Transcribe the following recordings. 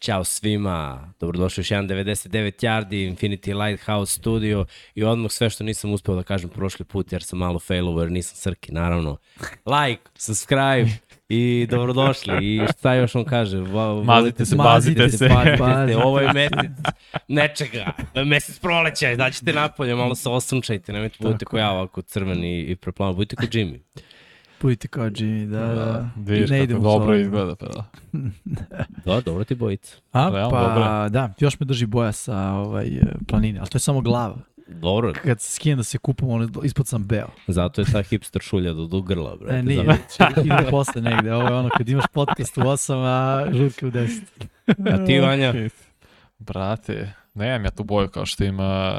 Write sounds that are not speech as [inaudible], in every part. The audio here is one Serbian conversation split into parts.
Ćao svima, dobrodošli u još jedan 99 Yardi, Infinity Lighthouse studio i odmah sve što nisam uspeo da kažem prošli put jer sam malo failover, jer nisam Srki, naravno. Like, subscribe i dobrodošli. I šta još on kaže? Va, Mazite se, mazite bazite se. Pazite, ovo je mesec nečega, mesec proleća, daćete napolje, malo se osunčajte, nemojte budete ko ja ovako crveni i preplavan, budite ko Jimmy. Budite kao Jimmy, da, da. Vidiš ne kako idemo dobro ovim. izgleda, pa da. [laughs] Da, dobro ti bojica. A, Realno, pa dobro da, još me drži boja sa ovaj, planine, ali to je samo glava. Dobro, Kad se skinem da se kupam, ono, ispod sam beo. zato je ta hipster šulja do, do grla, brate. E, nije, [laughs] ide posle negde. Ovo je ono kad imaš podcast u 8, a žurke u 10. A ti, Vanja? [laughs] Brate, nemam ja tu boju kao što ima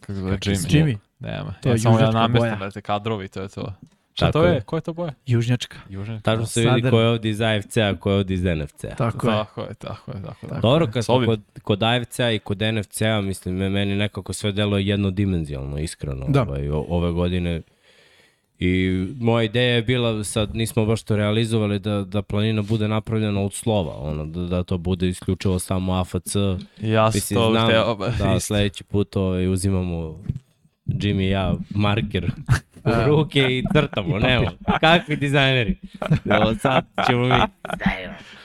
kako zove Jimmy. Jimmy, Nema. To ja je samo ja boja. brate, kadrovi, to je to. Šta Tako to je. je? Ko je to boja? južnjačka. Južni. Tačno se vidi Sadar. ko je ovdje iz AFC-a, ko je ovdje iz NFC-a. Tako je. Tako je, tako je, tako je. Dobro, kad smo kod, kod AFC-a i kod NFC-a, mislim, me- meni nekako sve deluje jednodimenzionalno, iskreno, Da. ovaj, o- ove godine. I moja ideja je bila, sad nismo baš to realizovali, da, da planina bude napravljena od slova, ono, da, da to bude isključivo samo AFC. Ja sam to znam hteo, ba, da sledeći put ovaj, uzimamo Jimmy i ja marker [laughs] u ruke i crtamo, [laughs] nemo. Kakvi dizajneri. Evo sad ćemo mi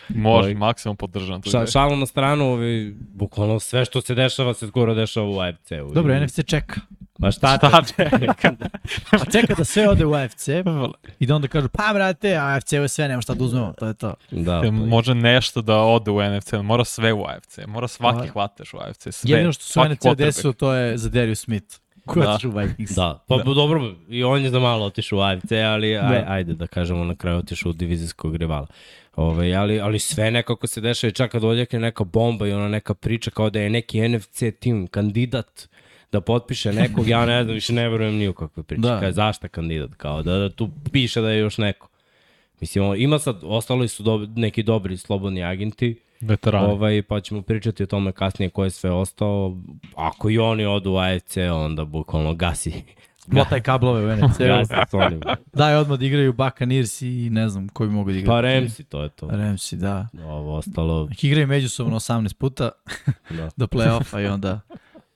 Može, maksimum podržam tu. Ša, šalu na stranu, ovi, bukvalno sve što se dešava se skoro dešava u AFC-u. Dobro, I- NFC čeka. Ma šta, Šta čeka? [laughs] A čeka da sve ode u AFC i da onda kažu, pa brate, AFC je sve, nema šta da uzmemo, to je to. Da, E, pa, Može nešto da ode u NFC, mora sve u AFC, mora svaki Pa- hvataš u AFC, sve. Jedino što su NFC desilo, to je za Darius Smith. Koja Da. da. u Vikings. da, pa da. dobro, i on je za malo otišao u AFC, ali aj, Da. ajde da kažemo na kraju otišao u divizijskog rivala. Ove, ali, ali sve nekako se dešava i čak kad odjekne neka bomba i ona neka priča kao da je neki NFC tim kandidat da potpiše nekog, ja ne znam, više ne verujem ni u kakve priče. Da. Kao, zašta kandidat? Kao da, da tu piše da je još neko. Mislim, ima sad, ostali su do, neki dobri slobodni agenti, Veterani. Ovaj, pa ćemo pričati o tome kasnije ko je sve ostao. Ako i oni odu u AFC, onda bukvalno [laughs] gasi. Motaj kablove u NFC. gasi s onim. Daj odmah da igraju Buccaneers i ne znam koji mogu da igraju. Pa Ramsey, to je to. Ramsey, da. Ovo ostalo, Nek igraju međusobno 18 puta da. [laughs] do play-offa i onda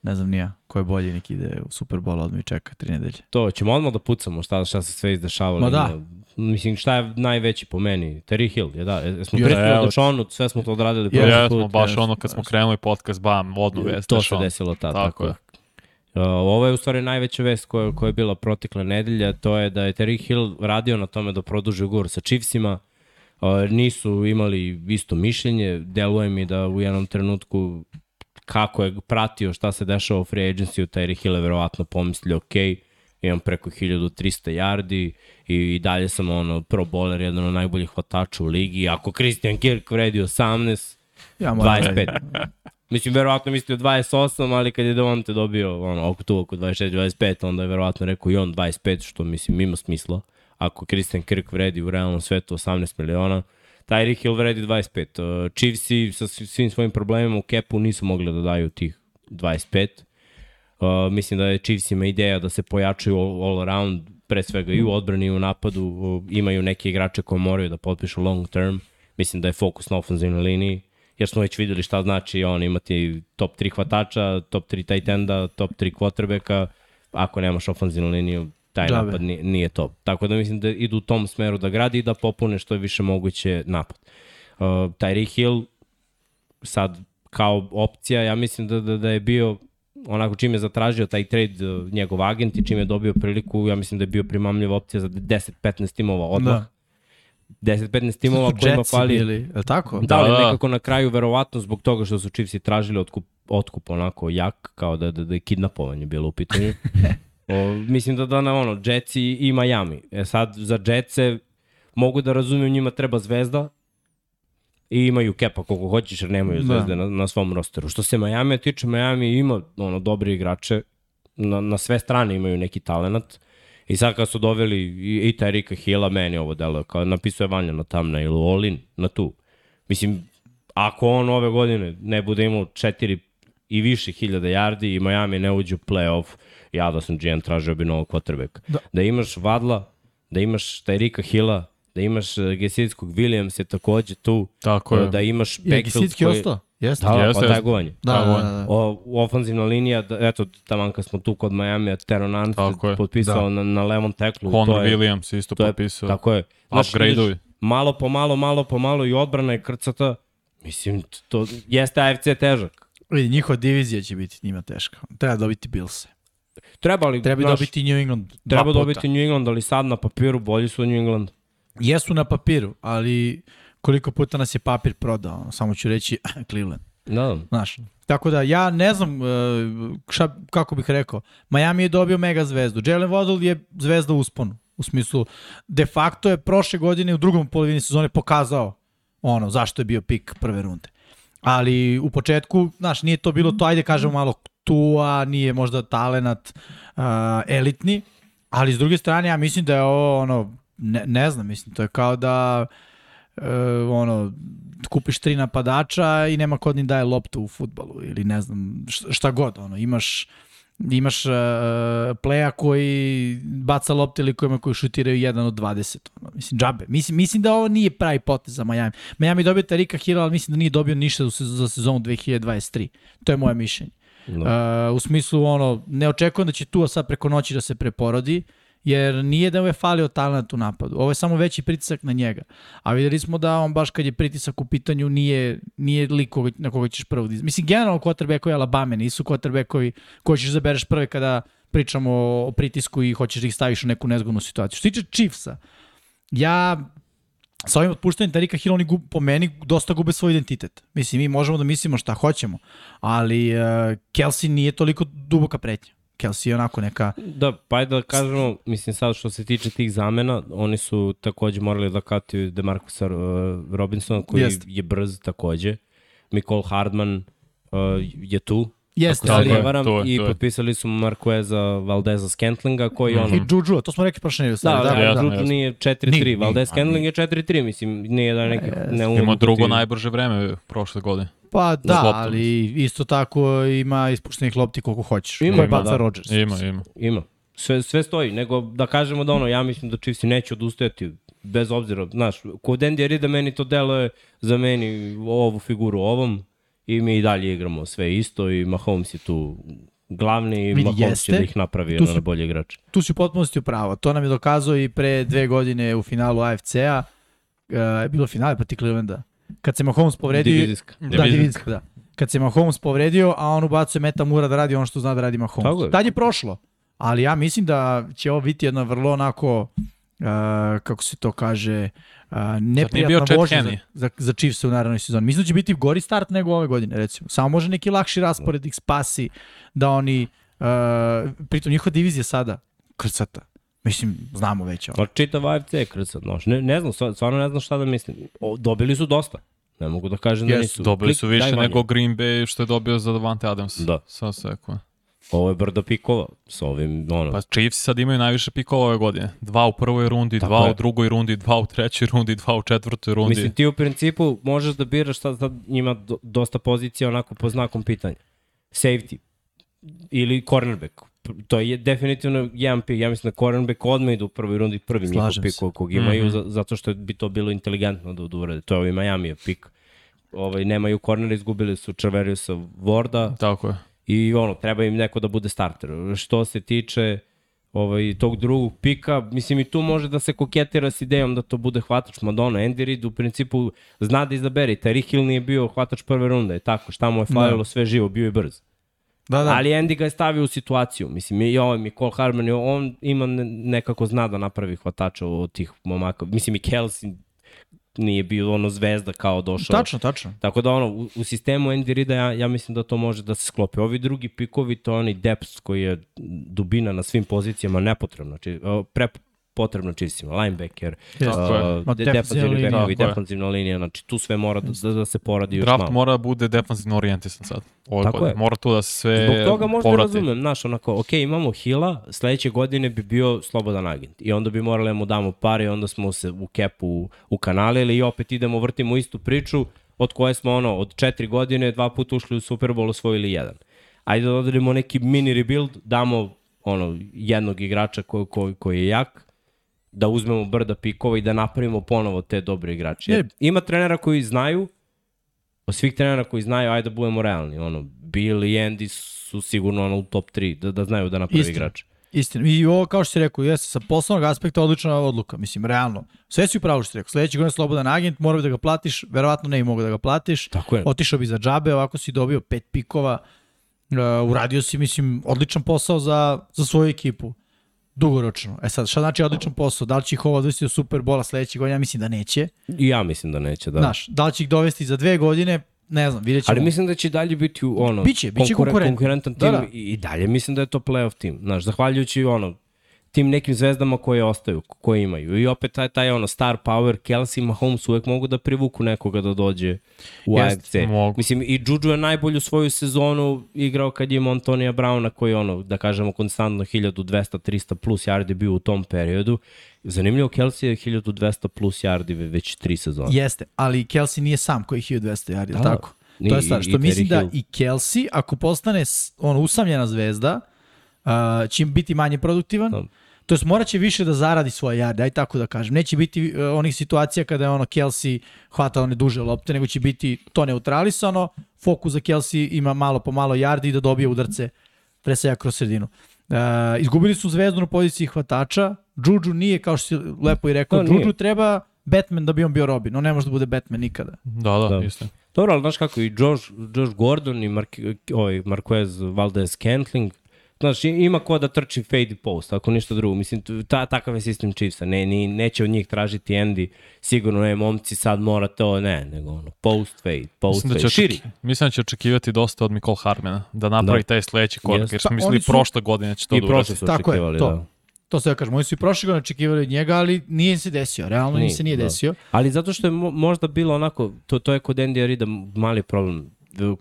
ne znam nija ko je bolji nek ide u Super Bowl odmah i čeka tri nedelje. To, ćemo odmah da pucamo šta, šta se sve izdešavalo. Ma da. Mislim, šta je najveći po meni? Terry Hill, je da. Je- Smo Jeste, pričali evo. o Dešonu, sve smo to odradili. Prošli Ja smo baš ono kad smo krenuli podcast, bam, odnu vest. To se desilo tad, Tako tako, je. je. Uh, ovo je u stvari najveća vest koja, koja je bila protekle nedelje, to je da je Terry Hill radio na tome da produži ugovor sa Chiefsima, uh, nisu imali isto mišljenje, deluje mi da u jednom trenutku kako je pratio šta se dešava u free agency, Terry Hill je verovatno pomislio, ok, imam preko 1300 yardi i, i dalje sam ono pro bowler, jedan od najboljih hvatača u ligi, ako Christian Kirk vredi 18, Ja moram 25. Mislim, verovatno mislio 28, ali kad je Devonte dobio ono, oko tu, oko 26-25, onda je verovatno rekao i on 25, što mislim ima smisla. Ako Christian Kirk vredi u realnom svetu 18 miliona, Tyreek Hill vredi 25. Uh, Chiefsi sa svi- svim svojim problemima u kepu nisu mogli da daju tih 25. Uh, mislim da je Chiefsima ideja da se pojačaju all, all around, pre svega i u odbrani i u napadu. Uh, imaju neke igrače koje moraju da potpišu long term. Mislim da je fokus na ofenzivnoj liniji, jer smo već videli šta znači on imati top 3 hvatača, top 3 tight enda, top 3 quarterbacka. Ako nemaš ofenzivnu liniju, taj Džabe. napad nije, nije to. Tako da mislim da idu u tom smeru da gradi i da popune što je više moguće napad. Uh, Tyreek Hill sad kao opcija, ja mislim da, da, da je bio onako čim je zatražio taj trade uh, njegov agent i čim je dobio priliku, ja mislim da je bio primamljiva opcija za 10-15 timova odmah. Da. 10-15 timova kojima fali... bili, je tako? Da, ali Da, da. nekako na kraju verovatno zbog toga što su Chiefsi tražili otkup, otkup onako jak, kao da, da, da je kidnapovanje bilo u pitanju. [laughs] o, mislim da da na ono, Jetsi i Miami. E sad, za Jetse mogu da razumem, njima treba zvezda i imaju kepa koliko hoćeš jer nemaju Da. zvezde na, na svom rosteru. Što se Miami tiče, Miami ima ono, dobri igrače, na, na sve strane imaju neki talenat. I sad kad su doveli i, i Tyrika Hilla, meni ovo delo, kao napisuje Vanja na thumbnailu, all in, na tu. Mislim, ako on ove godine ne bude imao četiri i više hiljada yardi i Miami ne uđe u playoff, ja da sam GM tražio bi novog quarterbacka. Da. Da. imaš Vadla, da imaš Tyrika Hilla, da imaš uh, Gesitskog Williams je takođe tu, Tako je. da imaš Je backfield Gesicki koji... ostao? Jeste? Da, Jeste, pa tagovanje. Da, da, da, da. O, ofanzivna linija, da, eto, taman kad smo tu kod Miami, Teron je. potpisao Da. na, na levom teklu. Conor to je, Williams isto to je, potpisao. Tako je. Znaš, Upgrade-ovi. vidiš, malo po malo, malo po malo i odbrana je krcata. Mislim, to jeste AFC težak. Vidi, njihova divizija će biti njima teška. Treba dobiti Bilse. Treba li, Treba znaš, dobiti New England treba dobiti New England, ali sad na papiru bolji su od New England. Jesu na papiru, ali koliko puta nas je papir prodao, samo ću reći [laughs] Cleveland. Da, Znaš, tako da ja ne znam e, šta, kako bih rekao. Miami je dobio mega zvezdu. Jalen Waddle je zvezda u usponu. U smislu, de facto je prošle godine u drugom polovini sezone pokazao ono, zašto je bio pik prve runde. Ali u početku, znaš, nije to bilo to, ajde kažemo malo tua, nije možda talenat uh, elitni, ali s druge strane ja mislim da je ovo ono, ne, ne znam, mislim, to je kao da e, ono, kupiš tri napadača i nema kod ni daje loptu u futbalu ili ne znam šta, god, ono, imaš imaš uh, pleja koji baca lopte ili kojima koji šutiraju jedan od 20. Ono, mislim, džabe. Mislim, mislim da ovo nije pravi potez za Miami. Miami dobio Tarika Hilla, ali mislim da nije dobio ništa za sezonu 2023. To je moje mišljenje. Da. Uh, u smislu, ono, ne očekujem da će Tua sad preko noći da se preporodi, jer nije da mu je falio talent u napadu. Ovo je samo veći pritisak na njega. A videli smo da on baš kad je pritisak u pitanju nije, nije lik koga, na koga ćeš prvo dizati. Mislim, generalno quarterbackovi Alabama nisu quarterbackovi koji ćeš zabereš prve kada pričamo o pritisku i hoćeš da ih staviš u neku nezgodnu situaciju. Što se tiče Chiefsa, ja sa ovim otpuštanjem Tarika Hill oni gub, po meni dosta gube svoj identitet. Mislim, mi možemo da mislimo šta hoćemo, ali uh, Kelsey nije toliko duboka pretnja. Kelsey je onako neka... Da, pa da kažemo, mislim sad što se tiče tih zamena, oni su takođe morali da katiju Demarcusa uh, Robinsona koji Jeste. je brz takođe. Nicole Hardman uh, je tu, Jeste, ali... je, varam, to je, i to je. potpisali su Marqueza Valdeza Scantlinga koji je ono... I Juju, to smo rekli prošle nedelje. Da, da, da, Juju jasno. nije 4-3, Nije, Valdez nije, Scantling je 4-3, mislim, nije da neki ne umem drugo najbrže vreme prošle godine. Pa da, ali isto tako ima ispuštenih lopti koliko hoćeš. Ima, ima, baca da. Rodgers. Ima, ima. Ima. Sve, sve stoji, nego da kažemo da ono, ja mislim da Chiefs neće odustajati bez obzira, znaš, kod Andy Rida meni to deluje za meni ovu figuru ovom i mi i dalje igramo sve isto i Mahomes je tu glavni i Mahomes će jeste. da ih napravi Tu su- na bolje igrače. Tu si u potpunosti upravo. To nam je dokazao i pre dve godine u finalu AFC-a. Uh, je bilo finale protiv Clevelanda. Kad se Mahomes povredio... Divizijska. Da, divizijska, da. Kad se Mahomes povredio, a on ubacuje Meta Mura da radi ono što zna da radi Mahomes. Tako je. Tad je prošlo. Ali ja mislim da će ovo biti jedna vrlo onako, uh, kako se to kaže, uh, neprijatna vožnja za, za, za Chiefs u narednoj sezoni. Mislim da će biti gori start nego ove godine, recimo. Samo može neki lakši raspored ih spasi da oni, uh, pritom njihova divizija sada, krcata. Mislim, znamo već ovo. Ma čitav AFC je krcat, znaš, ne, ne znam, stvar- stvarno ne znam šta da mislim. O, dobili su dosta. Ne mogu da kažem da Jesu, nisu. Dobili Klik, su više nego Green Bay što je dobio za Davante Adams. Da. Sad sekund. Ovo je brdo pikova sa ovim, ono, Pa Chiefs sad imaju najviše pikova ove godine. Dva u prvoj rundi, Tako dva je. u drugoj rundi, dva u trećoj rundi, dva u četvrtoj rundi. Mislim, ti u principu možeš da biraš sad, sad ima do, dosta pozicija onako po znakom pitanja. Safety ili cornerback. To je definitivno jedan pik. Ja mislim da cornerback odmah ide u prvoj rundi prvi njihov pik kog, imaju, Mhm. za, zato što bi to bilo inteligentno da, da urade. To je ovaj Miami pik. Ovaj, nemaju cornera, izgubili su Čaveriusa Vorda Tako je. I ono, treba im neko da bude starter. Što se tiče ovaj, tog drugog pika, mislim i tu može da se koketira s idejom da to bude hvatač Madonna. Andy Reid u principu zna da izabere. Tyreek Hill nije bio hvatač prve runde, je tako, šta mu je falilo sve živo, bio je brz. Da, Da. Ali Andy ga je stavio u situaciju. Mislim, i ovaj Nicole Harman, on ima ne- nekako zna da napravi hvatača od tih momaka. Mislim, i Kelsey nije bio ono zvezda kao došao. Tačno, tačno. Tako da ono, u, u sistemu Andy Rida ja, ja mislim da to može da se sklopi. Ovi drugi pikovi, to je onaj depth koji je dubina na svim pozicijama nepotrebna. Znači, pre potrebno čistima. Linebacker, uh, de, defensivni linija. defensivna linija, znači tu sve mora da, da, da se poradi još Draft malo. mora da bude defanzivno orijentisan sad. Ove Tako godine. je. Mora tu da se sve Zbog toga možda povrati. razumem, znaš, onako, ok, imamo Hila, sledeće godine bi bio slobodan agent i onda bi morali da mu damo pare i onda smo se u kepu ukanalili i opet idemo, vrtimo istu priču od koje smo ono, od četiri godine dva puta ušli u Super Bowl, osvojili jedan. Ajde da odredimo neki mini rebuild, damo ono, jednog igrača koji, koji, koji je jak, da uzmemo brda pikova i da napravimo ponovo te dobre igrače. Ne. ima trenera koji znaju od svih trenera koji znaju, ajde da budemo realni, ono, Bill i Andy su sigurno ono, u top 3, da, da znaju da napravi Istina. igrač. Istina. I ovo, kao što si rekao, jeste sa poslovnog aspekta odlična odluka. Mislim, realno. Sve si upravo što si rekao. Sledeći godin slobodan agent, mora bi da ga platiš, verovatno ne bi mogo da ga platiš. Tako je. Otišao bi za džabe, ovako si dobio pet pikova. Uh, uradio si, mislim, odličan posao za, za svoju ekipu. Dugoročno. E sad, šta znači odličan posao? Da li će ih ovo odvesti do Superbola sledeće godine? Ja mislim da neće. I ja mislim da neće, da. Znaš, da li će ih dovesti za dve godine? Ne znam, vidjet ćemo. Ali mislim da će dalje biti ono, Biće, biće konkurentan. konkurentan Da, tim da. i, i dalje mislim da je to playoff tim. Znaš, zahvaljujući ono, tim nekim zvezdama koje ostaju, koje imaju. I opet taj, taj ono star power, Kelsey Mahomes uvek mogu da privuku nekoga da dođe u AFC. mogu. Mislim, i Juju je najbolju svoju sezonu igrao kad je Antonija Browna koji ono, da kažemo, konstantno 1200-300 plus yardi bio u tom periodu. Zanimljivo, Kelsey je 1200 plus yardi ve- već tri sezone. Jeste, ali Kelsey nije sam koji je 1200 yardi, Da, tako? ni- to je stvar, što mislim da i Kelsey, ako postane ono, usamljena zvezda, uh, će biti manje produktivan, Da. To jest morat će više da zaradi svoje yarde, aj tako da kažem. Neće biti uh, onih situacija kada je ono Kelsey hvata one duže lopte, nego će biti to neutralisano, fokus za Kelsey ima malo po malo yardi i da dobije udarce pre svega kroz sredinu. Uh, izgubili su zvezdu na poziciji hvatača, Juju nije, kao što si lepo i rekao, Da, nije. Juju treba Batman da bi on bio Robin, on ne može da bude Batman nikada. Da, da, Da. da. isto. Dobro, ali znaš kako, i Josh, Josh Gordon i Mark, ovaj, Marquez Valdez Cantling, znaš, i- ima ko da trči fade i post, ako ništa drugo. Mislim, ta, takav je sistem Chiefsa. Ne, ni, neće od njih tražiti Andy, sigurno ne, momci sad mora to, ne, nego ono, post fade, post Mislim da, fade, će širi. mislim da će očekivati dosta od Nicole Harmana, da napravi Da. taj sledeći korak, Jeste. jer smo mislili su- prošle godine će to I da prošle uradi. su Tako je, očekivali, to. da. To se ja kažem, oni su i prošle godine očekivali od njega, ali nije se desio, realno nije, Nije, se nije da. desio. Ali zato što je mo, možda bilo onako, to, to je kod Andy Rida mali problem.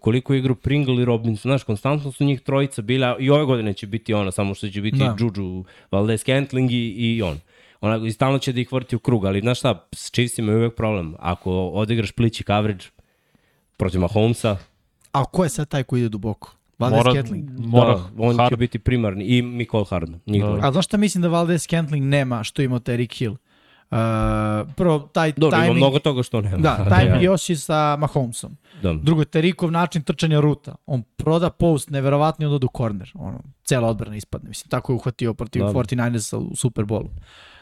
Koliko igru Pringle i Robinson, znaš, konstantno su njih trojica bila, i ove godine će biti ona, samo što će biti Da. Juju, Valdez Cantling i, i on. Onako, i stalno će da ih vrti u krug, ali znaš šta, s Chiefsima je uvek problem. Ako odigraš plići coverage protiv Mahomesa, A ko je sad taj koji ide duboko? Valdez Mora, Scantling. mora da, on Har- će biti primarni i Nicole Hardman. Njih Da. A znaš šta mislim da Valdez Scantling nema što ima Terry Hill? Uh, prvo, taj Dobro, timing, mnogo toga što nema. da, timing još je sa Mahomesom. da. Drugo, Terikov način trčanja ruta. On proda post, neverovatno i onda do korner. Ono, cela odbrana ispadne. Mislim, tako je uhvatio protiv Da. 49ersa u Superbolu.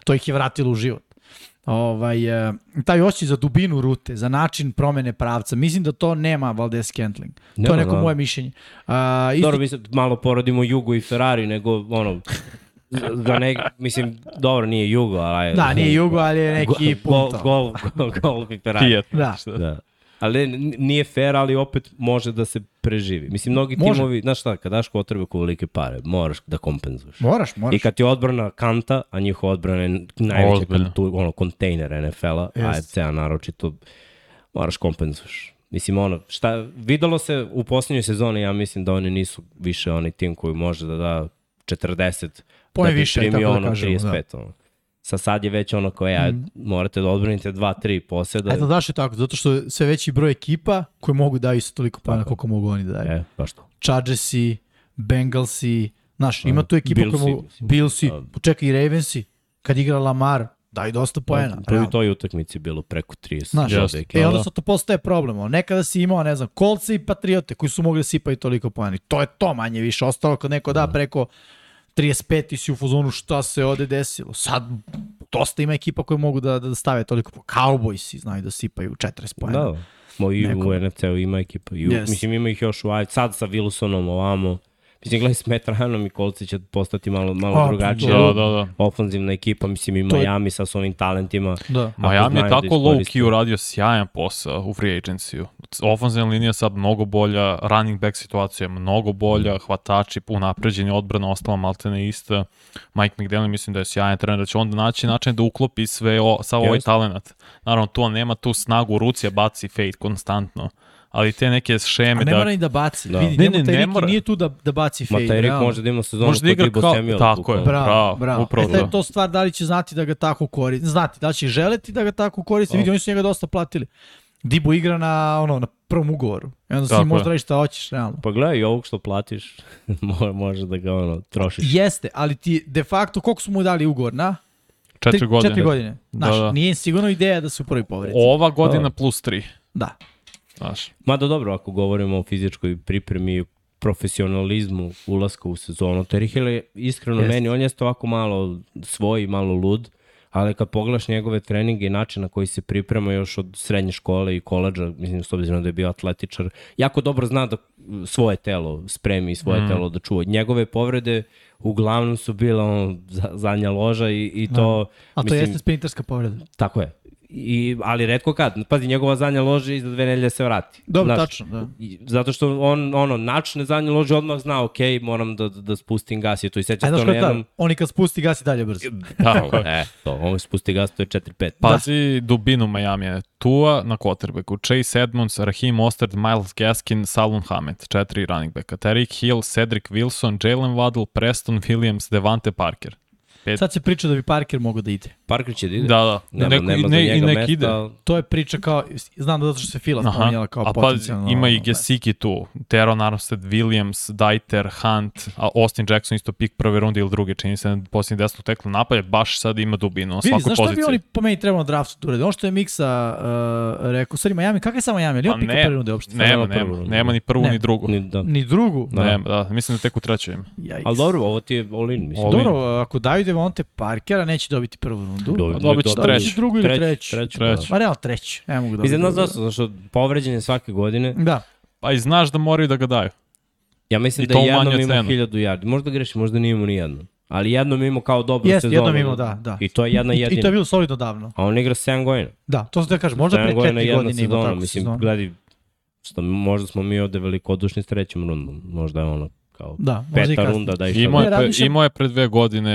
To ih je vratilo u život. Ovaj, e, taj osjećaj za dubinu rute, za način promene pravca, mislim da to nema Valdez Scantling. to je neko da. moje mišljenje. A, isto, Dobro, mi sad malo porodimo Jugo i Ferrari, nego ono, ga ne, mislim, dobro, nije Jugo, ali... ajde. da, nije Jugo, ali je neki Gol, punto. gol, gol, gol i Ferrari. Fiat. Da. Da. Ali nije fair, ali opet može da se preživi. Mislim, mnogi Može. timovi, znaš šta, kad daš potrebu velike pare, moraš da kompenzuješ. Moraš, moraš. I kad ti je odbrana kanta, a njihova odbrana je najveća kontu, ono, kontejner NFL-a, Jest. AFC-a naročito, moraš kompenzuješ. Mislim, ono, šta, videlo se u posljednjoj sezoni, ja mislim da oni nisu više onaj tim koji može da da 40, Pone da više, primio tako da ono kažemo, 35. Ono. Sa sad je već ono koje, ja, morate da odbranite 2-3 posjeda. Eto, daš je tako, zato što je sve veći broj ekipa koji mogu daju isto toliko pana koliko mogu oni da daju. E, baš to. Chargersi, Bengalsi, znaš, ima tu ekipa Billsi, koja mogu. Billsi, Da. čekaj i Ravensi, kad igra Lamar, daju dosta poena. Realno. u toj utakmici bilo preko 30. Znaš. E, onda sad to postaje problem. Nekada si imao, ne znam, kolce i patriote koji su mogli da sipaju toliko poena. To je to manje više. Ostalo kad neko da preko 35 i si u fazonu šta se ovde desilo. Sad dosta ima ekipa koje mogu da, da stave toliko. Cowboysi znaju da sipaju 40 poena. Da, Mo i u NFC-u ima ekipa. I u, Yes. Mislim, ima ih još u AFC. Sad sa Wilsonom ovamo. Mislim, gledaj, s Matt Ryanom i Kolci će postati malo, malo A, drugačija Da, da, da. ofanzivna ekipa. Mislim, i To je- Miami sa svojim talentima. Da. Miami je da tako low key uradio sjajan posao u free agency-u. Ofenzivna linija sad mnogo bolja, running back situacija je mnogo bolja, hvatači, unapređenje odbrana ostala maltene ista. Mike McDaniel mislim da je sjajan trener, da će onda naći način da uklopi sve o, sa ovaj talent. Naravno, tu on nema tu snagu u ruci, a baci fade konstantno. Ali te neke šeme A ne da... mora ni da baci. Da. Vidi, Ne, ne, ne mora. nije tu da, da baci Ma fade. taj Rick realno. može da ima sezonu Može da kod igra kao- Samuel. tako je. Bravo, Bravo, bravo. upravo e, sad je to. to stvar da li će znati da ga tako koristi. Znati, da li će želeti da ga tako koristi. Vidi, oni su njega dosta platili. Dibu igra na, ono, na prvom ugovoru. I onda si Tako možda radiš šta hoćeš, realno. Pa gledaj, ovog što platiš, [laughs] mo- može da ga ono, trošiš. Jeste, ali ti de facto, koliko su mu dali ugovor, na? Četiri Tri- godine. Četiri godine. Znaš, Da, da. nije sigurno ideja da se u prvi povredi. Ova godina Da. plus tri. Da. Znaš, Mada dobro, ako govorimo o fizičkoj pripremi i profesionalizmu ulaska u sezonu, Terry Hill je iskreno Jeste. meni, on jeste ovako malo svoj, malo lud, ali kad pogledaš njegove treninge i način na koji se priprema još od srednje škole i koleđa, mislim, s obzirom da je bio atletičar, jako dobro zna da svoje telo spremi i svoje mm. telo da čuva. Njegove povrede uglavnom su bile ono, za- zadnja loža i, i to... A to jeste sprinterska povreda. Tako je. I, ali redko kad. Pazi, njegova zadnja loža i za dve nedelje se vrati. Dobro, Znaš, tačno, da. I, zato što on, ono, načne zadnje lože odmah zna, ok, moram da, da, da spustim gas i to i seća se to na je jednom... On i kad spusti gas i dalje brzo. [laughs] tako je. E, to, on spusti gas, to je 4-5. Pazi dubinu Miami. Tua na quarterbacku, Chase Edmonds, Raheem Mostert, Miles Gaskin, Salon Hamed, četiri running backa, Tariq Hill, Cedric Wilson, Jalen Waddle, Preston Williams, Devante Parker. Pet. Sad se priča da bi Parker mogao da ide. Parker će da ide. Da, da. Nema, Neko, nema i za ne, njega I nek mesta, ide. To je priča kao, znam da zato što se Fila spominjala kao a pa potencijalno. ima i ono, Gesicki tu, Teron Armstead, Williams, Dajter, Hunt, a Austin Jackson isto pik prve runde ili druge, čini se na posljednji desnog tekla napad, baš sad ima dubinu na Vidi, svakoj znaš šta bi poziciji. oni po meni trebalo na draftu da urede? Ono što je Miksa uh, rekao, stvari Miami, kakav je sa Miami? Ali ima Pa pika ne, prve runde uopšte? Nema, Samo nema, nema ni prvu Ne. ni drugu. Ni, da. Ni drugu? Da. Nema, da, mislim da tek u trećoj ima. Ali dobro, ovo ti je all-in, mislim. All in. Dobro, ako daju Devonte Parkera, neće dobiti prvu rundu. Dobit- dobit će treću. Drugu ili treću. Treću, Treću. Pa realno treći. Ne mogu da Mislim, znaš dobiti zašto? Zato što povređen je svake godine. Da. Pa i znaš da moraju da ga daju. Ja mislim I da jednom imao cenu. hiljadu yardi. Možda greši, možda nije imao ni jednom. Ali jednom imao kao dobru Jeste, sezonu. jednom imao, da, da. I to je jedna I, jedina. I to je bilo solidno davno. A on igra 7 godina. Da, to sam da kažem, možda pre 7 godina četiri jedna godine ima sezona. tako Mislim, sezonu. gledaj, što, možda smo mi ovde velikodušni s trećom rundom. Možda je ono kao Da, i peta runda da i Imao je, pre, imao je pre dve godine,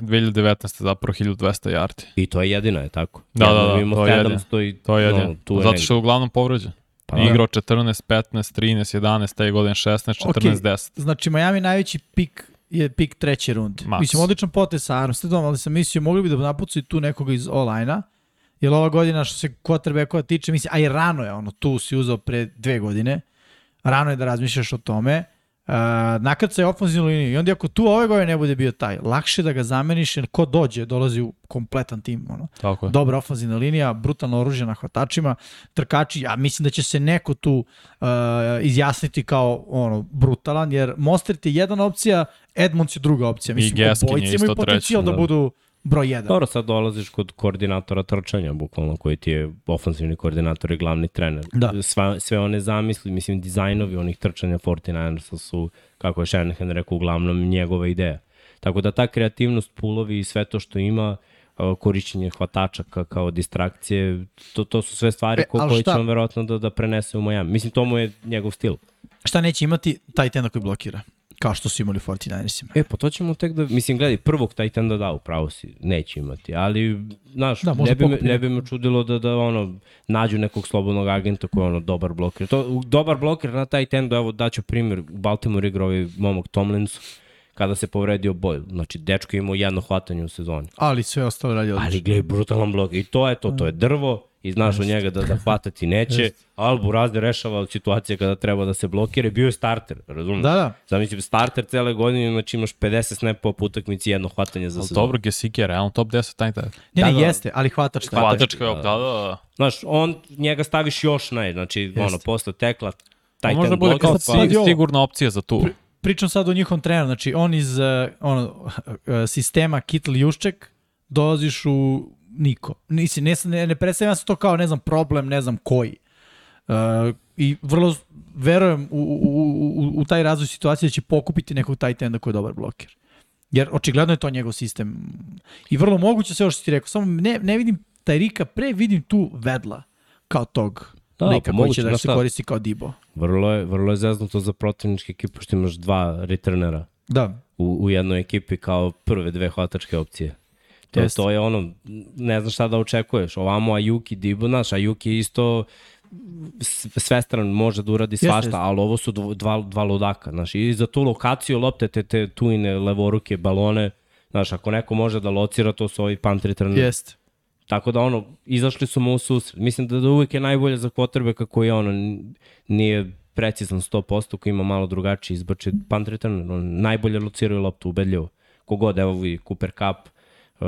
2019. zapravo 1200 yardi. I to je jedina, je tako? Da, da, da, imao to je jedina. 700 i To je no, jedino. tu je Zato što je uglavnom povređen. Pa, Pa, Igrao 14, 15, 13, 11, te godine 16, 14, Okej. 10. Znači, Miami najveći pik je pik treće runde. Maks. Mislim, odličan potez sa Armsteadom, ali sam mislio, mogli bi da napucaju tu nekoga iz online-a, jer ova godina što se quarterbackova tiče, mislim, a i rano je ono, tu si uzao pre dve godine, rano je da razmišljaš o tome, Uh, nakrca je ofenzivnu liniju i onda ako tu ove godine ne bude bio taj, lakše da ga zameniš jer ko dođe, dolazi u kompletan tim. Ono. Tako je. Dobra ofenzivna linija, brutalno oružje na hvatačima, trkači, ja mislim da će se neko tu uh, izjasniti kao ono brutalan, jer Mostert je jedna opcija, Edmonds je druga opcija. Mislim, Gaskin je obojice isto potencijal da da. budu broj jedan. Dobro, sad dolaziš kod koordinatora trčanja, bukvalno, koji ti je ofensivni koordinator i glavni trener. Da. Sva, sve one zamisli, mislim, dizajnovi onih trčanja 49ersa su, kako je Shanahan rekao, uglavnom njegova ideja. Tako da ta kreativnost, pulovi i sve to što ima, korišćenje hvatača ka, kao distrakcije, to, to su sve stvari E, ko, koje će on verovatno da, da prenese u Miami. Mislim, to mu je njegov stil. Šta neće imati? Taj tenda koji blokira. Kao što su imali u 49ersima. E, pa to ćemo tek da, mislim, gledaj, prvog taj da da, upravo si, neće imati, ali, znaš, Da, da, ne, bi me, ne bi me čudilo da, da, ono, nađu nekog slobodnog agenta koji je, ono, dobar bloker. To, dobar bloker na taj tendu, evo, daću primjer, u Baltimore igra ovaj momak Tomlinsu, kada se povredio Boyle. Znači, dečko je imao jedno hvatanje u sezoni. Ali sve ostalo radi odlično. Ali gledaj, brutalan blok. I to je to, to je drvo i znaš od njega da, da hvatati neće. Albu razde rešava od situacije kada treba da se blokira. Bio je starter, razumiješ? Da, da. Zamislim, starter cele godine, znači imaš 50 snapova po utakmici, jedno hvatanje za sezonu. dobro, Gesicki je realno top 10 taj taj. Ne, Da, ne, da. jeste, ali hvatač. Hvatačka je, da, da, da. Znaš, on, njega staviš još naj, znači, ono, posle tekla, taj Pa možda ten bude kao si, ovo. sigurna opcija za tu. Pričam sad o njihovom treneru, znači on iz uh, ono, uh, sistema Kittle Jušček dolaziš u niko. Nisi, ne, ne, ne predstavljam se to kao, ne znam, problem, ne znam koji. Uh, I vrlo verujem u, u, u, u, taj razvoj situacije da će pokupiti nekog tight enda koji je dobar bloker. Jer očigledno je to njegov sistem. I vrlo moguće sve ovo što ti rekao. Samo ne, ne vidim Tajrika, pre vidim tu Vedla kao tog Da, lika pa koji će da se koristi kao Dibo. vrlo je, vrlo je zeznuto za protivničke ekipe, što imaš dva returnera Da. u, u jednoj ekipi kao prve dve hvatačke opcije. To, to je ono, ne znaš šta da očekuješ. Ovamo Ayuki, Dibo, znaš, Ayuki isto svestran, može da uradi svašta, jeste. ali ovo su dva, dva ludaka. Znaš, I za tu lokaciju lopte, te, te tujne levoruke balone, znaš, ako neko može da locira, to su ovi punt returneri. Jeste. Tako da ono, izašli su mu u susret. Mislim da, da uvijek je najbolje za kvotrbe kako je ono, nije precizan 100%, koji ima malo drugačiji izbače punt return, on najbolje lociraju loptu ubedljivo. Kogod, evo vi, Cooper Cup, uh,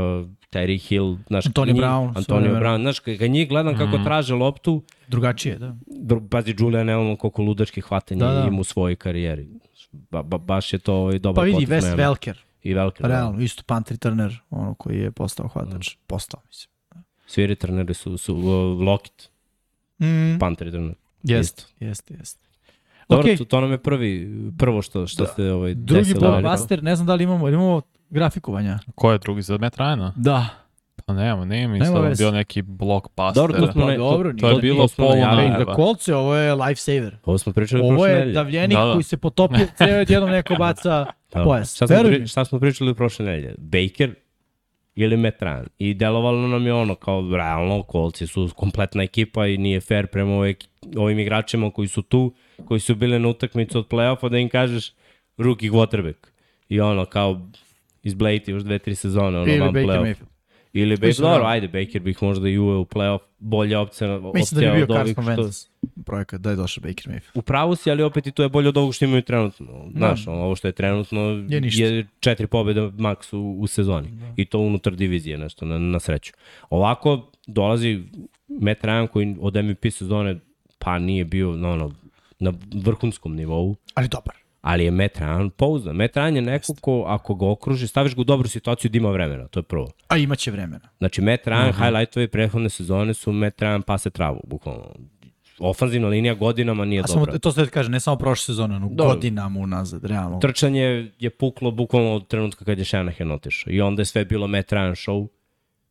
Terry Hill, znaš, Antonio njih- Brown, Antonio Brown, znaš, kad njih gledam kako Mhm. traže loptu, Drugačije, da. Dru- pazi, Julian Edelman koliko ludačkih hvatanja Da, da. ima u svojoj karijeri. Ba, ba, baš je to ovaj, Pa dobar vidi, potez Wes Miami. Welker, I velike. Da. realno, isto punt returner, ono koji je postao hvatač. Postao, mislim. Svi returneri su, su uh, Lockett, Mm, punt returner. jeste, jeste, jeste. Dobro, Okej. to, to nam je prvi, prvo što, što Da. se ovaj, Drugi blockbuster, ne znam da li imamo, imamo grafikovanja. Ko je drugi za Matt Ryana? Da. Pa nema, nema mi Nema je veze. bio neki blockbuster. Dobro, to smo, Pa ne, dobro, to, to je bilo smo polu najavili. na- za kolce, ovo je lifesaver. Ovo smo pričali Ovo prošle je nedelje. davljenik Da, da. koji se potopio, [laughs] ceo jednom neko baca Da. pojas. Šta smo, Veruj pri, šta smo pričali prošle nedelje? Baker ili Metran. I delovalo nam je ono kao realno, kolci su kompletna ekipa i nije fair prema eki- ovim igračima koji su tu, koji su bili na utakmicu od play-offa da im kažeš rookie quarterback. I ono kao izblejti još dve, tri sezone, ono Ili van Baker play-off. Mayfield. Ili Baker, Mislim, dobro, da. ajde, Baker bih možda i uveo u play-off bolja opcija, Mislim da opcija bi bio Carson što- Wentz projekat da je došao Baker Mayfield. u pravu si, ali opet i to je bolje od ovog što imaju trenutno. Znaš, ono, ovo što je trenutno Je ništa. je četiri pobjede maks u, u sezoni. I to unutar divizije nešto, na, na sreću. Ovako dolazi Matt Ryan koji od MVP sezone pa nije bio na, ono, na vrhunskom nivou, Ali dobar. Ali je Matt Ryan pouzdan. Matt Ryan je neko ko, ako ga okruži, staviš ga u dobru situaciju da ima vremena, to je prvo. A imaće vremena. Znači, Matt Ryan, Mhm. uh -huh. highlightovi prethodne sezone su Matt Ryan pase travu, bukvalno. Ofanzivna linija godinama nije A samo, dobra. to da kaže, ne samo prošle sezone, no Dobro. godinama unazad, realno. trčanje je puklo bukvalno od trenutka kad je Shanahan otišao. I onda je sve bilo Matt Ryan show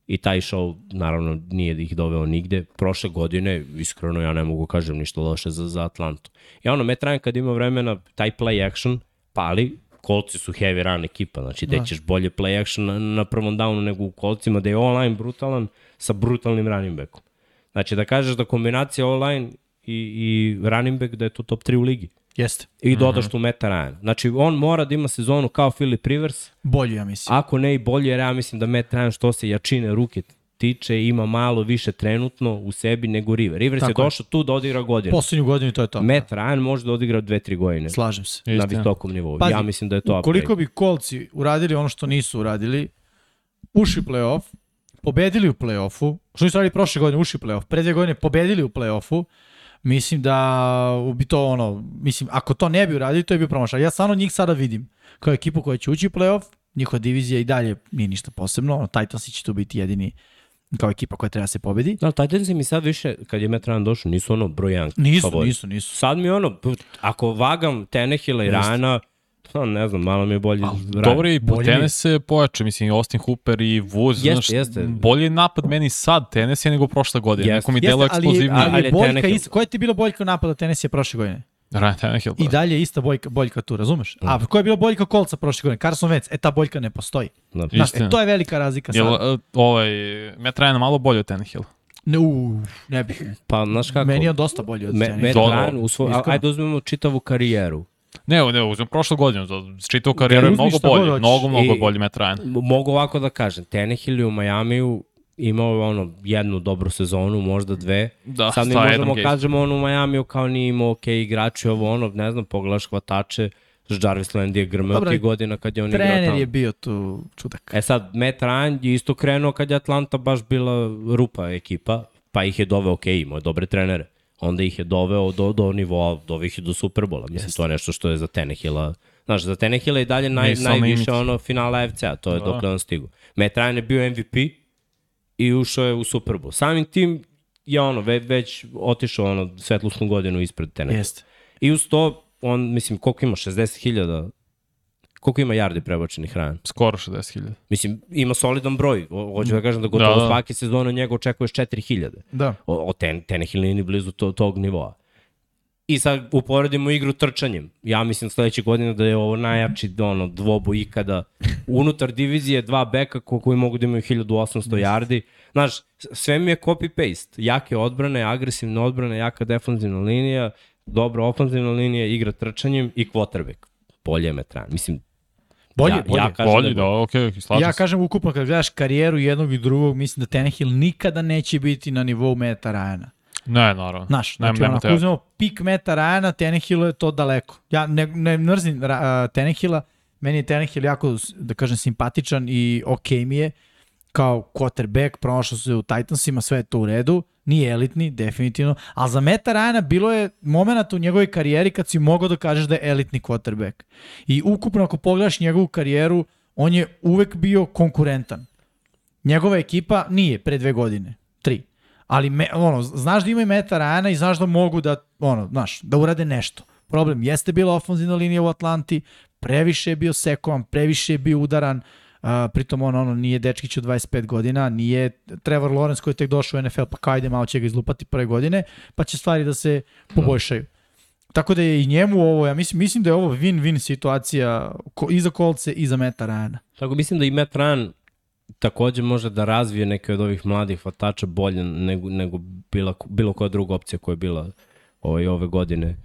i taj show naravno nije ih doveo nigde. Prošle godine, iskreno ja ne mogu kažem ništa loše za, za Atlantu. I ono, Matt Ryan kad ima vremena, taj play action pali, kolci su heavy run ekipa, znači da. ćeš bolje play action na, na prvom downu nego u kolcima, da je online brutalan sa brutalnim running backom. Znači da kažeš da kombinacija online i, i running back da je to top 3 u ligi. Jeste. I dodaš tu Meta Ryan. Znači, on mora da ima sezonu kao Philip Rivers, Bolje, ja mislim. ako ne i bolje, jer ja mislim da Meta Ryan što se jačine ruke tiče, ima malo više trenutno u sebi nego Rivers. Rivers Tako je došao tu da odigra godinu. Poslednju godinu to je to. Matt Ryan može da odigra 2-3 godine Slažem se. na visokom nivou. Pazi, ja mislim da je to Koliko bi kolci uradili ono što nisu uradili, ušli u play-off, pobedili u play-offu, što nisu radili prošle godine, ušli u play-off, pre dve godine pobedili u play-offu, mislim da bi to ono, mislim, ako to ne bi uradili, to je bio promašaj. Ja stvarno njih sada vidim kao ekipu koja će ući u play-off, njihova divizija i dalje nije ništa posebno, ono, Titansi će tu biti jedini kao ekipa koja treba da se pobedi. Da, Titansi mi sad više, kad je Matt Ryan došao, nisu ono brojan. Nisu, favorit. nisu, nisu. Sad mi ono, ako vagam Tenehila i. Rana, pa ne znam, malo mi je bolji Ryan. Dobro je i po Bolje mi je. tenis se pojače, mislim, i Austin Hooper i Woods, Jeste, znaš, jeste. bolje je napad meni sad tenis je nego prošle godine. Jeste. Neko mi Jeste, delo ali, eksplozivnije. ali, Ali je je boljka Tannehill. ista. Koja ti je bila boljka napada Tennessee prošle godine? Ryan Tannehill, I da. dalje je ista boljka, boljka tu, razumeš? A koja je bila boljka kolca prošle godine? Carson Wentz, e ta boljka ne postoji. Da. Znaš, e, to je velika razlika Jel, sad. uh, ovaj, Matt Ryan malo bolje od Tannehill. Ne, u, ne bih. Pa, znaš kako? Meni je dosta bolji od Me, Tennessee. Matt. Ryan, u svoj, ajde uzmemo čitavu karijeru. Ne, ne, uzmem prošlu godinu, za čitavu karijeru je mnogo bolje, mnogo, mnogo I- bolji Matt Ryan. Mogu ovako da kažem, Tenehill je u Majamiju imao je ono jednu dobru sezonu, možda dve. Da, Sad mi možemo Adam kažemo on u Majamiju kao nije imao ok igrači, ovo ono, ne znam, pogledaš hvatače, Jarvis Land je grmeo tih godina kad je on igrao Trener tamo. je bio tu čudak. E sad, Matt Ryan je isto krenuo kad je Atlanta baš bila rupa ekipa, pa ih je doveo, ok, imao je dobre trenere. Onda ih je doveo do, do nivoa, doveo ih je do Superbola. Mislim, to je nešto što je za Tenehila Znaš, za Tenehila je dalje naj, Nisam najviše ono finala AFC-a, to je Da. dok on stigu. Matt Ryan je bio MVP i ušao je u Super Bowl. Samim tim je ono, ve, već otišao ono svetlusnu godinu ispred Tenehila. Jeste. I uz to, on, mislim, koliko ima? 60.000 Koliko ima yardi prebačenih Ryan? Skoro 60.000. Mislim, ima solidan broj. O- Hoću da kažem da gotovo Da, da, svake sezone njega očekuješ 4000. Da. O, o ten, Tenehill nije ni blizu to, tog nivoa. I sad uporedimo igru trčanjem. Ja mislim sledeće godine da je ovo najjači ono, dvoboj ikada. Unutar divizije dva beka ko, koji mogu da imaju 1800 yardi. Znaš, sve mi je copy-paste. Jake odbrane, agresivne odbrane, jaka defanzivna linija, dobra ofanzivna linija, igra trčanjem i quarterback. Bolje je Metran. Mislim, Bolje, ja, bolje. ja kažem Bolji, da, da, je okej, okay, slažem ja kažem ukupno kad gledaš karijeru jednog i drugog, mislim da Tannehill nikada neće biti na nivou Meta Ryana. Ne, naravno. Znaš, znači nema ako uzmemo pik Meta Ryana, Tannehill je to daleko. Ja ne, ne mrzim uh, Tannehilla, meni je Tannehill jako, da kažem, simpatičan i okej mi je, kao quarterback, pronašao se u Titansima, sve je to u redu, nije elitni, definitivno, ali za Meta Ryana bilo je moment u njegovoj karijeri kad si mogao da kažeš da je elitni quarterback. I ukupno ako pogledaš njegovu karijeru, on je uvek bio konkurentan. Njegova ekipa nije pre dve godine, tri. Ali me, ono, znaš da ima i Meta Ryana i znaš da mogu da, ono, znaš, da urade nešto. Problem jeste bila ofenzivna linija u Atlanti, previše je bio sekovan, previše je bio udaran, Uh, pritom on ono nije dečkić od 25 godina, nije Trevor Lawrence koji je tek došao u NFL, pa kao ide malo će ga izlupati prve godine, pa će stvari da se poboljšaju. Tako da je i njemu ovo, ja mislim, mislim da je ovo win-win situacija ko, i za kolce i za Meta Ryana. Tako mislim da i Matt Ryan takođe može da razvije neke od ovih mladih hvatača bolje nego, nego bila, bilo koja druga opcija koja je bila ovaj, ove godine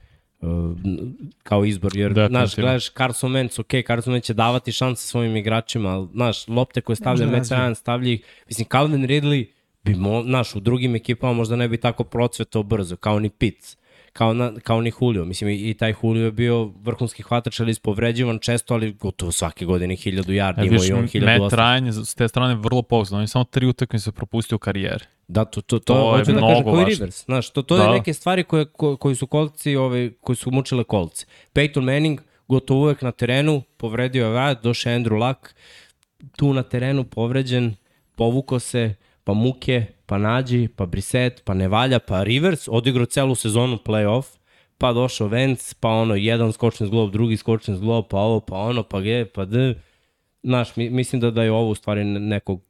kao izbor, jer, Definitivno. znaš, gledaš Carson Wentz, ok, Carson Wentz će davati šanse svojim igračima, ali, znaš, lopte koje stavlja da Matt. Ryan, stavlja ih, mislim, Calvin Ridley bi, mo, znaš, u drugim ekipama možda ne bi tako procvetao brzo, kao ni Pitts, kao, na, kao ni Julio, mislim, i, i taj Julio je bio vrhunski hvatač, ali ispovređivan često, ali gotovo svake godine 1000 yardi, E, imao i on Matt 1800. Ryan je s te strane vrlo pouzdan. On je samo tri utakmice propustio u karijeri. Da, to, to, to, To hoću da kažem, koji. Rivers. Znaš, to, to Da. je neke stvari koje, ko, koji su kolci, ove, koji su mučile kolce. Peyton Manning, gotovo uvek na terenu, povredio je vrat, došao Andrew Luck, tu na terenu povređen, povuko se, pa muke, pa nađi, pa Brissett, pa ne valja, pa Rivers, odigrao celu sezonu playoff, pa došao Vance, pa ono, jedan skočni zglob, drugi skočni zglob, pa ovo, pa ono, pa G, pa D. Znaš, mi, mislim da, da je ovo u stvari nekog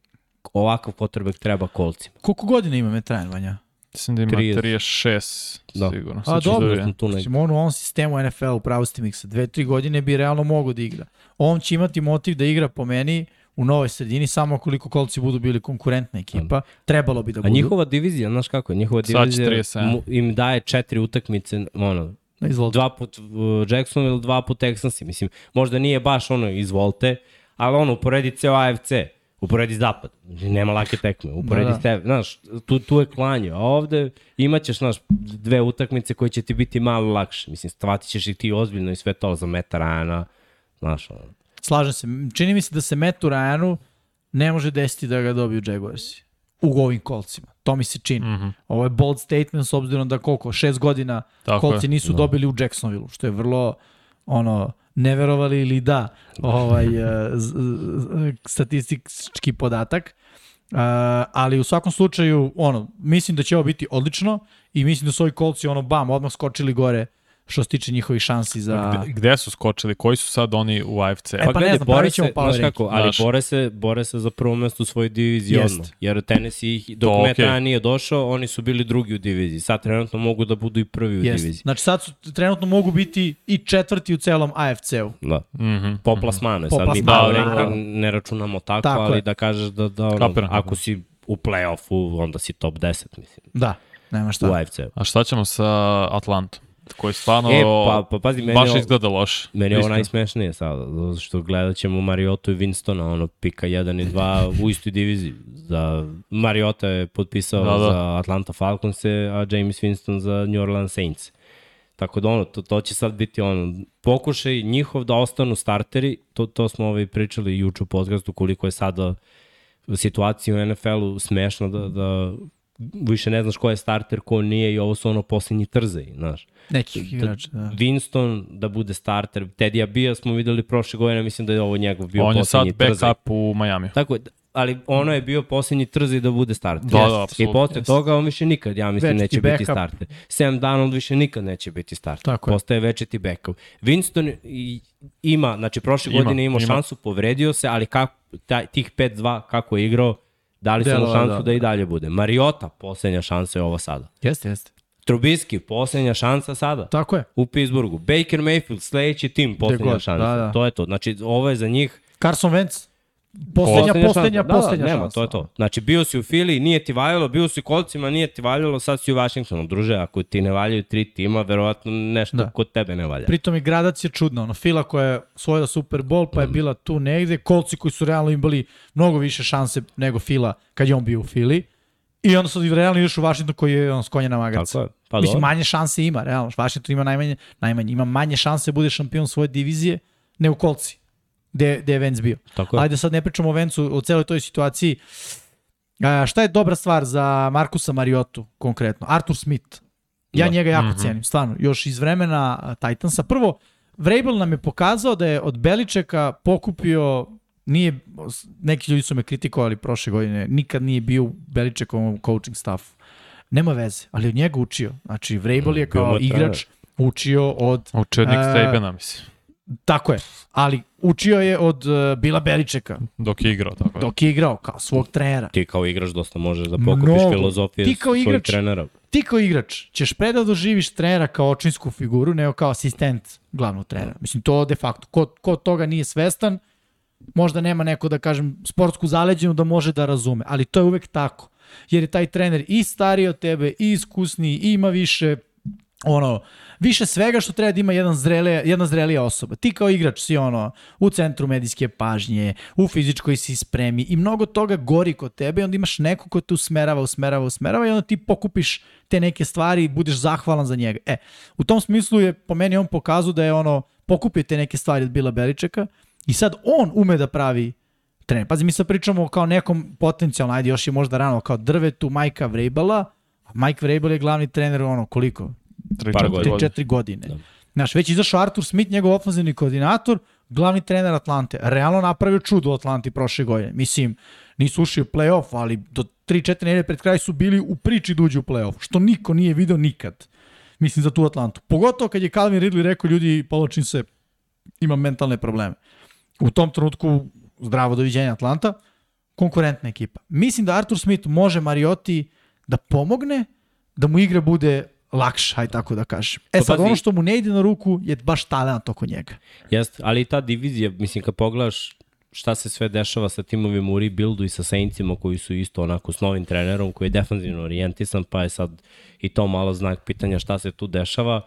ovakav potrebek treba kolcima. Koliko godina ima Matt Ryan, Vanja? Mislim da ima 30. 36, Da. sigurno. A Sad ću dobro, da vidim. tu. Mislim, on u ovom sistemu NFL u pravo ste miksa, dve, tri godine bi realno mogo da igra. On će imati motiv da igra po meni u novoj sredini, samo koliko kolci budu bili konkurentna ekipa, trebalo bi da A budu. njihova divizija, znaš kako je, njihova divizija 37. mu- im daje četiri utakmice, ono, Da, izvolite. dva put uh, Jacksonville, dva put Texansi, mislim, možda nije baš ono izvolte, ali ono, uporedi ceo AFC, uporedi zapad, nema lake tekme, uporedi Da, da, da. tebe, znaš, tu, tu je klanje, a ovde imaćeš, znaš, dve utakmice koje će ti biti malo lakše, mislim, stvatit ćeš i ti ozbiljno i sve to za Meta Ryana, znaš, ono, Slažem se. Čini mi se da se Metu Ryanu ne može desiti da ga dobiju Jaguarsi u ovim kolcima. To mi se čini. Mm -hmm. Ovo je bold statement s obzirom da koliko, šest godina Tako kolci je. nisu no. dobili u Jacksonville, što je vrlo ono, neverovali ili da ovaj, eh, statistički podatak. Uh, ali u svakom slučaju, ono, mislim da će ovo biti odlično i mislim da su ovi kolci, ono, bam, odmah skočili gore što se tiče njihovih šansi za... Gde, gde su skočili? Koji su sad oni u AFC? E, pa ne gledaj, znam, bore ćemo se, znaš kako, ali Znaš. bore se, bore se za prvo mesto u svojoj diviziji Jest. odmah. Jer Tennessee, ih- dok To, okej. Ryan nije došao, oni su bili drugi u diviziji. Sad trenutno mogu da budu i prvi u Jest. diviziji. Znači sad su, trenutno mogu biti i četvrti u celom AFC-u. Da. Mhm. Po plasmanu. Po Sad mi plasmanu, power da, ranking da. ne računamo tako, Tako ali je. da kažeš da, da ono, Kapiram. ako si u play-offu, onda si top 10, mislim, Da, nema šta. u AFC-u. A šta ćemo sa Atlantom? Koji stvarno E, pa, pa pazi, meni, baš izgleda loše. meni je ovo najsmešnije sada, zato što gledat ćemo Mariotu i Winstona, ono, pika 1 i 2 [laughs] u istoj diviziji. Za Mariota je potpisao Da, da. za Atlanta Falcons, a James Winston za New Orleans Saints. Tako da ono, to, to će sad biti ono, pokušaj njihov da ostanu starteri, to, to smo ovaj pričali juče u podcastu koliko je sada situacija u NFL-u smešna da, da više ne znaš ko je starter, ko nije i ovo su ono posljednji trzaj, znaš. Nekih igrača, da. Winston da bude starter, Teddy Abija smo videli prošle godine, mislim da je ovo njegov bio On je sad posljednji trzaj. backup u Miami. Tako je, ali ono je bio posljednji trzaj da bude starter. Da, da, I posle Jeste. toga on više nikad, ja mislim, Večiti neće biti backup. starter. Sam Donald više nikad neće biti starter. Tako je. Postaje večiti backup. Winston i, ima, znači prošle Ima, godine imao ima. šansu, povredio se, ali kako, taj, tih 5-2 kako je igrao, dali su mu šansu da. da, i dalje bude. Mariota, posljednja šansa je ovo sada. Jeste, jeste. Trubiski, posljednja šansa sada Tako je. u Pittsburghu. Baker Mayfield, sledeći tim, posljednja god, šansa. da, da. To je to. Znači, ovo je za njih Carson Wentz, poslednja, poslednja, poslednja da, da, nema, šansa. to je to. Znači, bio si u Fili, nije ti valjalo, bio si u kolcima, nije ti valjalo, sad si u Washingtonu. Druže, ako ti ne valjaju tri tima, verovatno nešto Da. da. kod tebe ne valja. Pritom i gradac je čudna. Ono, Fila koja je osvojila Super Bowl, pa je bila tu negde. Kolci koji su realno imali mnogo više šanse nego Fila kad je on bio u Fili. I onda sad realno ideš u Washington koji je on s konja na magarca. Tako je. Pa Mislim, dobro. manje šanse ima, realno. Washington ima najmanje, najmanje, ima manje šanse da bude šampion svoje divizije nego kolci. Gde, gde je Vance bio. Tako je. Ajde sad ne pričamo o Vencu, o celoj toj situaciji. A, šta je dobra stvar za Markusa Mariotu konkretno? Arthur Smith. Ja Da. njega jako Mhm. cijenim, stvarno. Još iz vremena Titansa. Prvo, Vrabel nam je pokazao da je od Beličeka pokupio nije, neki ljudi su me kritikovali prošle godine, nikad nije bio u Beličekovom coaching staffu. Nema veze, ali od njega učio. Znači, Vrabel je Mm, kao igrač učio od Učednik E, Stabena, mislim. Tako je, ali učio je od uh, Bila Beličeka, Dok je igrao, tako je. dok je igrao kao svog trenera. Ti kao igrač dosta možeš da pokupiš Mnogo. filozofije Ti kao svojih igrač- trenera. Ti kao igrač ćeš pre da doživiš trenera kao očinsku figuru, nego kao asistent glavnog trenera. Mislim, to de facto. Ko, ko toga nije svestan, možda nema neko, da kažem, sportsku zaleđenu da može da razume, ali to je uvek tako. Jer je taj trener i stariji od tebe, i iskusniji, i ima više ono, više svega što treba da ima jedan zrelija, jedna zrelija osoba. Ti kao igrač si ono, u centru medijske pažnje, u fizičkoj si spremi i mnogo toga gori kod tebe i onda imaš neko ko te usmerava, usmerava, usmerava i onda ti pokupiš te neke stvari i budeš zahvalan za njega. E, u tom smislu je po meni on pokazao da je ono, pokupio te neke stvari od Bila Beličeka i sad on ume da pravi trener. Pazi, mi sad pričamo kao nekom potencijalno, ajde još je možda rano, kao drvetu Majka Vrabela, a Mike Vrabel je glavni trener ono, koliko? Tri, par četiri godina. godine. 3-4 godine. Da. Znaš, već izašao Artur Smith, njegov ofenzivni koordinator, glavni trener Atlante. Realno napravio čudo u Atlanti prošle godine. Mislim, nisu ušli u play-off, ali do 3-4 nedelje pred kraj su bili u priči da uđu u play-off, što niko nije video nikad. Mislim za tu Atlantu. Pogotovo kad je Calvin Ridley rekao, ljudi, povlačim se, imam mentalne probleme. U tom trenutku, zdravo doviđenja Atlanta, konkurentna ekipa. Mislim da Artur Smith može Marioti da pomogne da mu igra bude lakša, aj tako da kažem. E Pa sad, pazi- ono što mu ne ide na ruku je baš talent oko njega. Jeste, ali i ta divizija, mislim, kad pogledaš šta se sve dešava sa timovima u rebuildu i sa Saintsima koji su isto onako s novim trenerom koji je defanzivno orijentisan, pa je sad i to malo znak pitanja šta se tu dešava.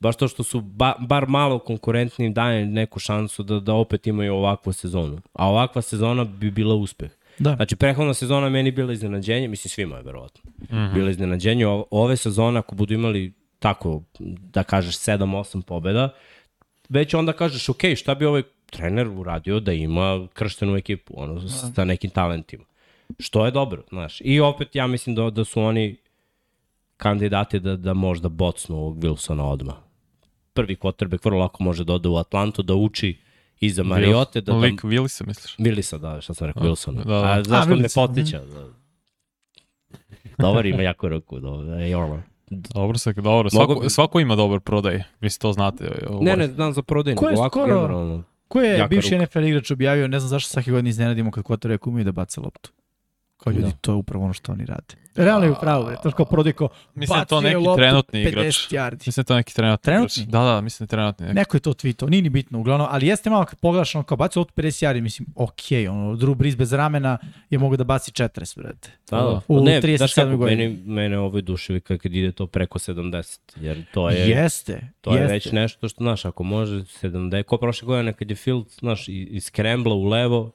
Baš to što su ba, bar malo konkurentni im daje neku šansu da, da opet imaju ovakvu sezonu. A ovakva sezona bi bila uspeh. Da. Znači, prethodna sezona meni bila iznenađenje, mislim svima je verovatno. Mm -hmm. Bila iznenađenje. Ove sezone, ako budu imali tako, da kažeš, 7-8 pobeda, već onda kažeš, ok, šta bi ovaj trener uradio da ima krštenu ekipu, ono, sa nekim talentima. Što je dobro, znaš. I opet ja mislim da, da su oni kandidati da, da možda bocnu ovog Wilsona odmah. Prvi quarterback vrlo lako može da ode u Atlantu, da uči iza Mariote, da, da Lik Willisa, misliš? Willisa, da, šta sam rekao, Wilsona. da, da. A zašto A, me potića? Da. Dobar ima jako ruku, dobro, je ono. Dobro, se, dobro. Mogu Svako, bi- svako ima dobar prodaj. Mislim, to znate. Ovaj. Ne, ne, znam za prodajnu, Ko je ovako skoro- generalno. Ko je Jaka bivši ruka. NFL igrač objavio, ne znam zašto svake godine iznenadimo kad quarterback umeju da baca loptu. Kao ljudi, Da. to je upravo ono što oni rade. Realno je upravo, je. to je kao prodeko, Mislim da je to je neki trenutni 50 igrač. yardi. Mislim da je to neki trenutni, Trenutni? igrač. Da, da, mislim da je trenutni. Neki. Neko je to tweetao, nije ni bitno uglavnom, ali jeste malo kad pogledaš ono kao bacio loptu 50 yardi, mislim, okej, ono, Drew Brees bez ramena je mogao da baci 40, brate. Da, da. U ne, 37 znaš kako, godini. mene, mene ovo duševi kad ide to preko 70, jer to je, jeste, to je jeste. već nešto što, znaš, ako može 70, ko prošle godine kad je Fields, znaš, iz u levo,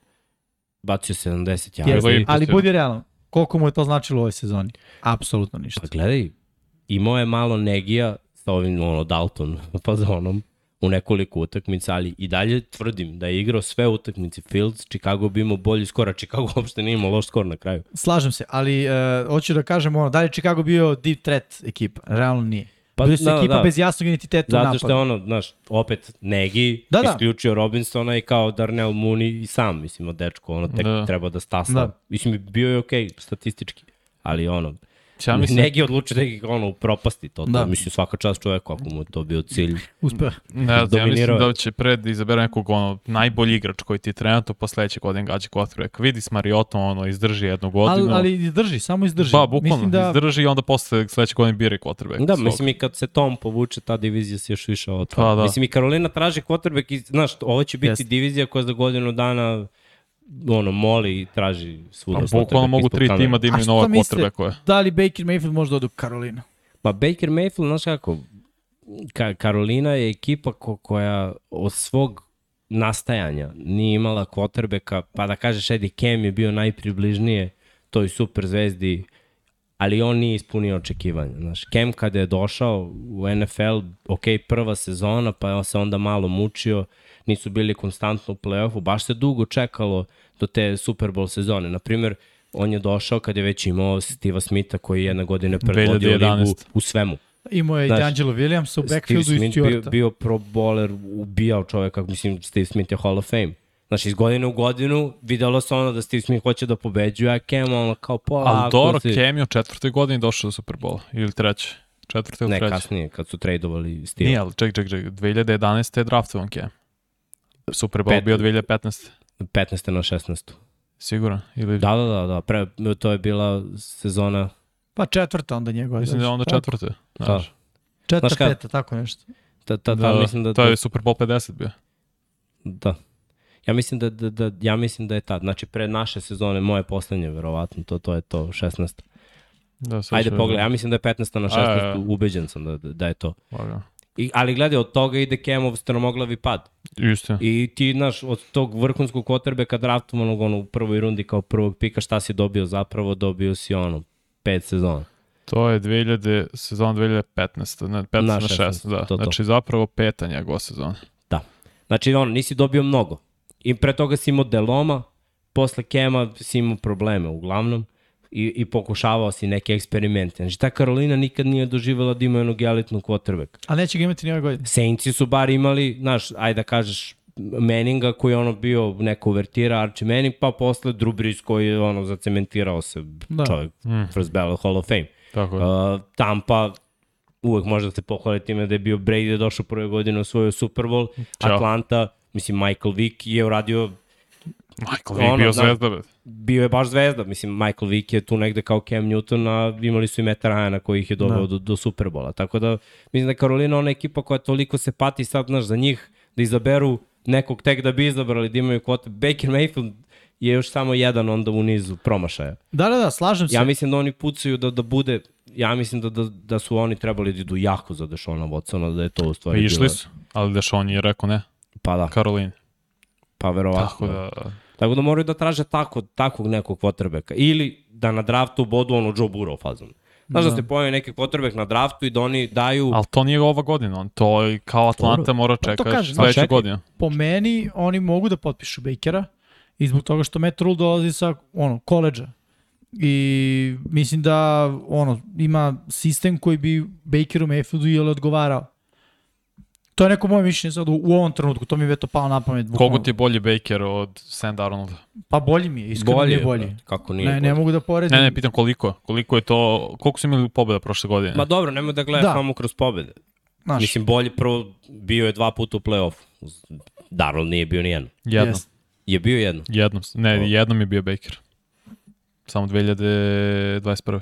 bacio 70 Jeste, yardi. Jeste. ali budi realno, koliko mu je to značilo u ovoj sezoni? Apsolutno ništa. Pa gledaj, imao je malo negija sa ovim, ono, Dalton [laughs] fazonom u nekoliko utakmica, ali i dalje tvrdim da je igrao sve utakmice Fields, Chicago bi imao bolji skor, a Chicago [laughs] uopšte nije imao loš skor na kraju. Slažem se, ali uh, hoću da kažem ono, da li Chicago bio deep threat ekipa? Realno nije. Pa, Bili su da, ekipa da. bez jasnog identiteta u Zato što je ono, znaš, opet Negi Da, da, isključio Robinsona i kao Darnell Mooney i sam, mislim, od dečko, ono, tek Da. treba da stasa. Da. Mislim, bio je okej okay, statistički, ali ono, Ja ja mislim, Negi odlučio da ih ono upropasti to, to Da. mislim svaka čast čoveku ako mu je to bio cilj. Uspeo. ne, znam, ja mislim je. da će pred izabere nekog ono, najbolji igrač koji ti trenutno po sledeće godine gađa quarterback. Vidi s Mariotom, ono, izdrži jednu godinu. Ali, ali izdrži, samo izdrži. Ba, bukvalno, Mislim da, izdrži i onda posle sledeće godine bira i quarterback. Da, svog. mislim i kad se Tom povuče, ta divizija se još više otvara. Pa, da. Mislim i Karolina traži quarterback i, znaš, ovo će biti Jeste. divizija koja za godinu dana ono, moli i traži svuda. A bukvalno quarterback mogu tri kamera. tima da imaju nova mislite? quarterbackove. da li Baker Mayfield može da ode u Karolinu? Pa Baker Mayfield, znaš kako, Ka Karolina je ekipa ko, koja od svog nastajanja nije imala quarterbacka, pa da kažeš Eddie Cam je bio najpribližnije toj super zvezdi, ali on nije ispunio očekivanja. Znaš, Cam kada je došao u NFL, ok, prva sezona, pa se onda malo mučio, nisu bili konstantno u play-offu, baš se dugo čekalo do te Super Bowl sezone. Naprimer, on je došao kad je već imao Steve'a Smitha koji je jedne godine predvodio 2011. ligu u svemu. Imao je i Znaš, D'Angelo Williams u backfieldu i Smith bio, Stewarta. bio pro bowler, ubijao čoveka, mislim Steve Smith je Hall of Fame. Znači, iz godine u godinu videlo se ono da Steve Smith hoće da pobeđuje, a Cam ono kao polako Ali dobro, si- Cam je u četvrtoj godini došao do Superbola. Ili treće. Četvrte ili Ne, treće. kasnije, kad su tradeovali Steve. Nije, ali ček, ček, ček. 2011. je draftovan Cam. Super Bowl Pet- bio 2015. 15. na 16. Siguran? Ili... Da, da, da, da. Pre, to je bila sezona Pa četvrta onda njegova. Mislim da je onda četvrte. Da. Znaš. Četvrta, Znaš kad- peta, tako nešto. Ta, ta, ta, Da, mislim da, to da, je Super Bowl 50 bio. da. Ja mislim da, da, da, ja mislim da je tad. Znači, pre naše sezone, moje poslednje, verovatno, to, to je to, 16. Da, sad Ajde, pogledaj, ja mislim da je 15. na 16. A, ja, ja. ubeđen sam da, da, da je to. Lagano. I, ali gledaj, od toga ide Kemov stromoglavi pad. Isto. I ti, znaš, od tog vrhunskog kotrbeka draftovanog ono, u prvoj rundi kao prvog pika, šta si dobio zapravo? Dobio si ono, pet sezona. To je 2000, sezon 2015. Ne, 15 Na na 16, 16, da. to, to. Znači zapravo peta njegova sezona. Da. Znači, ono, nisi dobio mnogo. I pre toga si imao Deloma, posle Kema si imao probleme, uglavnom, i, i pokušavao si neke eksperimente. Znači, ta Karolina nikad nije doživjela da ima jednog elitnog quarterback. Ali neće ga imati ni ove godine. Saintsi su bar imali, znaš, ajde da kažeš, Manninga koji je ono bio neka uvertira, Archie Manning, pa posle Drew Brees koji je ono zacementirao se Da. da. čovjek, mm. first ballot Hall of Fame. Tako je. Uh, Tampa, uvek može da se pohvali time da je bio Brady došao prve godine u svoju Super Bowl. Ćao. Atlanta, mislim Michael Vick je uradio, Michael Vick ono, bio znaš- zvezda. bre. bio je baš zvezda. Mislim, Michael Vick je tu negde kao Cam Newton, a imali su i Meta Ryana koji ih je doveo Da. do, do Superbola. Tako da, mislim da je Karolina ona ekipa koja toliko se pati sad, znaš, za njih da izaberu nekog tek da bi izabrali, da imaju kvote. Baker Mayfield je još samo jedan onda u nizu promašaja. Da, da, da, slažem se. Ja mislim da oni pucaju da, da bude, ja mislim da, da, da su oni trebali da idu jako za Dešona Watsona, da je to u Pa stvari išli bilo- su, ali Dešon je rekao ne. Pa da, Karolin. pa verovatno. Tako da, Tako da moraju da traže tako, takvog nekog quarterbacka. Ili da na draftu bodu ono Joe Burrow fazon. Znaš da, da se pojavi neki quarterback na draftu i da oni daju... ali to nije ova godina, on to je kao Atlanta mora Pa kažem, sledeću čekaj. godinu. po meni oni mogu da potpišu Bakera i zbog toga što Matt Rule dolazi sa ono, koleđa. I mislim da ono, ima sistem koji bi Bakeru Mayfieldu ili odgovarao. To je neko moje mišljenje sad u, u ovom trenutku, to mi je veto palo na pamet. bukvalno. Kogo ti je bolji Baker od Sam Darnolda? Pa bolji mi je, iskreno mi je bolji. brate, Kako nije? Ne, ne mogu da poredim. Ne, ne, pitam koliko. Koliko je to, koliko su imali pobjeda prošle godine? Ma dobro, nemoj da gledaš Da. samo kroz pobede. Znaš, Mislim, bolji prvo bio je dva puta u play-offu. Darnold nije bio ni jedno. jednom. jest. Je bio jedno. Jednom, ne, jednom je bio Baker. Samo 2021.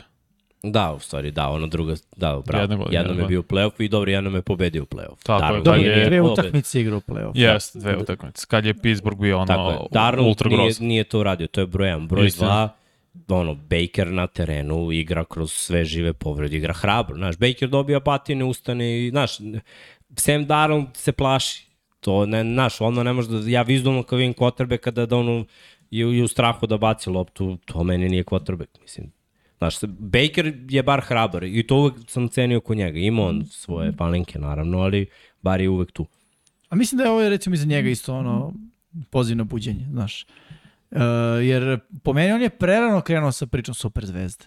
Da, u stvari, da, ono druga, da, godine, jednom je da. bio u play-offu i dobro, jednom je pobedio u play-offu. Tako je, Darnold da, Dobro, je- dve utakmice igra u play-off. Jest, dve utakmice. Kad je Pittsburgh bio Tako je. ono Darnold ultra nije, nije to uradio, to je broj 1. Broj Istina. 2, ono, Baker na terenu igra kroz sve žive povrede, igra hrabro. Znaš, Baker dobija patine, ustane i, znaš, Sam Darnold se plaši. To, ne, znaš, ono ne može da, ja vizualno kao vidim quarterback kada da ono je, je u strahu da baci loptu, to meni nije quarterback, mislim. Znaš, Baker je bar hrabar i to uvek sam cenio kod njega. Ima on svoje palinke, naravno, ali bar je uvek tu. A mislim da je ovo recimo i za njega isto ono poziv na buđenje, znaš. Uh, jer po meni on je prerano krenuo sa pričom super zvezde.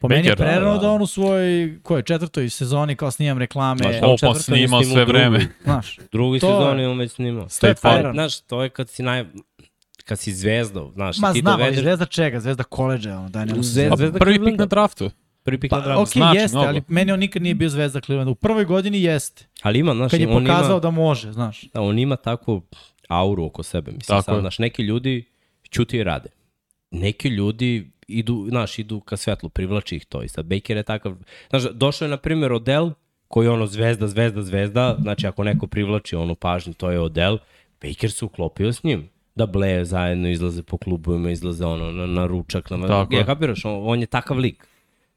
Po meni je Baker, da, prerano da. da, on u svojoj, koje, četvrtoj sezoni kao snimam reklame, Ma, Ovo pa snimao sve vreme. znaš. Drugi To- sezon je on već snimao. To je prerano. Znaš, to je kad si naj... Kad si zvezda, znaš, Ma ti znam, dovedeš zvezda čega? Zvezda koleđa, ono, daj nema se Zvezda- A zezati. prvi pik na draftu. prvi pik na Pa, draft. ok, znači jeste, mnogo. ali meni on nikad nije bio zvezda Clevelanda. U prvoj godini jeste. Ali ima, znaš, Kad je on pokazao ima, da može, znaš. da, on ima takvu auru oko sebe. Mislim, Tako sad, je. znaš, neki ljudi ćuti i rade. Neki ljudi idu, znaš, idu ka svetlu, privlači ih to. I sad Baker je takav, znaš, došao je, na primjer, Odell, koji je ono zvezda, zvezda, zvezda, znači ako neko privlači onu pažnju, to je Odell, Baker se uklopio s njim da bleje zajedno, izlaze po klubovima, izlaze ono na, na ručak. Na, Tako ja kapiraš, on, on je takav lik.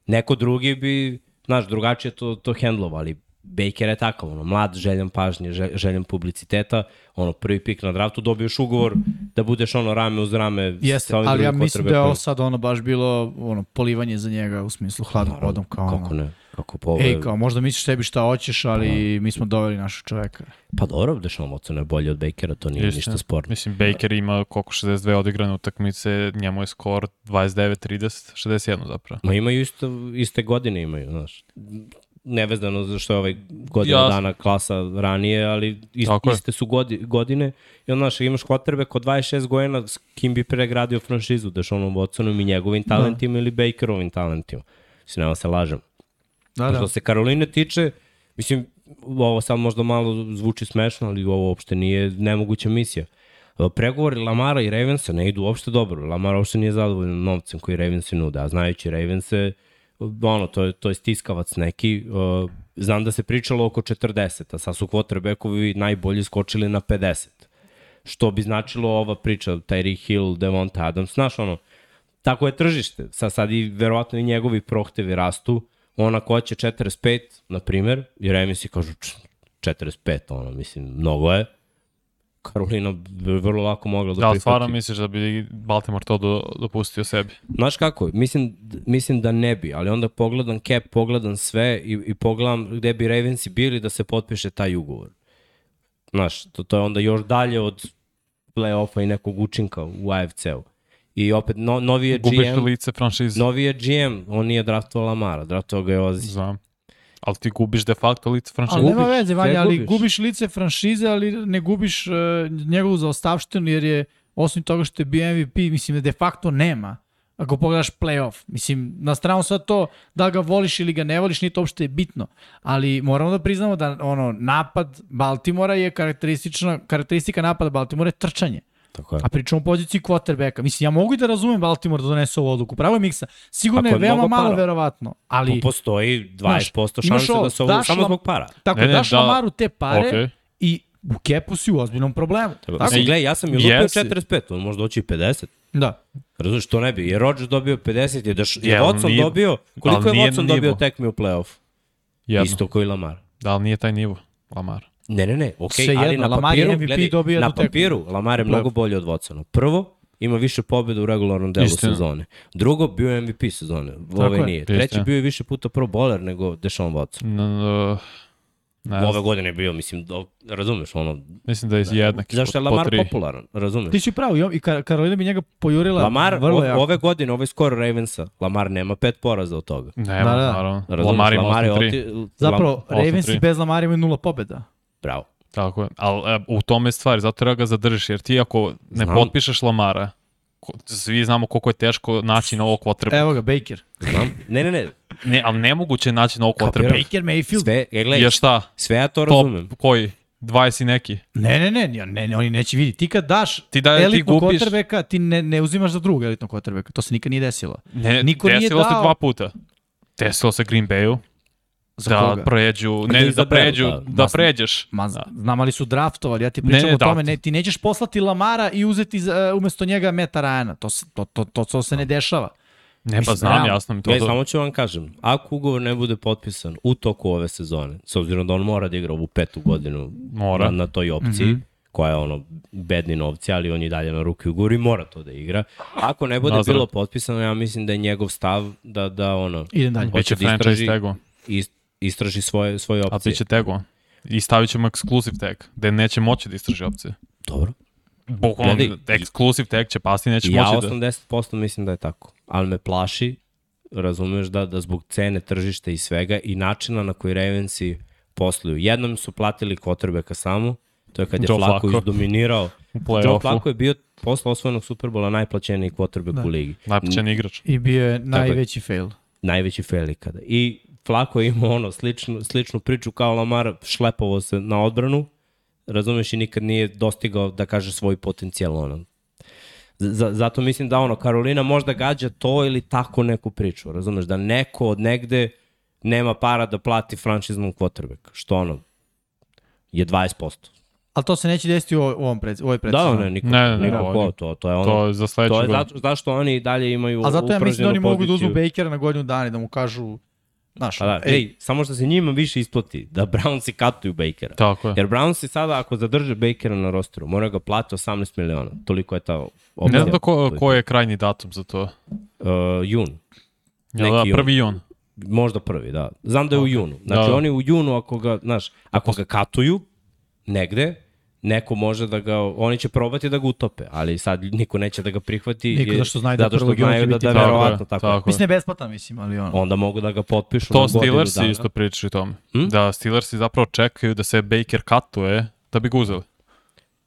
Neko drugi bi, znaš, drugačije to, to hendlova, ali Baker je takav, ono, mlad, željan pažnje, žel- željan publiciteta, ono, prvi pik na draftu, dobiješ ugovor da budeš ono rame uz rame Jeste, sa ali ja mislim da je ovo sad ono baš bilo ono, polivanje za njega u smislu hladnom vodom kao Kako ono. ne? Kako po Ej, kao možda misliš sebi šta hoćeš, ali mi smo doveli našeg čoveka. Pa dobro, Deshaun Watson je bolji od Bakera, to nije Istina. ništa sporno. Mislim, Baker ima koliko 62 odigrane utakmice, njemu je skor 29-30, 61 zapravo. Ma imaju isto, iste godine imaju, znaš. Nevezano za što je ovaj godina Jasno. dana klasa ranije, ali ist, Tako je. iste su godi, godine. I onda, znaš, imaš kvotrbe kod 26 godina s kim bi pregradio franšizu, Dešonom Watsonom i njegovim talentima ili Bakerovim talentima. Mislim, nema se lažem. Da, Da. Što se Karoline tiče, mislim, ovo sad možda malo zvuči smešno, ali ovo uopšte nije nemoguća misija. Pregovori Lamara i Ravensa ne idu uopšte dobro. Lamar uopšte nije zadovoljan novcem koji Ravensi nude, a znajući Ravense, ono, to je, to je stiskavac neki. Uh, znam da se pričalo oko 40, a sad su quarterbackovi najbolji skočili na 50. Što bi značilo ova priča, Tyreek Hill, Devonta Adams, znaš ono, tako je tržište. Sad, sad i verovatno i njegovi prohtevi rastu. On ako hoće 45, na primer, i Remisi kažu "Č- 45, ono, mislim, mnogo je. Karolina bi vrlo lako mogla da Da, prihvati. stvarno misliš da bi Baltimore to do, dopustio sebi? Znaš kako, mislim, mislim da ne bi, ali onda pogledam cap, pogledam sve i, i pogledam gde bi Ravensi bili da se potpiše taj ugovor. Znaš, to, to je onda još dalje od play-offa i nekog učinka u AFC-u. I opet, no, novi je Gubiš GM, lice franšize. novi je GM, on nije draftovao Lamara, draftovao ga je Ozzy. Znam. Ali ti gubiš de facto lice franšize. Ali nema gubiš, veze, Vanja, ali gubiš. gubiš lice franšize, ali ne gubiš uh, njegovu zaostavštinu, jer je, osim toga što je bio MVP, mislim da de facto nema. Ako pogledaš playoff. Mislim, na stranu sad to, da ga voliš ili ga ne voliš, nije to uopšte bitno. Ali moramo da priznamo da ono, napad Baltimora je karakteristična, karakteristika napada Baltimora je trčanje. Tako je. A pričamo o poziciji quarterbacka. Mislim, ja mogu i da razumem Baltimore da donese ovu odluku. Pravo je miksa. Sigurno je je veoma malo para. verovatno. Ali, Postoji Znaš, 20% imaš šanse ovo, da se ovo daš samo zbog para. tako Ne, ne, ne, daš da- Lamaru te pare Okej. i u kepu si u ozbiljnom problemu. Tako? Mislim, gledaj, ja sam i lupio Jesi. 45, on može doći i 50. Da. Razumiješ, to ne bi. Je Rodgers dobio 50, je, daš, je Je, Watson nije- dobio, koliko je Watson nivo. dobio tekmi u playoff? Jedno. Isto koji Lamar. Da, ali nije taj nivo, Lamar. Ne, ne, ne, okej, Sve ali jedno, na Lamar papiru, MVP gledaj, dobio na papiru Lamar je mnogo bolji od Watsona. Prvo, ima više pobjeda u regularnom delu Istina. sezone. Drugo, bio je MVP sezone. Ove je. nije. Istina. Treći bio je više puta pro bowler nego Deshaun Watson. N, n, ne, Ove godine je bio, mislim, do, razumeš, ono, mislim da je jednak. zašto je po- po Lamar tri. popularan, razumeš? Ti si pravo, i i Karolina bi njega pojurila Lamar, vrlo jako. ove godine, ovaj skoro Ravensa, Lamar nema pet poraza od toga. Nema, Da, da. naravno. Razumeš, Lamar ima je 8-3. oti- Zapravo, Ravens tri. bez Lamara imaju nula pobjeda. Bravo. Tako je. Ali e, u tome je stvar, zato treba ga zadržiš, jer ti ako ne Znam. potpišeš Lamara, ko, svi znamo koliko je teško naći novog kvotrepa. Evo ga, Baker. Znam. Ne, ne, ne. Ne, ali nemoguće naći novog. Kapiram. Baker Mayfield. Sve, ja, gledaj, Je šta? sve ja to Top razumem. koji? 20 i neki. Ne, ne, ne, ne, ne, oni neće vidi. Ti kad daš Ti da- ti elitnog gubiš- quarterbacka, ti ne, ne uzimaš za drugog elitnog quarterbacka. To se nikad nije desilo. Ne, Niko nije desilo se dao- dva puta. Desilo se Green Bayu, Za da koga? pređu, Da ne, da izaberu, pređu, da. da, Ma, pređeš. Ma, Da. znam ali su draftovali, ja ti pričam Ne, ne, o tome, da. ne, ti nećeš poslati Lamara i uzeti za, umesto njega Meta Ryana, to, to, to, to, to se ne dešava. Ne, pa znam, realno. jasno mi to. Da- samo ću vam kažem, ako ugovor ne bude potpisan u toku ove sezone, s obzirom da on mora da igra ovu petu godinu Mora. na, na toj opciji, Mhm. koja je ono bedni novci, ali on je dalje na ruki ugovor i mora to da igra. Ako ne bude Nazdrav. bilo potpisano, ja mislim da je njegov stav da, da ono, Idem dalje. hoće Biće da franchise istraži, tago. ist, istraži svoje, svoje A opcije. biće tago. I stavit ćemo exclusive tag, gde neće moći da istraži opcije. Dobro. Bukvalno, exclusive tag će pasti, neće Ja moći da... 80% mislim da je tako. Ali me plaši, razumeš, da, da zbog cene tržišta i svega i načina na koji Ravensi posluju. Jednom su platili kvotrbeka samo, to je kad je Joe Flako Flacco. izdominirao. [laughs] Joe. Flacco je bio posle osvojenog Superbola najplaćeniji kvotrbek Da. u ligi. Najplaćeni igrač. I bio je najveći fail. Najveći fail ikada. I Flako je imao ono, sličnu, sličnu priču kao Lamar, šlepovo se na odbranu, razumeš, i nikad nije dostigao, da kaže, svoj potencijal. Ono. Z- zato mislim da ono, Karolina možda gađa to ili tako neku priču, razumeš, da neko od negde nema para da plati franšiznom quarterback, što ono, je 20%. Ali to se neće desiti u ovom pred, u ovoj Da, ne, niko, Ne, ne, ne, niko ovo je- to, to je ono, To je za sledeću to je godinu. zato, zašto oni dalje imaju A zato ja mislim da oni mogu da uzmu. Bakera na godinu dana i da mu kažu, znaš, Pa da, ej, ej, samo što se njima više isplati, da Brownsi katuju Bakera. Tako je. Jer Brownsi sada, ako zadrže Bakera na rosteru, moraju ga plati 18 miliona. Toliko je ta opcija. Ne znam da ko, ko je krajnji datum za to. Uh, jun. Da, Neki jun. prvi jun. Možda prvi, da. Znam da je u junu. Znači, Da, da. oni u junu, ako ga, znaš, ako ga katuju negde, neko može da ga, oni će probati da ga utope, ali sad niko neće da ga prihvati. Niko jer- da što znaju da zato što prvog juna znaju će da, biti da, tako. verovatno Tako je, tako. tako je. Mislim, ne besplatan, mislim, ali ono. Onda mogu da ga potpišu To na godinu Steelersi isto pričaju tome. Hm? Da Steelersi zapravo čekaju da se Baker katuje da bi ga uzeli.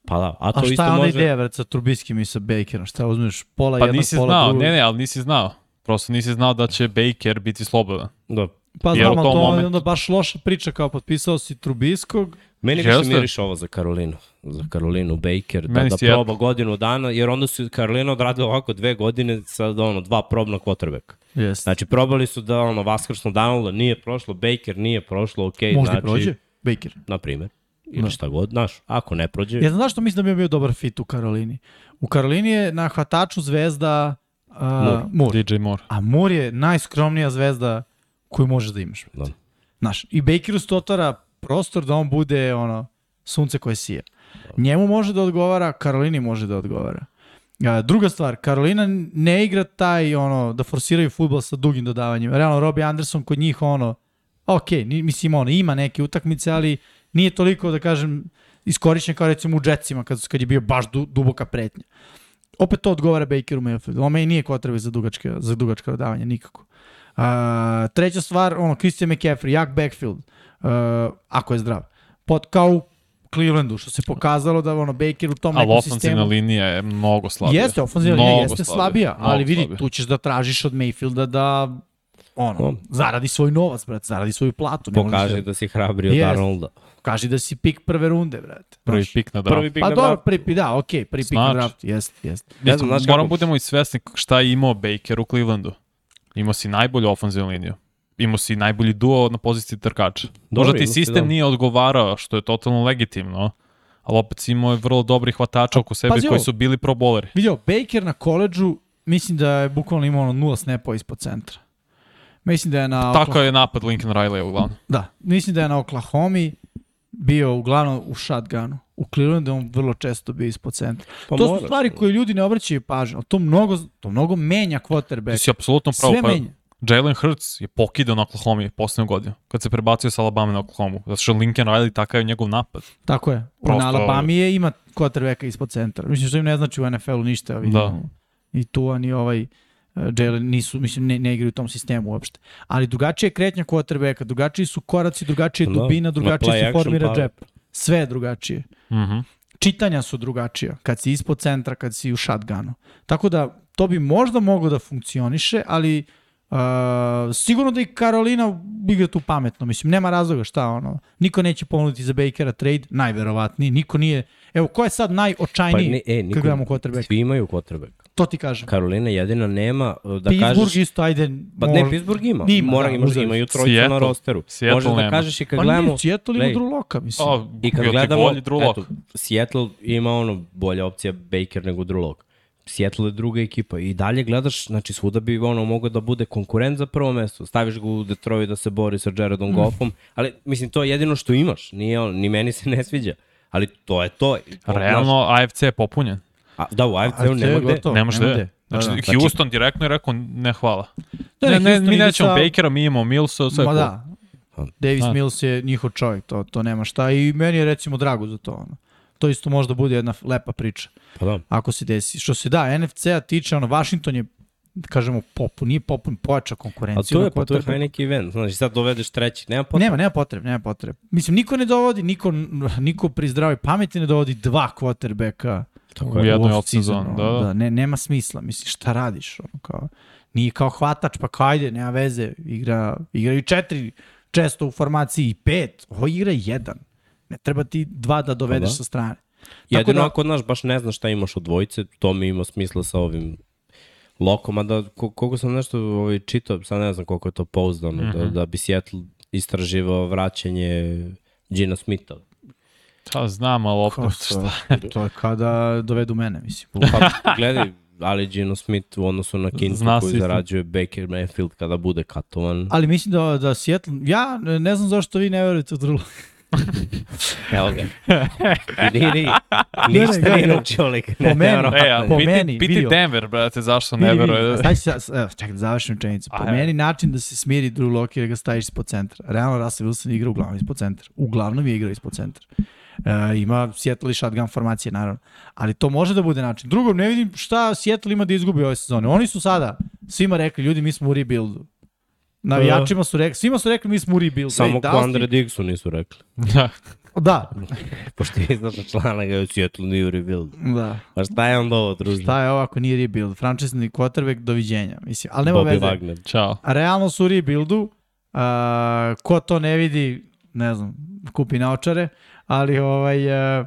Pa da, a to A šta isto je ona može... ideja, vrat, sa Trubiskim i sa Bakerom? Šta uzmeš pola Pa jednog, nisi pola znao, drugog? ne ne, ali nisi znao. Prosto nisi znao da će Baker biti slobodan. Da. Pa znam, to je onda baš loša priča kao potpisao si Trubiskog. Meni više Jeste. miriš ovo za Karolinu. Za Karolinu Baker, da, Meni da proba godinu dana, jer onda su Karolina odradila ovako dve godine sa ono, dva probna quarterbacka. Jeste. Znači, probali su da ono, vaskrsnu Donalda nije prošlo, Baker nije prošlo, ok, Možda znači, prođe, Baker. na primer, ili Da. šta god, znaš, ako ne prođe, Ja znam zašto mislim da bi bio dobar fit u Karolini. U Karolini je na hvataču zvezda uh, Moore. Moore. DJ Moore. A Moore je najskromnija zvezda koju možeš da imaš. Da. Znaš, i Bakeru se otvara prostor da on bude ono, sunce koje sije. Njemu može da odgovara, Karolini može da odgovara. A, druga stvar, Karolina ne igra taj, ono, da forsiraju futbol sa dugim dodavanjima. Realno, Robbie Anderson kod njih, ono, ok, mislim, ono, ima neke utakmice, ali nije toliko, da kažem, iskorišćen kao recimo u Jetsima, kad, kad je bio baš du, duboka pretnja. Opet to odgovara Bakeru Mayfieldu. On meni nije kotrebe za dugačke, za dugačka dodavanja, nikako. A, treća stvar, ono, Christian McCaffrey, jak backfield, uh, ako je zdrav. Pod, kao u Clevelandu, što se pokazalo da ono, Baker u tom Ali nekom ofenzivna sistemu... linija je mnogo slabija. Jeste, ofenzivna linija jeste slabija, slabija, ali vidi, slabija. tu ćeš da tražiš od Mayfielda da ono, No. zaradi svoj novac, brate, zaradi svoju platu. Pokaže da, da si hrabri od. Arnolda. kaži da si pik prve runde, brate. Prvi pik na draft. Prvi pik Pa na dobro, draft. prvi pik, da, okej, prvi pik na draft, jeste, jeste. Ne znam, znaš kako- budemo i svesni šta je imao Baker u Clevelandu. Imao si najbolju ofenzivnu liniju. Imao si najbolji duo na poziciji trkača. Možda ti sistem da. nije odgovarao, što je totalno legitimno, ali opet si imao je vrlo dobri hvatača oko sebe pazi koji su bili pro boleri. Vidio, Baker na koleđžu, mislim da je bukvalno imao ono nula snapova ispod centra. Mislim da je na... Tako je napad Lincoln Riley uglavnom. Da, mislim da je na Oklahoma bio uglavnom u shotgunu. U Clevelandu je on vrlo često bio ispod centra. Pa to su stvari koje ljudi ne obraćaju pažnju. ali To mnogo, to mnogo menja Ti quarterback. si apsolutno pravo. Sve Pa, menja. Jalen Hurts je pokidao na Oklahoma poslednju godinu, kad se prebacio sa Alabama na Oklahoma. Zato što Lincoln Riley takav je njegov napad. Tako je. Prosto- Na Alabama je ima quarterbacka ispod centra. Mislim što im ne znači u NFL-u ništa. Vidim, Da. I tu ni ovaj uh, Jalen nisu, mislim, ne, ne igraju u tom sistemu uopšte. Ali drugačije je kretnja quarterbacka, drugačiji su koraci, drugačije je Da. dubina, Na drugačije se formira power. džep. Sve je drugačije. Mhm. čitanja su drugačija kad si ispod centra, kad si u shotgunu. Tako da to bi možda moglo da funkcioniše, ali uh, sigurno da i Karolina igra tu pametno. Mislim, nema razloga šta ono. Niko neće ponuditi za Bakera trade, najverovatniji. Niko nije... Evo, ko je sad Pa, najočajniji ne, e, kad niko, gledamo quarterback? svi imaju quarterback. To ti kažem. Karolina jedina nema, uh, da Pittsburgh kažeš... isto, ajde... Pa ne, Pittsburgh ima. Ima, Mora, da, imaš, uzeli imaju trojicu na rosteru. Seattle Možeš da nema. kažeš i kad Pa gledamo... nije, Seattle ima Drew Locka, mislim. A, I kad gledamo, bolji Drew eto, Seattle ima ono bolja opcija Baker nego Drew Lock. Seattle je druga ekipa i dalje gledaš, znači svuda bi ono mogao da bude konkurent za prvo mesto. Staviš ga u Detroit da se bori sa Jaredom Mm. Goffom, ali mislim to je jedino što imaš, nije on, ni meni se ne sviđa. Ali to je to. Realno, AFC je popunjen. a, da, u AFC-u AFC nema gde. Nemaš nema gde. gde. Znači, Da, da, Houston direktno je rekao ne hvala. Da, ne, ne, Houston mi nećemo sa- Bakera, mi imamo Millsa, sve Ma da. Davis Da. Mills je njihov čovjek, to, to nema šta. I meni je recimo drago za to. Ono. To isto možda bude jedna lepa priča. Pa da. Ako se desi. Što se da, NFC-a tiče, ono, Washington je, da kažemo, popu, nije popun, pojača A konkurenciju. to je, pa to je. Heineken event. Znači sad dovedeš treći, nema potrebe. Nema, nema potrebe, nema potrebe. Mislim, niko ne dovodi, niko, niko pri zdravoj pameti ne dovodi dva quarterbacka Tako U je. jednoj off-seasonu, off-season, da, da. ne, nema smisla, mislim, šta radiš? Ono, kao, nije kao hvatač, pa kao ajde, nema veze, igra, igraju četiri često u formaciji i pet, ovo igra jedan. Ne treba ti dva da dovedeš da. sa strane. Jedino da- ako, znaš, baš ne znaš šta imaš od dvojice, to mi ima smisla sa ovim lokom, a da ko- koliko sam nešto ovaj, čitao, sad ne znam koliko je to pouzdano, mm -hmm. da, da bi Seattle istraživao vraćanje Gina Smitha. Pa znam, ali opet što- šta. To je kada dovedu mene, mislim. Pa gledaj, ali Gino Smith u odnosu na Kintu Zna koji zarađuje Baker Mayfield kada bude katovan. Ali mislim da, da Seattle, ja ne znam zašto vi ne verujete u Drew Locka. Evo ga. [laughs] Ni, ni, ništa gledaj. nije naučio lik. Po meni. Nevjerovatno E, a Po piti, meni, piti vidio. Denver, brate, zašto ne veruje? Znači, evo, čekaj da završim rečenicu. Po Ajde. meni način da se smiri Drew Lock je da ga staviš ispod centra. Realno Russell Wilson igra uglavnom ispod centra. Uglavnom je igrao ispod centra. E, ima Seattle i shotgun formacije, naravno. Ali to može da bude način. Drugo, ne vidim šta Seattle ima da izgubi ove sezone. Oni su sada svima rekli, ljudi, mi smo u rebuildu. Navijačima su rekli, svima su rekli mi smo u rebuildu. Samo Ej, Andre Diggsu nisu rekli. Da. Da, [laughs] Pošto je iznata člana ga je u Seattle New Rebuild. da. Pa šta je onda ovo, druže? Šta je ovo ako nije rebuild? Frančisni quarterback, doviđenja. Mislim, ali nema Bobby veze. Wagner. Ćao. A realno su u rebuildu, a, ko to ne vidi, ne znam, kupi naočare, ali ovaj, a,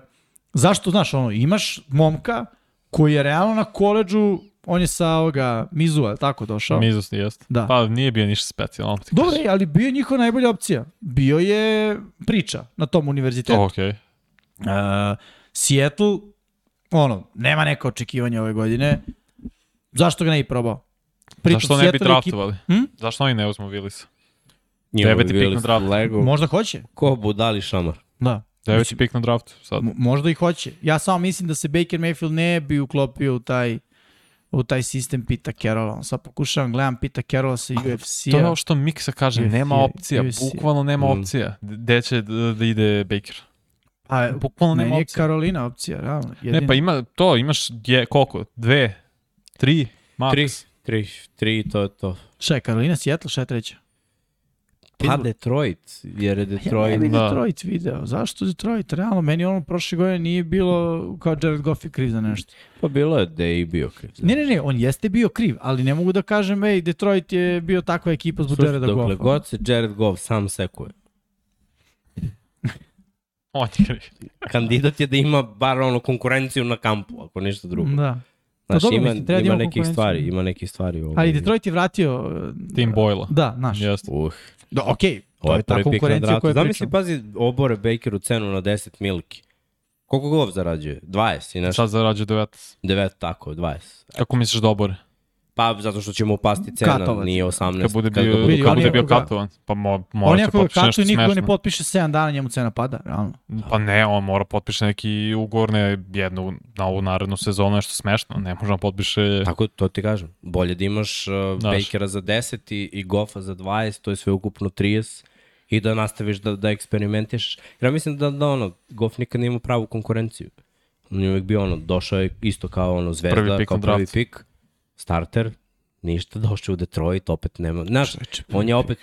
zašto, znaš, ono, imaš momka koji je realno na koleđu, on je sa ovoga Mizua, tako došao? Mizus jest. Da. Pa nije bio ništa specijalno. Dobro, ali bio je njihova najbolja opcija. Bio je priča na tom univerzitetu. To okej. Uh, Seattle, ono, nema neka očekivanja ove godine. Zašto ga ne bi probao? Zašto ne bi draftovali? Hm? Zašto oni ne uzmu Willisa? Njima Deveti bi pik na draftu. Lego. Možda hoće. Ko budali šamar? Da. Deveti pik na draftu sad. Možda i hoće. Ja samo mislim da se Baker Mayfield ne bi uklopio u taj u taj sistem Pita Carrolla. On sad pokušavam, gledam Pita Carrolla sa To je UFC-a. ovo što Miksa kaže, UFC, nema opcija, UFC. bukvalno nema Mm. opcija. Gde će da, ide Baker? A, Bukvalno nema meni je opcija. Karolina opcija, realno. Ne, pa ima to, imaš je, koliko? Dve? Tri? Max? Tri, tri, tri, to je to. Šta je, Karolina, Seattle, šta je treća? Pa. Detroit, jer je Ja ne Detroit... bi Da. Detroit video. Zašto Detroit? Realno, meni ono prošle godine nije bilo kao Jared Goff je kriv za nešto. Pa bilo je da je i bio kriv. Ne, ne, ne, on jeste bio kriv, ali ne mogu da kažem, ej, Detroit je bio takva ekipa zbog Slušaj, Jareda dokle Goffa. god se Jared Goff sam sekuje. [laughs] On je kriv. Kandidat je da ima bar ono konkurenciju na kampu, ako ništa drugo. Da. Znaš, dobro, ima, mislim, treba da ima ima nekih stvari, ima nekih stvari. Ovaj. Ali Detroit je vratio... uh, Tim Boyle. Da, znaš. Jeste. Uh, Da, okej, to ovo je je ta konkurencija koja Zamisli, pričam. pazi, obore Bakeru cenu na 10 milki. Koliko Goff zarađuje? 20 i nešto. Sad zarađuje 19. 9, tako, 20. Kako misliš da obore? Pa zato što će mu pasti cena, Katovac. nije 18. Kad bude bio, kad on bude je bio katovan? Pa mo, mora ga potpiše nešto i niko ne smešno. potpiše 7 dana, njemu cena pada, realno. Pa ne, on mora potpiše neki ugovor ne jednu na ovu narednu sezonu, nešto smešno. Ne može da potpiše... Tako, to ti kažem. Bolje da imaš uh, Znaš. Bakera za 10 i, i Goffa za 20, to je sve ukupno 30 i da nastaviš da, da eksperimentiš. Jer ja mislim da, da ono, Goff nikad nije imao pravu konkurenciju. On je uvijek bio ono, došao je isto kao ono zvezda, Prvi kao prvi pik, starter, ništa, [laughs] došao u Detroit, opet nema. Znaš, on je opet,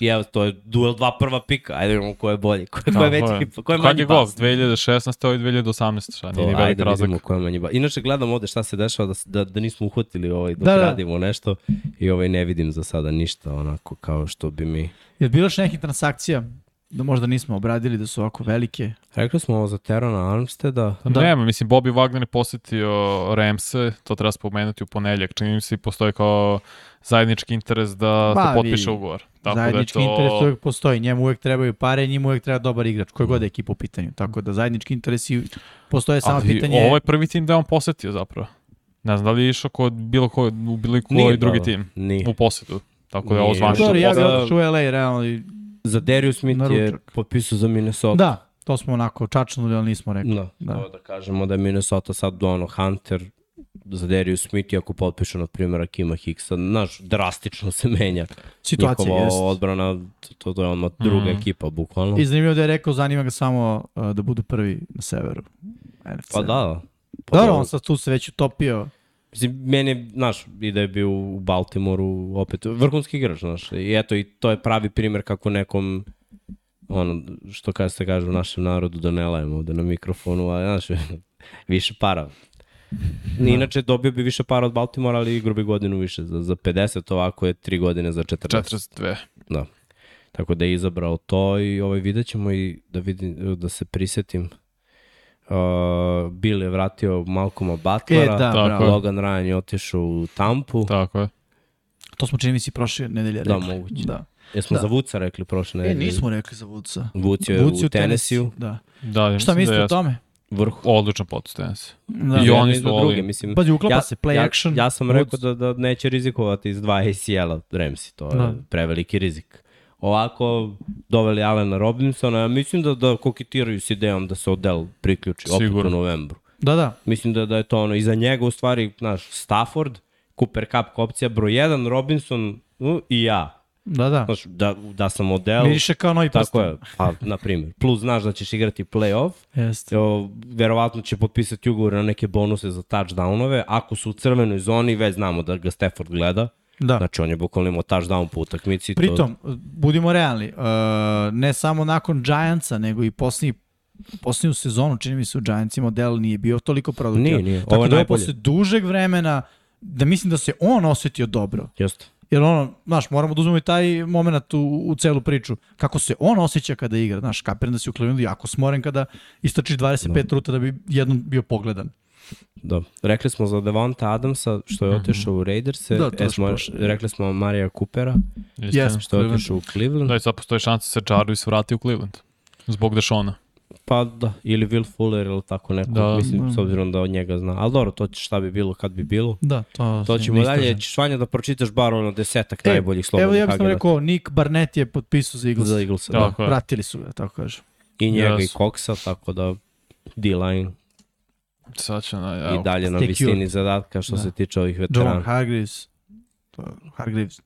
i evo, to je duel dva prva pika, ajde vidimo ko je bolji, ko, ko je veći, ko je Kad manji je Golf? bas. 2016. ovo je 2018. Šta, nije ni To, ajde da razlika. vidimo ko je manji bas. Inače gledam ovde šta se dešava da, da, da nismo uhvatili ovaj, dok Da, da. radimo nešto i ovaj ne vidim za sada ništa onako kao što bi mi... Je bilo još nekih transakcija da možda nismo obradili da su ovako velike? Rekli smo ovo za Terona Armsteada, Da. Da. Nema, mislim, Bobby Wagner je posetio Ramse, to treba spomenuti u ponedljak. Čini mi se i postoji kao zajednički interes da Ma, se potpiše ugovor. Tako zajednički da to... interes uvek postoji, njemu uvek trebaju pare, njemu uvek treba dobar igrač, koji god je ekipa u pitanju. Tako da zajednički interesi postoje samo Ali pitanje... ovo je prvi tim da je on posetio zapravo. Ne znam da li je išao kod bilo ko, u bilo koji drugi dao. tim Nije. u posetu. Tako da je ovo zvanično ja bih Da. otišao u LA, realno. Za Darius Smith Na je ručak. potpisao za Minnesota. Da, to smo onako čačnuli, ali nismo rekli. Da, Da. da. da kažemo da je Minnesota sad ono Hunter za Darius Smith i ako potpišu na primjer Akima Hicksa, znaš, drastično se menja Situacija njihova jest. odbrana, to, to je ono druga Mm. ekipa, bukvalno. I zanimljivo da je rekao, zanima ga samo uh, da budu prvi na severu. NFC. Pa da. Pa Dobro, da. on sad tu se već utopio. Mislim, meni je, znaš, i da je bio u Baltimoru opet vrhunski igrač, znaš. I eto, i to je pravi primjer kako nekom, ono, što kaže se kaže u našem narodu, da ne lajemo ovde na mikrofonu, a znaš, [laughs] više para. Ni [laughs] Inače, dobio bi više para od Baltimora, ali igro bi godinu više. Za, za 50 ovako je 3 godine za 40. 42. Da. Tako da je izabrao to i ovaj vidjet ćemo i da, vidim, da se prisetim. Uh, Bill je vratio Malcoma Butlera, E, da, Tako bravo. je. Logan Ryan je otišao u Tampu. Tako je. To smo čini mi si prošle nedelje Da, rekli. moguće. Da. Jesmo Da. za Vuca rekli prošle E, nedelje. nismo rekli za Vuca. Vuc je Vuc je u Tennessee-u. Da. Da, Šta da mislite je o tome? Vrh. odličan potez tenis. Da. I oni su druge, in. mislim. Pazi, uklapa ja, se play ja, action. Ja sam rekao da, da neće rizikovati iz dva ACL-a Ramsey, to je Da. preveliki rizik. Ovako doveli Alena Robinsona, ja mislim da, da koketiraju s idejom da se Odell priključi opet Sigurno. u novembru. Da, da. Mislim da, da je to ono, iza njega u stvari, znaš, Stafford, Cooper Cup opcija broj 1, Robinson uh, i ja. Da, da. Znaš, da, da sam Odell, Miriše kao novi prsten. tako je, pa, na primjer. Plus znaš da ćeš igrati playoff, Jeste. O, verovatno će potpisati ugovor na neke bonuse za touchdownove. Ako su u crvenoj zoni, već znamo da ga Stafford gleda. Da. Znači, on je bukvalno imao touchdown po utakmici. to- Pritom, budimo realni, uh, ne samo nakon Giantsa, nego i posljednji posljednju sezonu, čini mi se u Giantsima, model nije bio toliko produktivan. Nije, nije. Tako Ovo je da je posle dužeg vremena, da mislim da se on osetio dobro. Jeste. Jer ono, znaš, moramo da uzmemo i taj moment u, u celu priču. Kako se on osjeća kada igra, znaš, kapiram da si u Clevelandu jako smoren kada istočiš 25 ruta da bi jednom bio pogledan. Da. Rekli smo za Devonta Adamsa, što je otišao u Raiderse. Da, to e, smo, rekli smo Marija Coopera, Istina. Jesmo. što je otišao u Cleveland. Da, i sad postoji šansa da se Jarvis vrati u Cleveland. Zbog Dešona. Pa da, ili Will Fuller ili tako neko. Da. Mislim, Da. s obzirom da od njega zna. Ali dobro, to će šta bi bilo kad bi bilo. Da, to, To ćemo dalje. Ćeš Vanja da pročitaš bar ono desetak E, najboljih slobodnih Evo ja bih sam rekao, Nick Barnett je potpisao za Eagles. za Eaglesa. Da. Da. Tako. Vratili su ga, tako kažem. I njega Yes. i Coxa, tako da D-line Sad će na, i dalje na visini cured. zadatka što Da. se tiče ovih John veterana. Hargreaves, to Hargreaves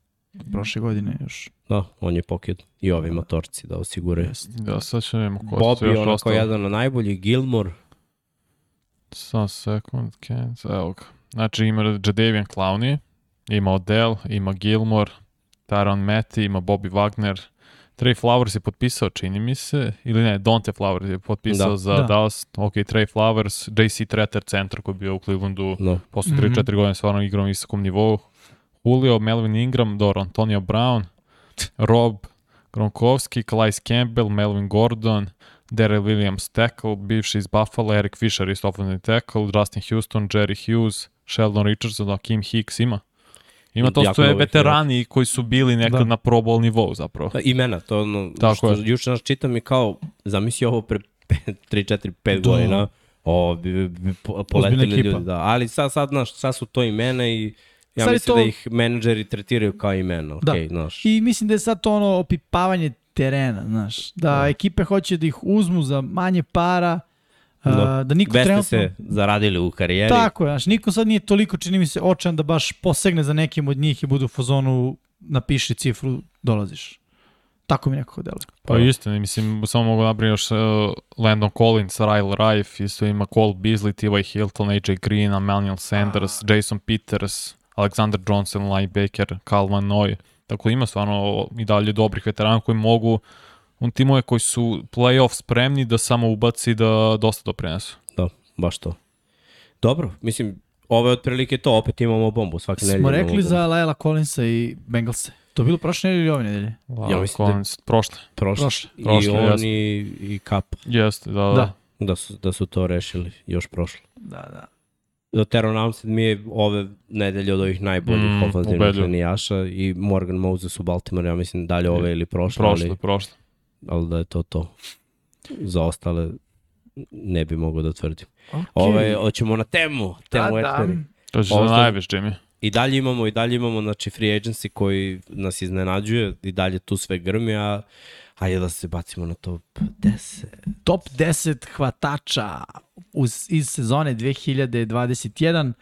prošle godine još. Da, on je pokid i ovi motorci da osiguraju. Da, sad ćemo vidimo ko Bob su je još onako ostali. jedan od najboljih, Gilmore, Sam sekund, Kens, evo ga. Znači ima Jadavian Clowney, ima Odell, ima Gilmore, Tyron Matty, ima Bobby Wagner, Trey Flowers je potpisao, čini mi se, ili ne, Dante Flowers je potpisao Da. za Da. Dallas, ok, Trey Flowers, JC Treter centar koji je bio u Clevelandu no. posle Mhm. 3-4 godine stvarno igrao na visokom nivou. Julio, Melvin Ingram, Dor Antonio Brown, Rob Gronkowski, Calais Campbell, Melvin Gordon, Daryl Williams tackle, bivši iz Buffalo, Eric Fisher isto offensive tackle, Justin Houston, Jerry Hughes, Sheldon Richardson, Kim Hicks ima. Ima to sve dobrih veterani koji su bili nekad Da. na pro bowl nivou zapravo. Da, Imena, to ono, Tako što je. juče nas čitam i kao, zamisli ovo pre 3, 4, 5 Da. godina, o, bi, bi, bi po- poletili ljudi, da. Ali sad, sad, znaš, sad su to imena i ja Sad mislim to- da ih menadžeri tretiraju kao imena, Da. okej, znaš. I mislim da je sad to ono opipavanje terena, znaš. Da, ekipe hoće da ih uzmu za manje para, Da. da niko Veste trenutno... se zaradili u karijeri. Tako je, znaš, niko sad nije toliko, čini mi se, očan da baš posegne za nekim od njih i bude u fazonu napiši cifru, dolaziš. Tako mi nekako deluje. Pa istina, mislim, samo mogu nabrati još uh, Landon Collins, Ryle Rife, isto ima Cole Beasley, T.Y. Hilton, AJ Green, Emmanuel Sanders, Jason Peters, Alexander Johnson, linebacker, Calvin Noy. Tako ima stvarno i dalje dobrih veterana koji mogu on timove koji su playoff spremni da samo ubaci da dosta doprinesu. Da, baš to. Dobro, mislim, ovo je otprilike to, opet imamo bombu svake nedelje. Smo rekli bombu. za Laela Collinsa i Bengalse. To je bilo prošle nedelje ili ove nedelje? Wow, Ja mislim da- Collins, prošle. Prošle. Prošle. I Prošle, on i, i Kap, Jeste, da, da. Da. da su, da su to rešili još prošle. Da, da. Do Teron Armstead mi je ove nedelje od ovih najboljih Mm, ofenzivnih linijaša i Morgan Moses u Baltimore, ja mislim dalje ove ili prošle, Prošle, ali, prošle. Ali da je to to. Za ostale ne bi mogao da tvrdim. Okay. Ove, hoćemo na temu, temu da, da. Eteri. To će Ovo da najveš, Jimmy. I dalje imamo, i dalje imamo, znači, free agency koji nas iznenađuje, i dalje tu sve grmi, a hajde da se bacimo na top 10. Top 10 hvatača uz, iz sezone 2021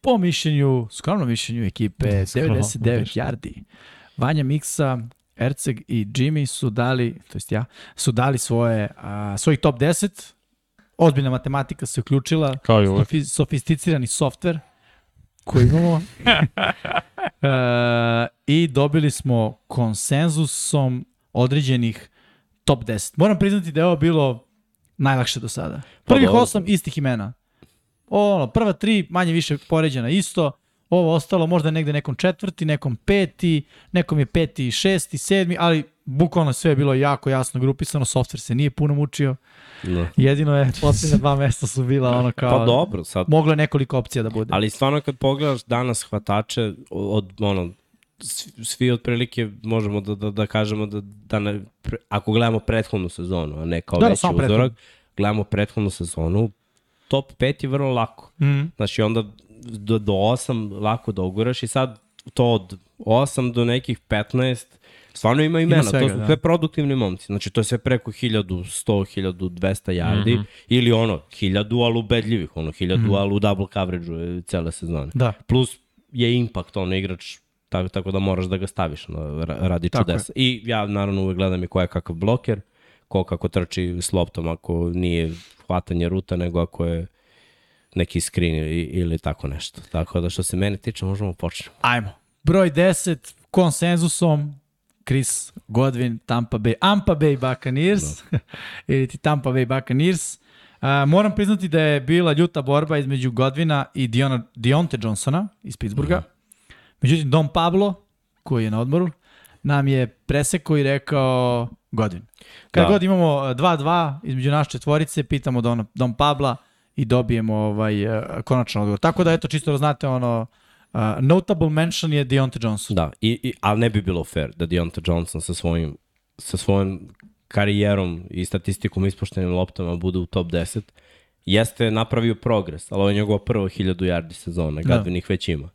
po mišljenju, skromnom mišljenju ekipe, Skromno 99 mišljenje. yardi. Vanja Miksa, Erceg i Jimmy su dali, to jest ja, su dali svoje, a, svojih top 10. Ozbiljna matematika se uključila, Kao i uvek. sofi, sofisticirani softver koji imamo. [laughs] e, I dobili smo konsenzusom određenih top 10. Moram priznati da je ovo bilo najlakše do sada. Pa Prvih osam istih imena. Ono, prva tri manje više poređena isto, ovo ostalo možda negde nekom četvrti, nekom peti, nekom je peti i šesti, sedmi, ali bukvalno sve je bilo jako jasno grupisano, softver se nije puno mučio, No. jedino je posljednja dva mesta su bila ono kao... Pa dobro, sad Moglo je nekoliko opcija da bude. Ali stvarno kad pogledaš danas hvatače od ono svi- otprilike možemo da, da, da kažemo da, da ne, pre, ako gledamo prethodnu sezonu, a ne kao Da, da, veći uzorak, gledamo prethodnu sezonu, top 5 je vrlo lako. Mm. Znači onda do, do 8 lako da uguraš i sad to od 8 do nekih 15 Stvarno ima imena, svega, to su da. sve produktivni momci. Znači, to je sve preko 1100, 1200 yardi, Mhm. ili ono, 1000, ali ubedljivih, ono, 1000, Mhm. ali u double coverage-u je cele sezone. Da. Plus je impact, ono, igrač, tako, tako da moraš da ga staviš, ra- radi Tako čudesa. I ja, naravno, uvek gledam i ko je kakav bloker, ko kako trči s loptom, ako nije hvatanje ruta, nego ako je neki screen ili, ili tako nešto. Tako da što se mene tiče, možemo počnemo. Ajmo. Broj 10, konsenzusom, Chris Godwin, Tampa Bay, Ampa Bay Buccaneers, [laughs] ili ti Tampa Bay Buccaneers. Uh, moram priznati da je bila ljuta borba između Godwina i Diona, Dionte Johnsona iz Pittsburgha. Mhm. Međutim, Don Pablo, koji je na odmoru, nam je presekao i rekao Godwin. Kad Da. god imamo uh, 2-2 između naše četvorice, pitamo Don, Don Pabla i dobijemo ovaj, uh, konačan odgovor. Tako da, eto, čisto da znate, ono, uh, notable mention je Deontay Johnson. Da, i, i, ali ne bi bilo fair da Deontay Johnson sa svojim, sa svojom karijerom i statistikom ispoštenim loptama bude u top 10. Jeste napravio progres, ali ovo je njegova prva 1000 yardi sezona, Da. Gadvin ih već ima.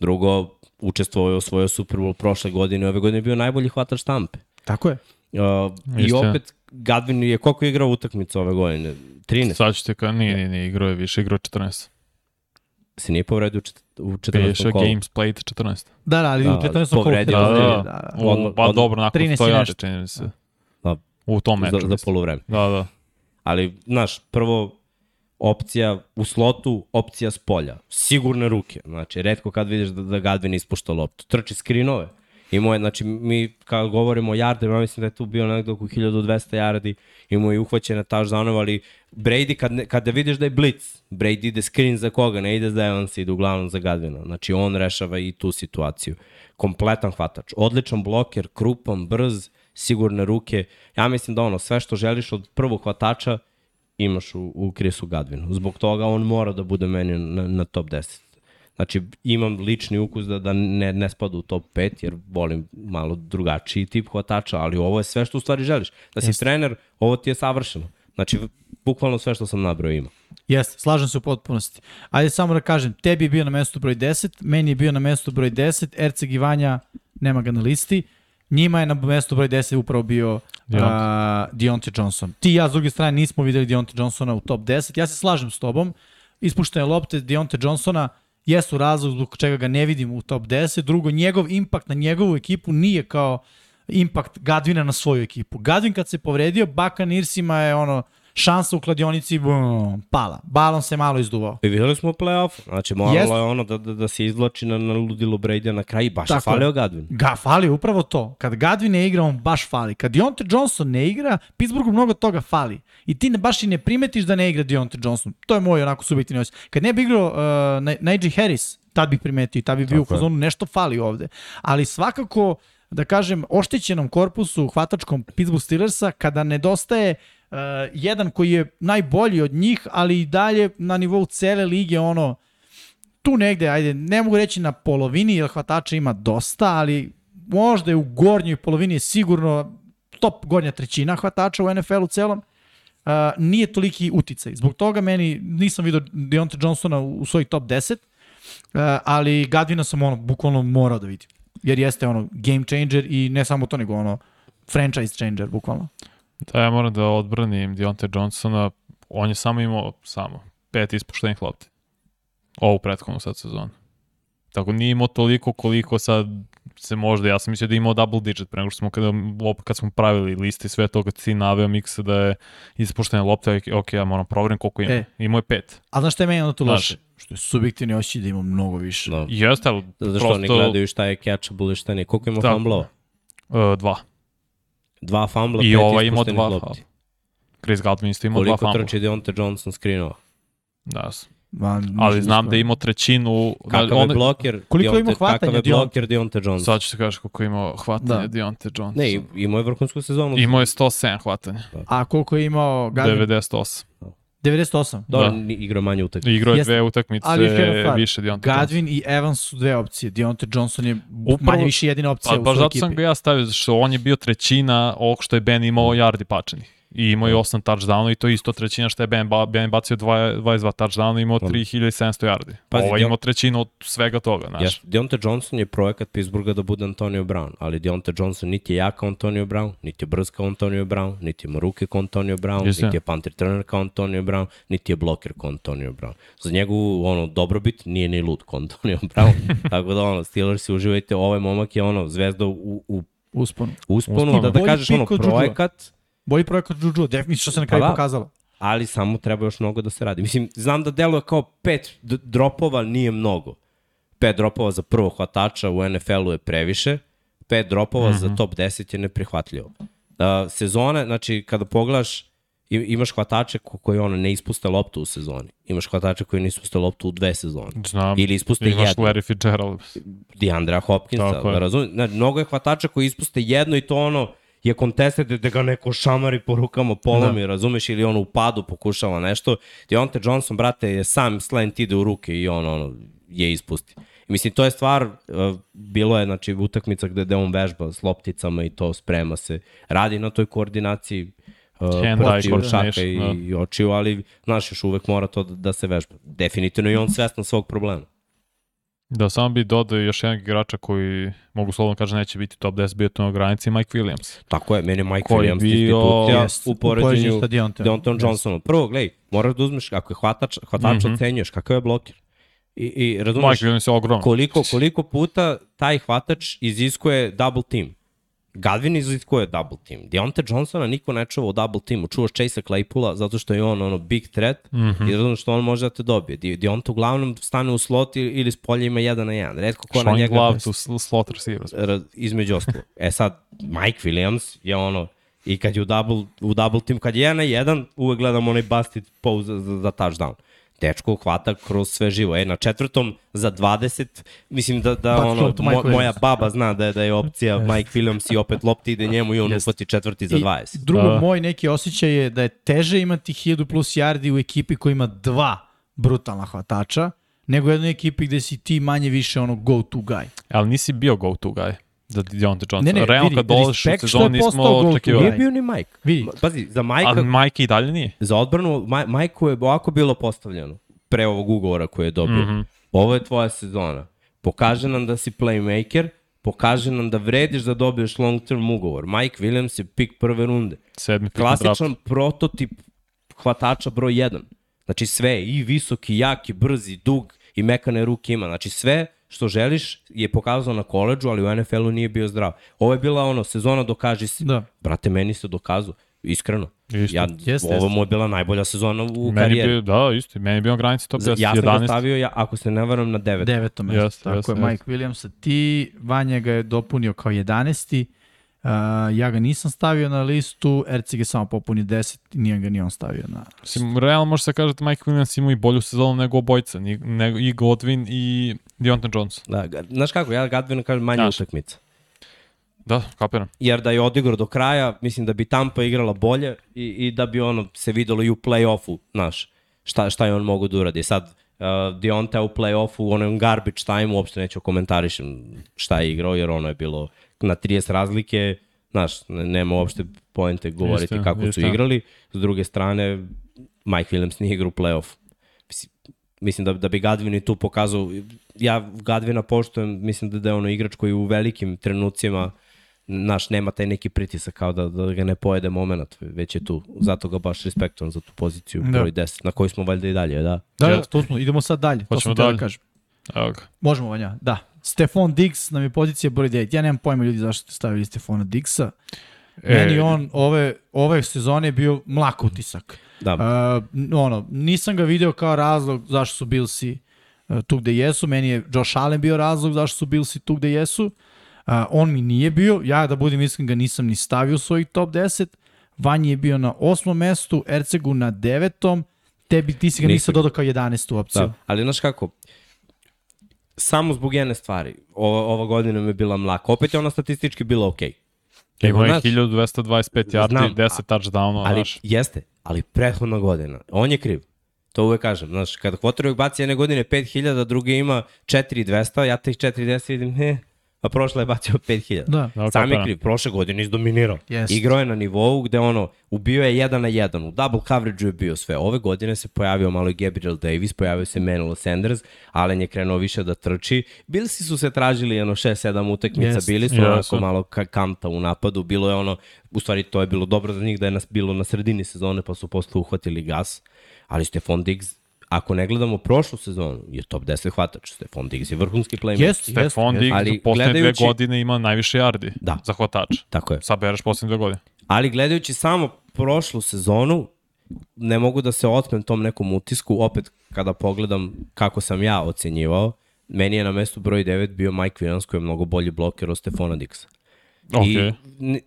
Drugo, učestvovao je osvojio Super Bowl prošle godine, ove godine je bio najbolji hvatač štampe. Tako je. Uh, I opet, Gadvin je koliko je igrao utakmica ove godine? 13. Sad ću te ka, nije, nije, nije, igrao je više, igrao je 14. Se nije povredio u čet- u 14. Piše kolu. games played 14. Da, da, ali Da, u 14. kolu. povredio Da, da, da, da. da. Pa dobro, nakon 13 i 100 yardi, nešto. čini mi se. Da. U tom meču. za, za polovreme. Da, da. Ali, znaš, prvo opcija u slotu, opcija s polja. Sigurne ruke. Znači, redko kad vidiš da, da Gadvin ispušta loptu. Trči skrinove. Imao je, znači, mi kad govorimo o yardima, ja mislim da je tu bio nekdo oko 1200 yardi, imao je uhvaćene touchdownove, ali Brady, kad, ne, kada vidiš da je blitz, Brady ide screen za koga, ne ide za Evans, ide uglavnom za Gadvina. Znači, on rešava i tu situaciju. Kompletan hvatač. Odličan bloker, krupan, brz, sigurne ruke. Ja mislim da ono, sve što želiš od prvog hvatača, imaš u, u Chrisu Gadvinu. Zbog toga on mora da bude meni na, na top 10. Znači, imam lični ukus da, da ne, ne spada u top 5, jer volim malo drugačiji tip hvatača, ali ovo je sve što u stvari želiš. Da si Jeste. trener, ovo ti je savršeno. Znači, bukvalno sve što sam nabrao ima. Jeste, slažem se u potpunosti. Ajde samo da kažem, tebi je bio na mestu broj 10, meni je bio na mestu broj 10, Erceg i Vanja nema ga na listi, njima je na mestu broj 10 upravo bio Deontay. uh, Deontay Johnson. Ti i ja s druge strane nismo videli Deontay Johnsona u top 10, ja se slažem s tobom, ispuštene lopte Deontay Johnsona jesu razlog zbog čega ga ne vidim u top 10, drugo, njegov impakt na njegovu ekipu nije kao impakt Gadvina na svoju ekipu. Gadvin kad se povredio, Buccaneersima je ono, šansa u kladionici bum, pala. Balon se malo izduvao. I videli smo u play-off. Znači, moralo Jeste. je ono da, da, da se izvlači na, na ludilo Brady na kraju i baš Tako je. falio Gadvin. Ga fali upravo to. Kad Gadvin ne igra, on baš fali. Kad Deontay Johnson ne igra, Pittsburghu mnogo toga fali. I ti ne, baš i ne primetiš da ne igra Deontay Johnson. To je moj onako subjektivni osjećaj. Kad ne bi igrao uh, Na- Najee Harris, tad bih primetio i tad bi bio u fazonu nešto fali ovde. Ali svakako, da kažem, oštećenom korpusu hvatačkom Pittsburgh Steelersa, kada nedostaje uh, jedan koji je najbolji od njih, ali i dalje na nivou cele lige ono, tu negde, ajde, ne mogu reći na polovini, jer hvatača ima dosta, ali možda je u gornjoj polovini sigurno top gornja trećina hvatača u NFL-u celom, uh, nije toliki uticaj. Zbog toga meni nisam vidio Deontay Johnsona u, u svoj top 10, uh, ali Gadvina sam ono, bukvalno morao da vidim. Jer jeste ono game changer i ne samo to, nego ono franchise changer, bukvalno. Da, ja moram da odbranim Deontay Johnsona. On je samo imao, samo, pet ispuštenih lopti. Ovu prethodnu sad sezonu. Tako nije imao toliko koliko sad se možda, ja sam mislio da je imao double digit pre nego što smo kada, kad smo pravili liste i sve to kad si naveo miksa da je ispuštene lopte, ok, ja moram provjerim koliko ima. E. E. Imao je pet. A znaš šta je meni onda tu loše? Što je subjektivni osjećaj da ima mnogo više. Da. Jeste, ali Zašto oni prosto gledaju šta je catchable i šta nije. Koliko ima Tako. fumblova? uh, dva. Dva fumbla, I pet ovaj ispuštenih dva. lopti. Chris Godwin isto imao dva Koliko fumble. trči Deontay Johnson screenova? Da, Ma, ali znam nisam- da je imao trećinu... Kakav on- je bloker? Koliko Deontay- ima hvatanja Kakav je bloker Deontay Johnson? Sad ću ti kažeš koliko je imao hvatanje Da. da. Deontay Johnson. Ne, imao je vrhunsku sezonu. Imao je 107 hvatanja. A koliko je imao Gadvin? 98. 98. Dobro, Da. ni- igrao manje utakmice. Igrao je dve utakmice Ali stvar. više Johnson. Gadvin i Evans su dve opcije. Deontay Johnson je Upravo- manje više jedina opcija Pa, u baš svojoj zato sam ekipi. ga ja stavio, zato što on je bio trećina ovog što je Ben imao yardi pačenih. I imao je 8 touchdownova i to je isto trećina što je Ben, ba, ben bacio 2, 22 touchdowna i imao 3700 yardi. Pazi, Ovo je Dion- imao trećinu od svega toga, znaš. Yes. Deontay Johnson je projekat Pittsburgha da bude Antonio Brown, ali Deontay Johnson niti je jak kao Antonio Brown, niti je brz kao Antonio Brown, niti ima ruke kao Antonio Brown, Jeste. niti je punter trener kao Antonio Brown, niti je bloker kao Antonio Brown. Za njegovu ono, dobrobit nije ni lud kao Antonio [laughs] Brown. Tako da ono, Steelers uživajte, ovaj momak je ono, zvezda u, u Uspon. usponu, Usponu. da, da kažeš ono, projekat, Bolji projekat Juju, definitivno što se na kraju Pa da. pokazalo. ali samo treba još mnogo da se radi. Mislim, znam da deluje kao pet dropova nije mnogo. Pet dropova za prvo hvatača u NFL-u je previše, pet dropova mm -hmm. za top 10 je neprihvatljivo. Uh, sezone, znači, kada pogledaš, imaš hvatače ko- koji ono ne ispuste loptu u sezoni. Imaš hvatače koji ne ispuste loptu u dve sezone. Znam. Ili ispuste Imaš jednu. Larry Fitzgerald. Deandra Hopkinsa, Tako je. da razumiješ? Znači, mnogo je hvatača koji ispuste jedno i to ono je contested da ga neko šamari po rukama polomi, da. razumeš, ili ono u padu pokušava nešto. Deontay Johnson, brate, je sam slant ide u ruke i on ono, je ispusti. I mislim, to je stvar, uh, bilo je, znači, utakmica gde, gde on vežba s lopticama i to sprema se. Radi na toj koordinaciji uh, Hand-eye očiju, šaka i, da. i očiju, ali, znaš, još uvek mora to da, da se vežba. Definitivno i on svestan svog problema. Da, samo bi dodao još jednog igrača koji, mogu slobodno kažem, neće biti top 10 bio to na granici, Mike Williams. Tako je, meni je Mike Koji Williams bio- Jest, u poređenju sa. Deontom Johnsonom. Prvo, gledaj, moraš da uzmeš, ako je hvatač, hvatač mm. -hmm. ocenjuješ, kakav je bloker. I, i Mike razumeš, Williams je ogroman. koliko, koliko puta taj hvatač iziskuje double team. Gadvin iziskuje double team. Deontay Johnsona niko ne čuva u double teamu. Čuvaš Chase Claypoola zato što je on ono big threat mm. -hmm. i razumeš što on može da te dobije. De- Deontay uglavnom stane u slot ili, s polja ima jedan na jedan. Redko ko na njega Glove to sl- slot receivers. ra- između ostalo. E sad, Mike Williams je ono, i kad je u double, u double team, kad je jedan na jedan, uvek gledam onaj busted pose za, za, za touchdown. Dečko hvata kroz sve živo. E, na četvrtom za 20, mislim da, da Back ono, to mo, moja baba zna da je, da je opcija [laughs] Mike Williams i opet lopti ide njemu i on Jeste. uhvati četvrti za I 20. Drugo, Da. moj neki osjećaj je da je teže imati 1000 plus yardi u ekipi koja ima dva brutalna hvatača, nego u jednoj ekipi gde si ti manje više ono go-to guy. Ali nisi bio go-to guy za Deontay Johnson. Ne, ne, Realno vidi, kad dolaziš u postao nismo očekivali. Nije bio ni Mike. Vidi. Pazi, za Majka, Ali Mike i dalje nije. za odbranu, Maj, Majku je ovako bilo postavljeno pre ovog ugovora koje je dobio. Mm. -hmm. Ovo je tvoja sezona. Pokaže nam da si playmaker, pokaže nam da vrediš da dobiješ long term ugovor. Mike Williams je pik prve runde. Sedmi pik. Klasičan prototip hvatača broj 1. Znači sve, i visoki, jaki, brzi, dug i mekane ruke ima. Znači sve što želiš je pokazao na koleđu, ali u NFL-u nije bio zdrav. Ovo je bila ono, sezona dokaži se. Da. Brate, meni se dokazao. Iskreno. Isto. Ja, Jeste, ovo mu je bila najbolja sezona u Meni karijeri. bio, da, isto. Meni je bio granici top 10, Ja sam ga 11. stavio, ja, ako se ne varam, na 9. Deveto mesto. Jeste, Tako jeste, je, jeste. Mike Williams, ti, Vanja ga je dopunio kao 11. Uh, ja ga nisam stavio na listu, Ercig je samo popunio 10 i nije ga ni on stavio na... Mislim, realno može se kaže da Mike Williams ima i bolju sezonu nego obojca, ni- nego i Godwin i Deontay Johnson. Da, znaš kako, ja Gadvina kažem manje Znaš. utakmica. Da, kapiram. Jer da je odigrao do kraja, mislim da bi Tampa igrala bolje i, i da bi ono se videlo i u play-offu, znaš, šta, šta je on mogu da uradi. Sad, uh, Deonta u play-offu, u onom garbage time, uopšte neću komentarišem šta je igrao, jer ono je bilo na 30 razlike, znaš, ne- nema uopšte poente govoriti Isto, kako isto. su igrali. S druge strane, Mike Williams nije igrao u play-off. Mislim- Mislim da, da bi Gadvin i tu pokazao, ja Gadvina poštujem, mislim da, da je ono igrač koji u velikim trenucima naš, nema taj neki pritisak kao da, da ga ne pojede moment, već je tu. Zato ga baš respektujem za tu poziciju Da. broj 10, na kojoj smo valjda i dalje, da. Da, Ja- da, to smo, idemo sad dalje. To Hoćemo sam teo da dalje. kažem. Evo ga. Možemo, Vanja, da. Stefan Diggs nam je pozicija broj 9. Ja nemam pojma ljudi zašto ste stavili Stefana Diggsa. E, Meni on ove, ove sezone je bio mlak utisak. Da, Uh, ono, nisam ga video kao razlog zašto su Billsi uh, tu gde jesu. Meni je Josh Allen bio razlog zašto su Billsi tu gde jesu. Uh, on mi nije bio. Ja, da budem iskren, ga nisam ni stavio u svojih top 10. Vanji je bio na osmom mestu, Ercegu na devetom. Tebi, ti si ga Nisam. nisam dodao kao 11. opciju. da. Ali znaš kako, samo zbog jedne stvari, ova, ova godina mi je bila mlaka. Opet je ona statistički bila okej. Okay. Ima je znaš, 1225 yardi, Znam, 10 touchdownova, Ali jeste, ali prethodna godina. On je kriv. To uvek kažem. Znaš, kada quarterback baci jedne godine 5000, drugi ima 4200, ja teh 4200 vidim, he, a prošle je bacio 5000. Da. Da, Sam je kapira. kriv, prošle godine izdominirao. Jeste. Igrao je na nivou gde ono, ubio je jedan na jedan, u double coverage je bio sve. Ove godine se pojavio malo i Gabriel Davis, pojavio se Manuel Sanders, Allen je krenuo više da trči. Bilsi su se tražili jedno 6-7 utakmica, Jeste. bili su Jesu. onako malo ka kanta u napadu, bilo je ono, u stvari to je bilo dobro za njih da je nas bilo na sredini sezone pa su posle uhvatili gas, ali Stefan Diggs Ako ne gledamo prošlu sezonu, je top 10 hvatač. Stefan Diggs je vrhunski playmaker. Jeste, jeste. Stefan jeste. Diggs Ali u poslednje gledajući- dve godine ima najviše yardi Da. za hvatača. Tako je. Sabereš poslednje dve godine. Ali gledajući samo prošlu sezonu, ne mogu da se otmem tom nekom utisku, opet kada pogledam kako sam ja ocenjivao, meni je na mestu broj 9 bio Mike Williams koji je mnogo bolji bloker od Stefana Dixa. Ok. I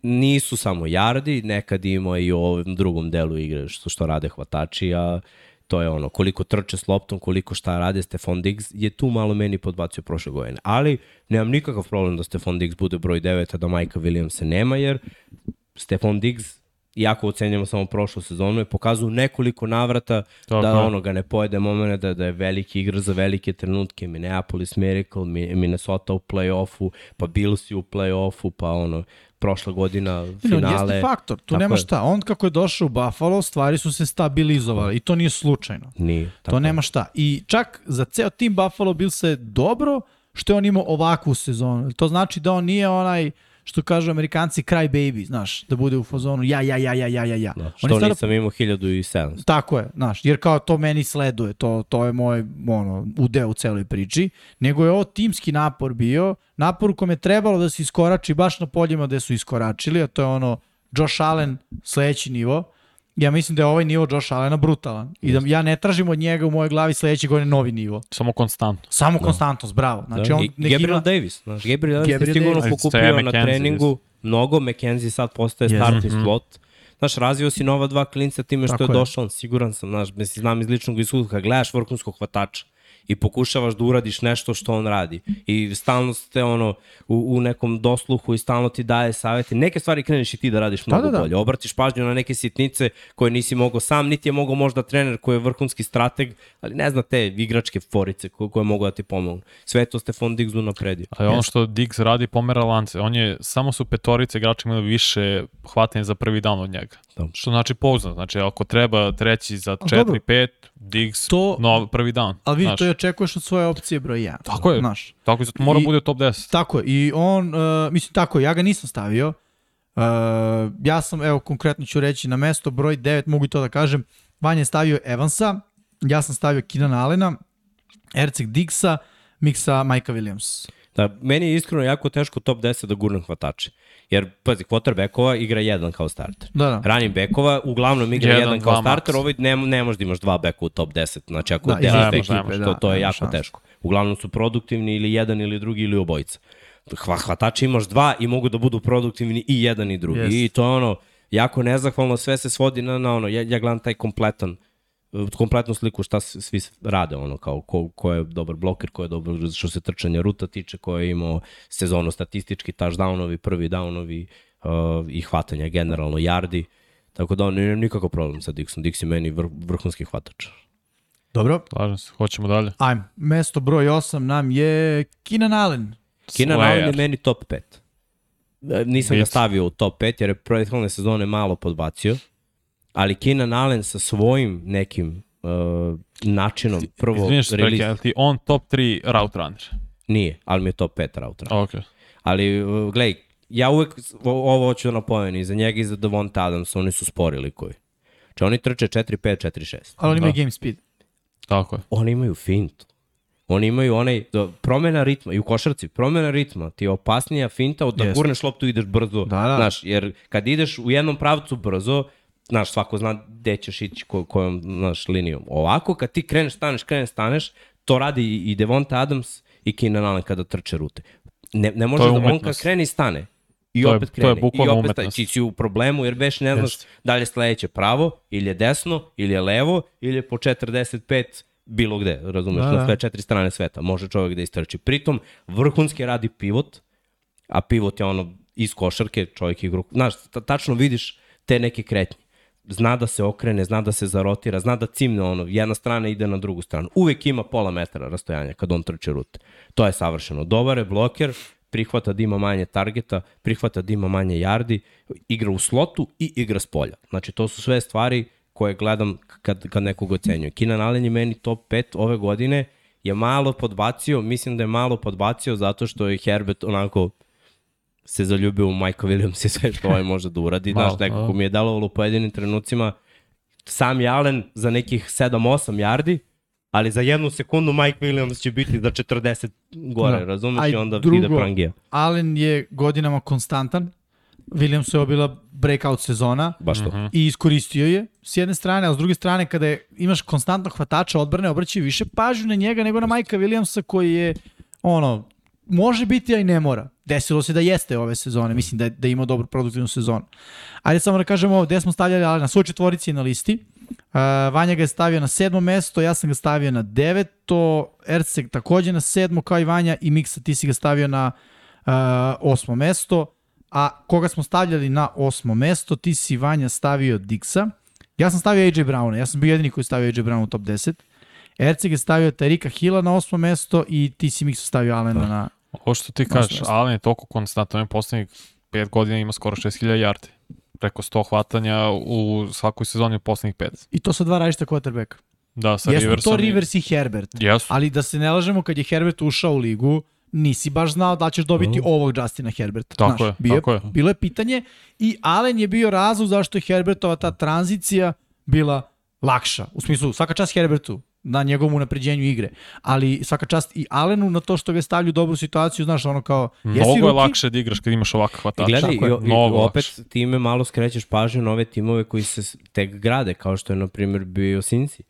nisu samo jardi, nekad ima i u ovom drugom delu igre što, što rade hvatači, a to je ono, koliko trče s loptom, koliko šta rade, Stefan Diggs je tu malo meni podbacio prošle godine. Ali nemam nikakav problem da Stefan Diggs bude broj 9, a da Majka Williamsa nema, jer Stefan Diggs iako ocenjamo samo prošlu sezonu, je pokazao nekoliko navrata Tako da ono ga ne pojede momene, da, da je veliki igra za velike trenutke, Minneapolis Miracle, Mi- Minnesota u play-offu, pa Bills u play-offu, pa ono, prošla godina finale. jeste faktor, tu Tako nema je. šta. On kako je došao u Buffalo, stvari su se stabilizovale i to nije slučajno. Nije. To nema šta. I čak za ceo tim Buffalo bil se dobro što je on imao ovakvu sezonu. To znači da on nije onaj što kažu amerikanci cry baby, znaš, da bude u fazonu ja, ja, ja, ja, ja, ja, ja. Da, je što nisam imao 1700. Tako je, znaš, jer kao to meni sleduje, to, to je moj ono, udeo u celoj priči, nego je ovo timski napor bio, napor u kom je trebalo da se iskorači baš na poljima gde su iskoračili, a to je ono Josh Allen sledeći nivo, ja mislim da je ovaj nivo Josh Allena brutalan i da ja ne tražim od njega u mojoj glavi sledeće godine novi nivo. Samo konstantno. Samo konstantnost, bravo. Znači Da, on I nek Gabriel ima... Davis, znaš, Gabriel Davis je Gabriel sigurno Davis. pokupio na McKenzie, treningu mnogo, McKenzie sad postaje Jeste. startni Mhm. slot. Znaš, razvio si nova dva klinca time što Tako je je. došao, on siguran sam, znaš, mislim, znam iz ličnog iskustva, gledaš vrhunskog hvatača i pokušavaš da uradiš nešto što on radi i stalno ste ono u, u nekom dosluhu i stalno ti daje savete. Neke stvari kreneš i ti da radiš mnogo da, da. bolje. Obratiš pažnju na neke sitnice koje nisi mogao sam, niti je mogao možda trener koji je vrhunski strateg, ali ne zna te igračke forice koje, koje mogu da ti pomognu. Sve to Stefan Diggs napredio. Ali ono što Diggs radi pomera lance. On je, samo su petorice igrača imali više hvatanja za prvi dan od njega. Da. Što znači pouzdan. Znači ako treba treći za A dobro. 4-5, Diggs To- no, prvi dan. Ali vidi, Znaš, to je očekuješ od svoje opcije broj 1. Tako je. Znaš, Tako je, zato mora I- bude top 10. Tako je, i on, uh, mislim tako, je, ja ga nisam stavio. Uh, ja sam, evo, konkretno ću reći, na mesto broj 9, mogu i to da kažem, Vanja je stavio Evansa, ja sam stavio Keenan Allena, Erceg Diggsa, miksa Majka Williams. Da, meni je iskreno jako teško top 10 da gurnem hvatače. Jer, pazi, quarterbackova igra jedan kao starter. Da, da. Running backova uglavnom igra Jedan, jedan, kao starter, max. ovaj ne, ne možda imaš dva beka u top 10. Znači, ako Da, iste te ekipe, da, to, to je jako šanse. teško. Uglavnom su produktivni ili jedan ili drugi ili obojica. Hva, hvatači imaš dva i mogu da budu produktivni i jedan i drugi. Jest. I to je ono, jako nezahvalno, sve se svodi na, na ono, ja, ja gledam taj kompletan kompletnu sliku šta svi rade, ono, kao ko, ko je dobar bloker, ko je dobar što se trčanja ruta tiče, ko je imao sezonu statistički touchdownovi, prvi downovi uh, i hvatanja generalno, yardi, tako da on nemam nikakav problem sa Dixom. Dix je meni vr, vrhunski hvatač. Dobro, Slažem se, hoćemo dalje. ajmo. Mesto broj 8 nam je Keenan Allen. Keenan. Allen je meni top 5. E, Nisam ga Vic. stavio u top 5 jer je prethodne sezone malo podbacio, ali Keenan Allen sa svojim nekim uh, načinom, prvo Izvinješ se, release, ali ti on top 3 route runner. nije, ali mi je top 5 router. Ok. Ali, uh, gledaj, ja uvek ovo hoću da napomenu, i za njega i za Devonta Adams, oni su spori likovi. Znači oni trče 4-5, 4-6. Ali on ima Da. game speed. Tako je. Oni imaju fintu. Oni imaju onaj, do, promena ritma, i u košarci, promena ritma, ti je opasnija finta od da Jeste. gurneš loptu i ideš brzo. Da, da. Znaš, jer kad ideš u jednom pravcu brzo, znaš, svako zna gde ćeš ići ko, kojom, znaš, linijom. Ovako, kad ti kreneš, staneš, kreneš, staneš, to radi i, Devonta Adams i Keenan Allen kada trče rute. Ne, ne može da on kad krene i stane. I To je- opet to je krene. I opet umetnost. Ti si u problemu jer već ne znaš Jeste. da li je sledeće pravo, ili je desno, ili je levo, ili je po 45 bilo gde, razumeš, Da, da, na sve četiri strane sveta. Može čovjek da istrči. Pritom, vrhunski radi pivot, a pivot je ono iz košarke, čovjek igra, znaš, ta- tačno vidiš te neke kretnje. Zna da se okrene, zna da se zarotira, zna da cimne ono, jedna strana ide na drugu stranu. Uvek ima pola metra rastojanja kad on trče rute. To je savršeno. Dobar je bloker, prihvata da ima manje targeta, prihvata da ima manje yardi, igra u slotu i igra s polja. Znači, to su sve stvari koje gledam kad, kad nekog ocenjujem. Keenan Allen je meni top 5 ove godine, je malo podbacio, mislim da je malo podbacio zato što je Herbert onako se zaljubio u Mike Williams i sve što ovaj može da uradi. Malo, Znaš, nekako a. mi je delovalo u pojedinim trenucima sam je Allen za nekih 7-8 yardi, ali za jednu sekundu Mike Williams će biti za 40 gore, Da. da. razumeš? A i onda drugo- ide prangija. Allen je godinama konstantan. Williams je bila breakout sezona Baš to. I iskoristio je s jedne strane, a s druge strane kada je, imaš konstantnog hvatača odbrane, obraćaju više pažnju na njega nego na Majka Williamsa koji je ono, može biti, a i ne mora. Desilo se da jeste ove sezone, mislim da, je- da je imao dobru produktivnu sezonu. Ajde samo da kažemo ovo, gde smo stavljali ali na svoj četvorici je na listi. Uh, Vanja ga je stavio na sedmo mesto, ja sam ga stavio na deveto, Erceg takođe na sedmo kao i Vanja i Miksa ti si ga stavio na uh, osmo mesto. A koga smo stavljali na osmo mesto, ti si Vanja stavio Dixa. Ja sam stavio AJ Browna, ja sam bio jedini koji je stavio AJ Brown u top 10. Erceg je stavio Tarika Hilla na osmo mesto i ti si Miksa stavio Alena Da. na... Ovo što ti kažeš. Allen je toliko konstantan, on poslednjih 5 godina ima skoro 6000 yardi. Preko 100 hvatanja u svakoj sezoni u poslednjih 5. I to sa dva različita quarterbacka. Da, sa Jesmo Riversom. to i- Rivers i Herbert. Jesu. Ali da se ne lažemo, kad je Herbert ušao u ligu, nisi baš znao da ćeš dobiti ovog Justina Herberta. Tako je, bio, tako je. Bilo je pitanje i Allen je bio razlog zašto je Herbertova ta tranzicija bila lakša. U smislu, svaka čast Herbertu na njegovom unapređenju igre, ali svaka čast i Allenu na to što ga stavlju u dobru situaciju, znaš, ono kao, jesi Mnogo je rookie? lakše da igraš kad imaš ovakav I hvatač. gledaj, i, tako je. i, Mnogo opet lakše. time malo skrećeš pažnju na ove timove koji se tek grade, kao što je, na primjer, bio Cincy.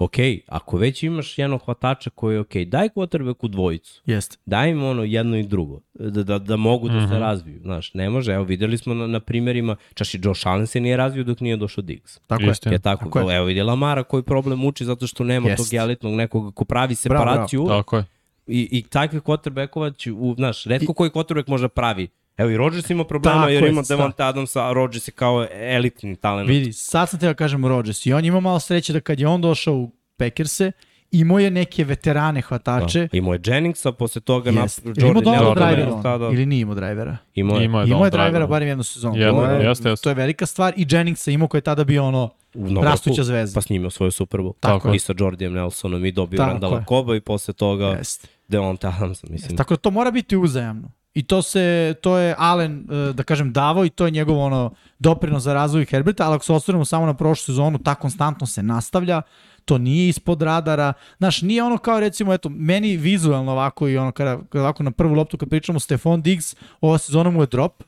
Ok, ako već imaš jednog hvatača koji je ok, daj quarterbacku dvojicu. Jeste. Daj im ono jedno i drugo, da, da, da mogu da se razviju. Znaš, ne može, evo videli smo na, na primjerima, čaš i Josh Allen se nije razvio dok nije došao Diggs. Tako Jeste. je. Je tako, Tako je. evo vidi Lamara koji problem muči zato što nema Jest. tog elitnog nekoga ko pravi Bravo, bravo. separaciju Tako je. i, i takvih quarterbackova će, u, znaš, redko koji quarterback može da pravi. Evo i Rodgers ima problema Tako jer je, ima sta. Devonta Adamsa, a Rodgers je kao elitni talent. Vidi, sad sam te da kažem Rodgers i on ima malo sreće da kad je on došao u Packerse, imao je neke veterane hvatače, Da. Imao je Jenningsa, posle toga na imao Jordan dobar Jordan driver Nelson, da, on? da. Ili nije imao drivera? Imao je. Ima je Imao je drivera driver. barem jednu sezonu. Jedno, to, je, jeste, jeste. to je velika stvar i Jenningsa imao koji je tada bio ono Novaku, rastuća zvezda. Pa snimio svoju Super Bowl. Tako je. I sa Jordijem Nelsonom i dobio Tako Randala je. Koba i posle toga Jeste. Devonta Adamsa, mislim. Tako da to mora biti uzajamno. I to se to je Allen e, da kažem davo i to je njegov ono doprinos za razvoj Herberta, ali ako se osvrnemo samo na prošlu sezonu, ta konstantno se nastavlja. To nije ispod radara. Znaš, nije ono kao recimo, eto, meni vizualno ovako i ono kada, kada ovako na prvu loptu kad pričamo Stefan Diggs, ova sezona mu je drop,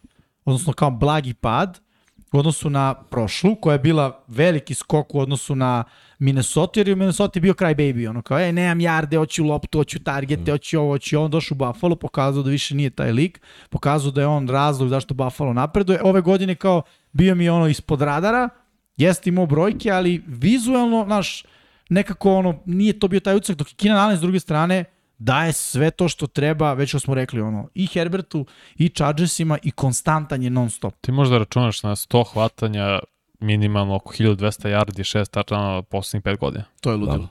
odnosno kao blagi pad u odnosu na prošlu, koja je bila veliki skok u odnosu na Minnesota, jer je u Minnesota bio kraj baby, ono kao, e, nemam jarde, hoću loptu, hoću targete, hoću ovo, hoću on došao u Buffalo, pokazao da više nije taj lik, pokazao da je on razlog zašto Buffalo napreduje. Ove godine kao bio mi ono ispod radara, jeste imao brojke, ali vizualno, znaš, nekako ono, nije to bio taj ucak, dok je Keenan Allen s druge strane daje sve to što treba, već što smo rekli, ono, i Herbertu, i Chargersima, i konstantan je non stop. Ti možda računaš na 100 hvatanja minimalno oko 1200 yardi, 6 touchdowna poslednjih 5 godina. To je ludilo.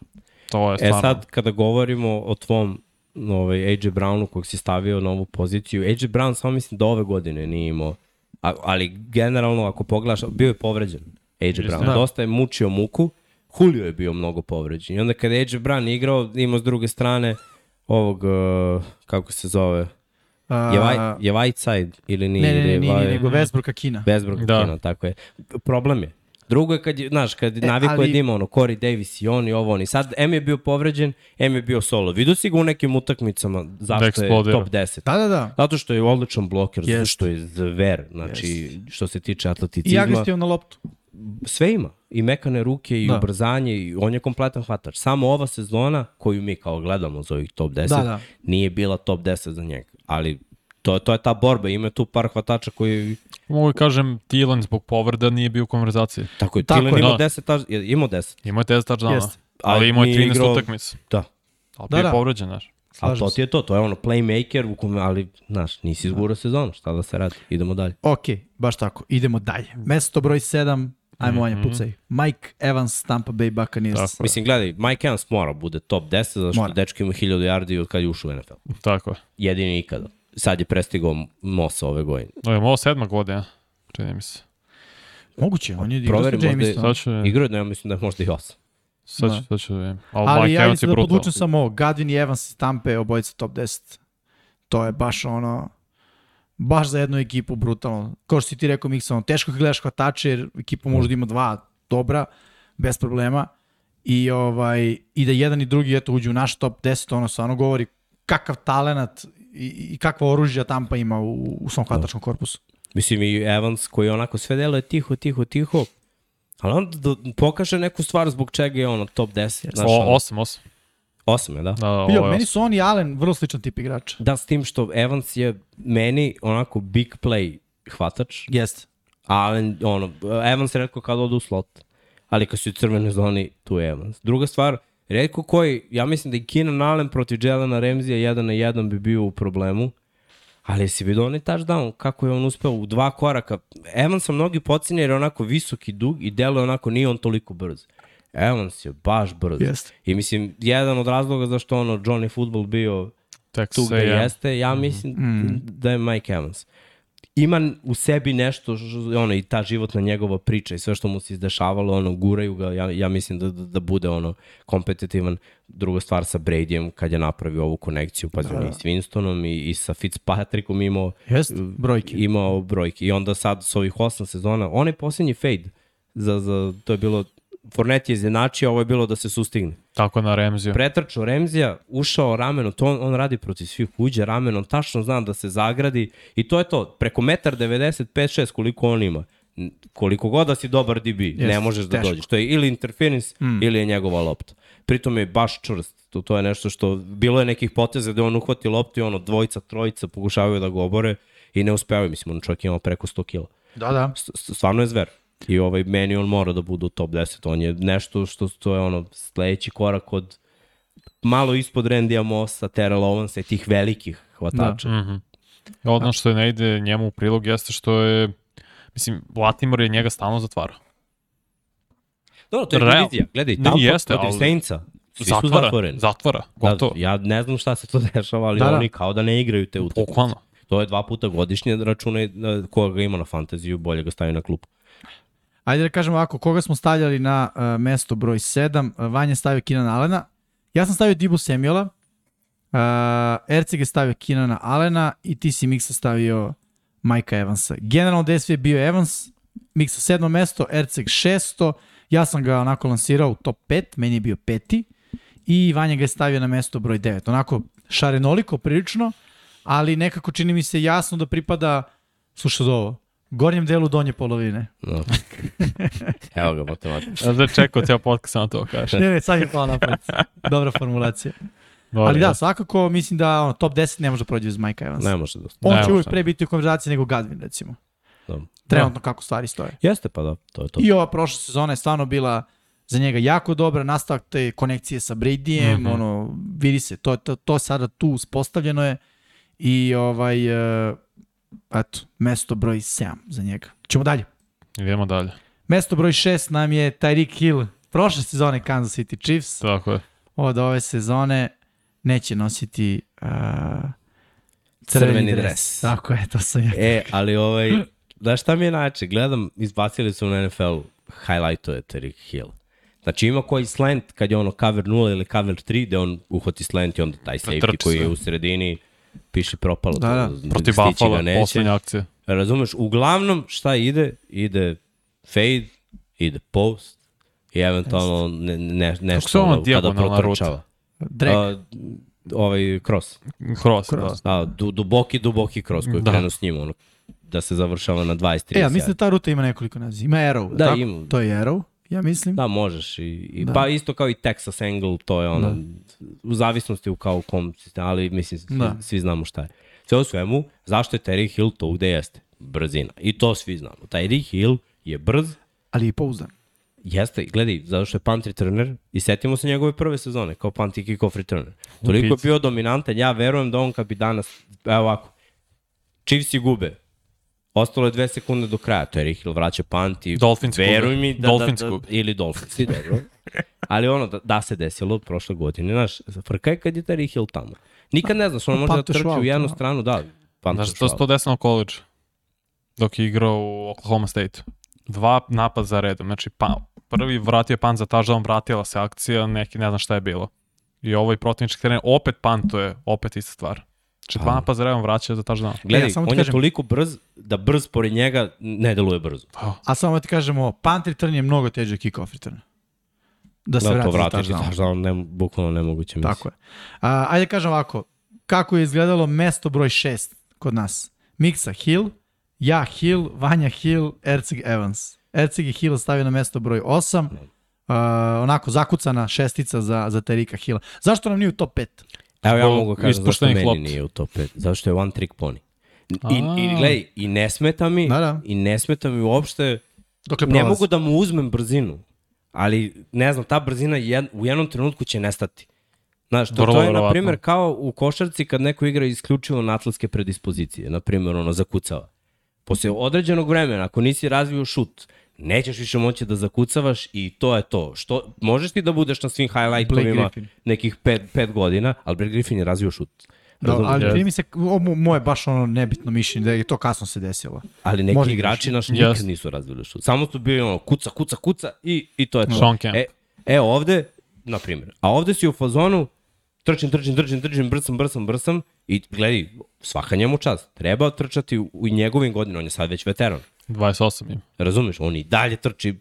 To je E stvarno... sad, kada govorimo o tvom ovaj, AJ Brownu kog si stavio na ovu poziciju, AJ Brown samo mislim da ove godine nije imao, a, ali generalno ako pogledaš, bio je povređen AJ Brown, Da. dosta je mučio muku, Julio je bio mnogo povređen i onda kada je AJ Brown igrao, imao s druge strane ovog, uh, kako se zove, je, White, je Whiteside ili nije? Ne, ne, ili ne, je nije, nego Westbrooka Kina. Westbrook Da. da. tako je. Problem je. Drugo je kad, je, znaš, kad e, naviko ali- je da ima ono, Corey Davis i on i ovo on. I sad, M je bio povređen, M je bio solo. Vidio si ga u nekim utakmicama zašto je eksplodira. top 10. Da, da, da. Zato što je odličan bloker, zato Jest. što je zver, znači, što se tiče I atleticizma. agresivan na loptu. Sve ima. I mekane ruke, i Da. da. ubrzanje, i on je kompletan hvatač. Samo ova sezona, koju mi kao gledamo za ovih top 10, Da, da. nije bila top 10 za njega. Ali to, to je ta borba. Ima tu par hvatača koji Mogu da kažem, Thielen zbog povreda nije bio u konverzaciji. Tako je, Thielen je. imao Da. 10, taž, imao 10. Imao je 10 touchdowna, Jeste. ali imao je nije 13 igrao- utakmica. Da. Ali Da, bio da. je povređen, znaš. A to ti je to, to je ono playmaker, u kome, ali, znaš, nisi izgurao sezonu, šta da se radi, idemo dalje. Ok, baš tako. Idemo dalje. Mesto broj 7, ajmo Mhm. Vanja, pucaj. Mike Evans, Tampa Bay Buccaneers. Tako je. Mislim, gledaj, Mike Evans mora bude top 10, zato što Mora. dečko ima 1000 yardi od kad je ušao u NFL. Tako je. Jedini ikada. sad je prestigao Mosa ove godine. No, je ovo sedma godina, čini mi se. Moguće, on je igrao sa ću, Igrao je, ne, mislim da je možda i osam. sad Da. ću, sad ću da vidim. Ali, Ali Mike ja je da brutal. podvučem samo ovo. Gadvin i Evans iz Tampe, obojica top 10. To je baš ono, baš za jednu ekipu brutalno. Kao što si ti rekao, Miksa, teško gledaš hvatače, jer ekipa može da ima dva dobra, bez problema. I, ovaj, I da jedan i drugi eto, uđu u naš top 10, ono stvarno govori kakav talenat i, i kakva oružja Tampa ima u, u svom hvatačkom korpusu. Mislim i Evans koji onako sve deluje tiho, tiho, tiho. Ali on pokaže neku stvar zbog čega je ono top 10. Znaš, O, ono, osam, osam. je, da? Da, ovo Jo, je meni su on i Allen vrlo sličan tip igrača. Da, s tim što Evans je meni onako big play hvatač, Jeste. ali ono, Evans je redko kad ode u slot. Ali kad su u crvenoj zoni, tu je Evans. Druga stvar, redko koji, ja mislim da i Keenan Allen protiv Jelena Remzija jedan na jedan bi bio u problemu, ali si vidio onaj touchdown, kako je on uspeo u dva koraka. Evans sam mnogi pocinje jer je onako visok i dug i deluje onako, nije on toliko brz. Evans je baš brz. Jeste. I mislim, jedan od razloga zašto ono Johnny Football bio tu Texas gde A&M. jeste, ja mislim mm. da je Mike Evans. Ima u sebi nešto, ono, i ta životna njegova priča i sve što mu se izdešavalo, ono, guraju ga, ja, ja mislim da, da, da bude, ono, kompetitivan. Druga stvar sa Bradyjem, kad je napravio ovu konekciju, pazi, da. i s Winstonom i, i sa Fitzpatrickom imao, Jeste, brojke. imao brojke. I onda sad s ovih osam sezona, on je posljednji fade, za, za, to je bilo, Fournette je izjednačio, ovo je bilo da se sustigne Tako na Remziju. pretrčao Remzija, ušao ramenom, to on, on radi protiv svih, uđe ramenom, tačno zna da se zagradi i to je to, preko 1,95 6 koliko on ima. Koliko god da si dobar DB, yes, ne možeš da teško. dođeš. To je ili interference mm. ili je njegova lopta. Pritom je baš čvrst. To, to je nešto što, bilo je nekih poteza gde on uhvati loptu i ono dvojica, trojica pokušavaju da ga obore i ne uspevaju. Mislim, on čovjek ima preko 100 kila. Da, da. S- stvarno je zver. I ovaj, meni on mora da bude u top 10. On je nešto što to je ono sledeći korak od malo ispod Randija Mossa, Terrell Owensa i tih velikih hvatača. Da. Mhm. Ono što ne ide njemu u prilog jeste što je, mislim, Latimore je njega stalno zatvara. Dobro, to je Real. divizija. Gledaj, Ne, Tampa jeste, protiv ali- Saintsa. Svi su Zatvara, zatvoreni. zatvara, gotovo. Da, ja ne znam šta se to [laughs] dešava, ali Da, da, da. oni kao da ne igraju te utakmice. Bukvalno. To je dva puta godišnje računaj da koga ima na fantaziju, bolje ga stavi na klupu. Ajde da kažemo ovako, koga smo stavljali na uh, mesto broj 7, uh, Vanja je stavio Keenan Alena, ja sam stavio Dibu Samuela, uh, Erceg je stavio Keenana Alena i ti si Miksa stavio Majka Evansa. Generalno DSV je bio Evans, Miksa sedmo mesto, Erceg šesto, ja sam ga onako lansirao u top 5, meni je bio peti i Vanja ga je stavio na mesto broj 9. Onako šarenoliko prilično, ali nekako čini mi se jasno da pripada, slušaj ovo, gornjem delu donje polovine. No. [laughs] Evo ga, matematika. Ja da čekao cijel podcast na to kaže. Ne, ne, sad je pao napred. Dobra formulacija. Ali da, svakako mislim da ono, top 10 ne može da prođe bez Mike Evans. Ne može da... On Ne će uvijek pre biti u konverzaciji nego Gadvin, recimo. Da. Trenutno kako stvari stoje. Jeste pa da, to je to. I ova prošla sezona je stvarno bila za njega jako dobra, nastavak te konekcije sa Bradyjem, mm -hmm. ono, vidi se, to, to, to sada tu uspostavljeno je i ovaj, uh, eto, mesto broj 7 za njega. Ćemo dalje. Idemo dalje. Mesto broj 6 nam je Tyreek Hill, prošle sezone Kansas City Chiefs. Tako je. od ove sezone neće nositi uh, Crveni crveni, dres. dres. Tako je, to sam ja. E, ali ovaj, [laughs] znaš šta mi je najče? Gledam, izbacili su na NFL highlightove Tariq Hill. Znači ima koji slant kad je ono cover 0 ili cover 3 gde on uhvati slant i onda taj safety koji je u sredini piše propalo. Da, da. to, Protiv stići ga Buffalo, poslednja akcija. Razumeš, uglavnom šta ide? Ide fade, ide post i eventualno ne, ne, nešto ono kada protrčava. Drake. A, ovaj cross. Cross, Cross. da. Da, du, duboki, duboki cross koji Da. da. krenu s njim, ono, da se završava na 20-30. e, ja mislim da ta ruta ima nekoliko naziva. Ima Arrow, Da, tako? ima. To je Arrow, ja mislim. Da, možeš. I, i, Da. Pa isto kao i Texas angle, to je ono, da. u zavisnosti u kao kom ali mislim, svi, Da. svi znamo šta je. Sve u svemu, zašto je Terry Hill to gde jeste? Brzina. I to svi znamo. Terry Hill je brz, Ali i pouzdan. Jeste, gledaj, zato što je punt returner i setimo se njegove prve sezone kao punt i kick-off returner. Toliko je bio dominantan, ja verujem da on kad bi danas, evo ovako, Chiefs i gube, ostalo je dve sekunde do kraja, to je Rihill vraća punt i Dolphins veruj mi da, Dolphins da, da, ili Dolphins, i dobro. Ali ono, da, da se desilo prošle godine, znaš, frka je kad je taj Rihill tamo. Nikad ne znaš, on može da trči u u jednu da. stranu, da, Panter Znaš, to se to desilo na college. Dok je igrao u Oklahoma State. Dva napad za redom. Znači, pa, prvi vratio je pan za touchdown, vratila se akcija, neki ne znam šta je bilo. I ovaj protivnički teren opet pantuje, opet ista stvar. Dva Pa. za redom vraća za touchdown. Gledaj, Ja, samo ti on je kažem- toliko brz da brz pored njega ne deluje brzo. A samo ti kažemo, punt return je mnogo teže od kick-off return. Da se Da vrati to za vratiš i touchdown. touchdown, ne, bukvalno nemoguće mislim. Tako je. A, ajde kažem ovako, kako je izgledalo mesto broj 6 kod nas? Miksa Hill, ja Hill, Vanja Hill, Erceg Evans. Erceg je Hill stavio na mesto broj 8, uh, onako zakucana šestica za, za Terika Hilla. Zašto nam nije u top 5? Evo ja mogu kažem zašto meni lopti. nije u top 5. Zašto je one trick pony. I, A. i gledaj, i ne smeta mi, Da, da. i ne smeta mi uopšte, Dokle ne mogu da mu uzmem brzinu, ali ne znam, ta brzina jed, u jednom trenutku će nestati. Znaš, to, Vrlo to je, na primjer, kao u košarci kad neko igra isključivo na atletske predispozicije, na primjer, ono, zakucava. Posle određenog vremena, ako nisi razvio šut, nećeš više moći da zakucavaš i to je to. Što, možeš ti da budeš na svim highlightovima nekih pet, pet godina, ali Blake Griffin je razvio šut. Da, ali Yes. čini mi se, moje baš ono nebitno mišljenje, da je to kasno se desilo. Ali neki Može igrači naš Yes. nikad nisu razvili šut. Samo su bili ono kuca, kuca, kuca i, i to je to. Sean Kemp. E, e ovde, na primjer, a ovde si u fazonu trčim, trčim, trčim, trčim, brsam, brsam, brsam i gledaj, svaka njemu čast. Treba trčati u, u njegovim godinama, on je sad već veteran. 28 im. Razumeš, on i dalje trči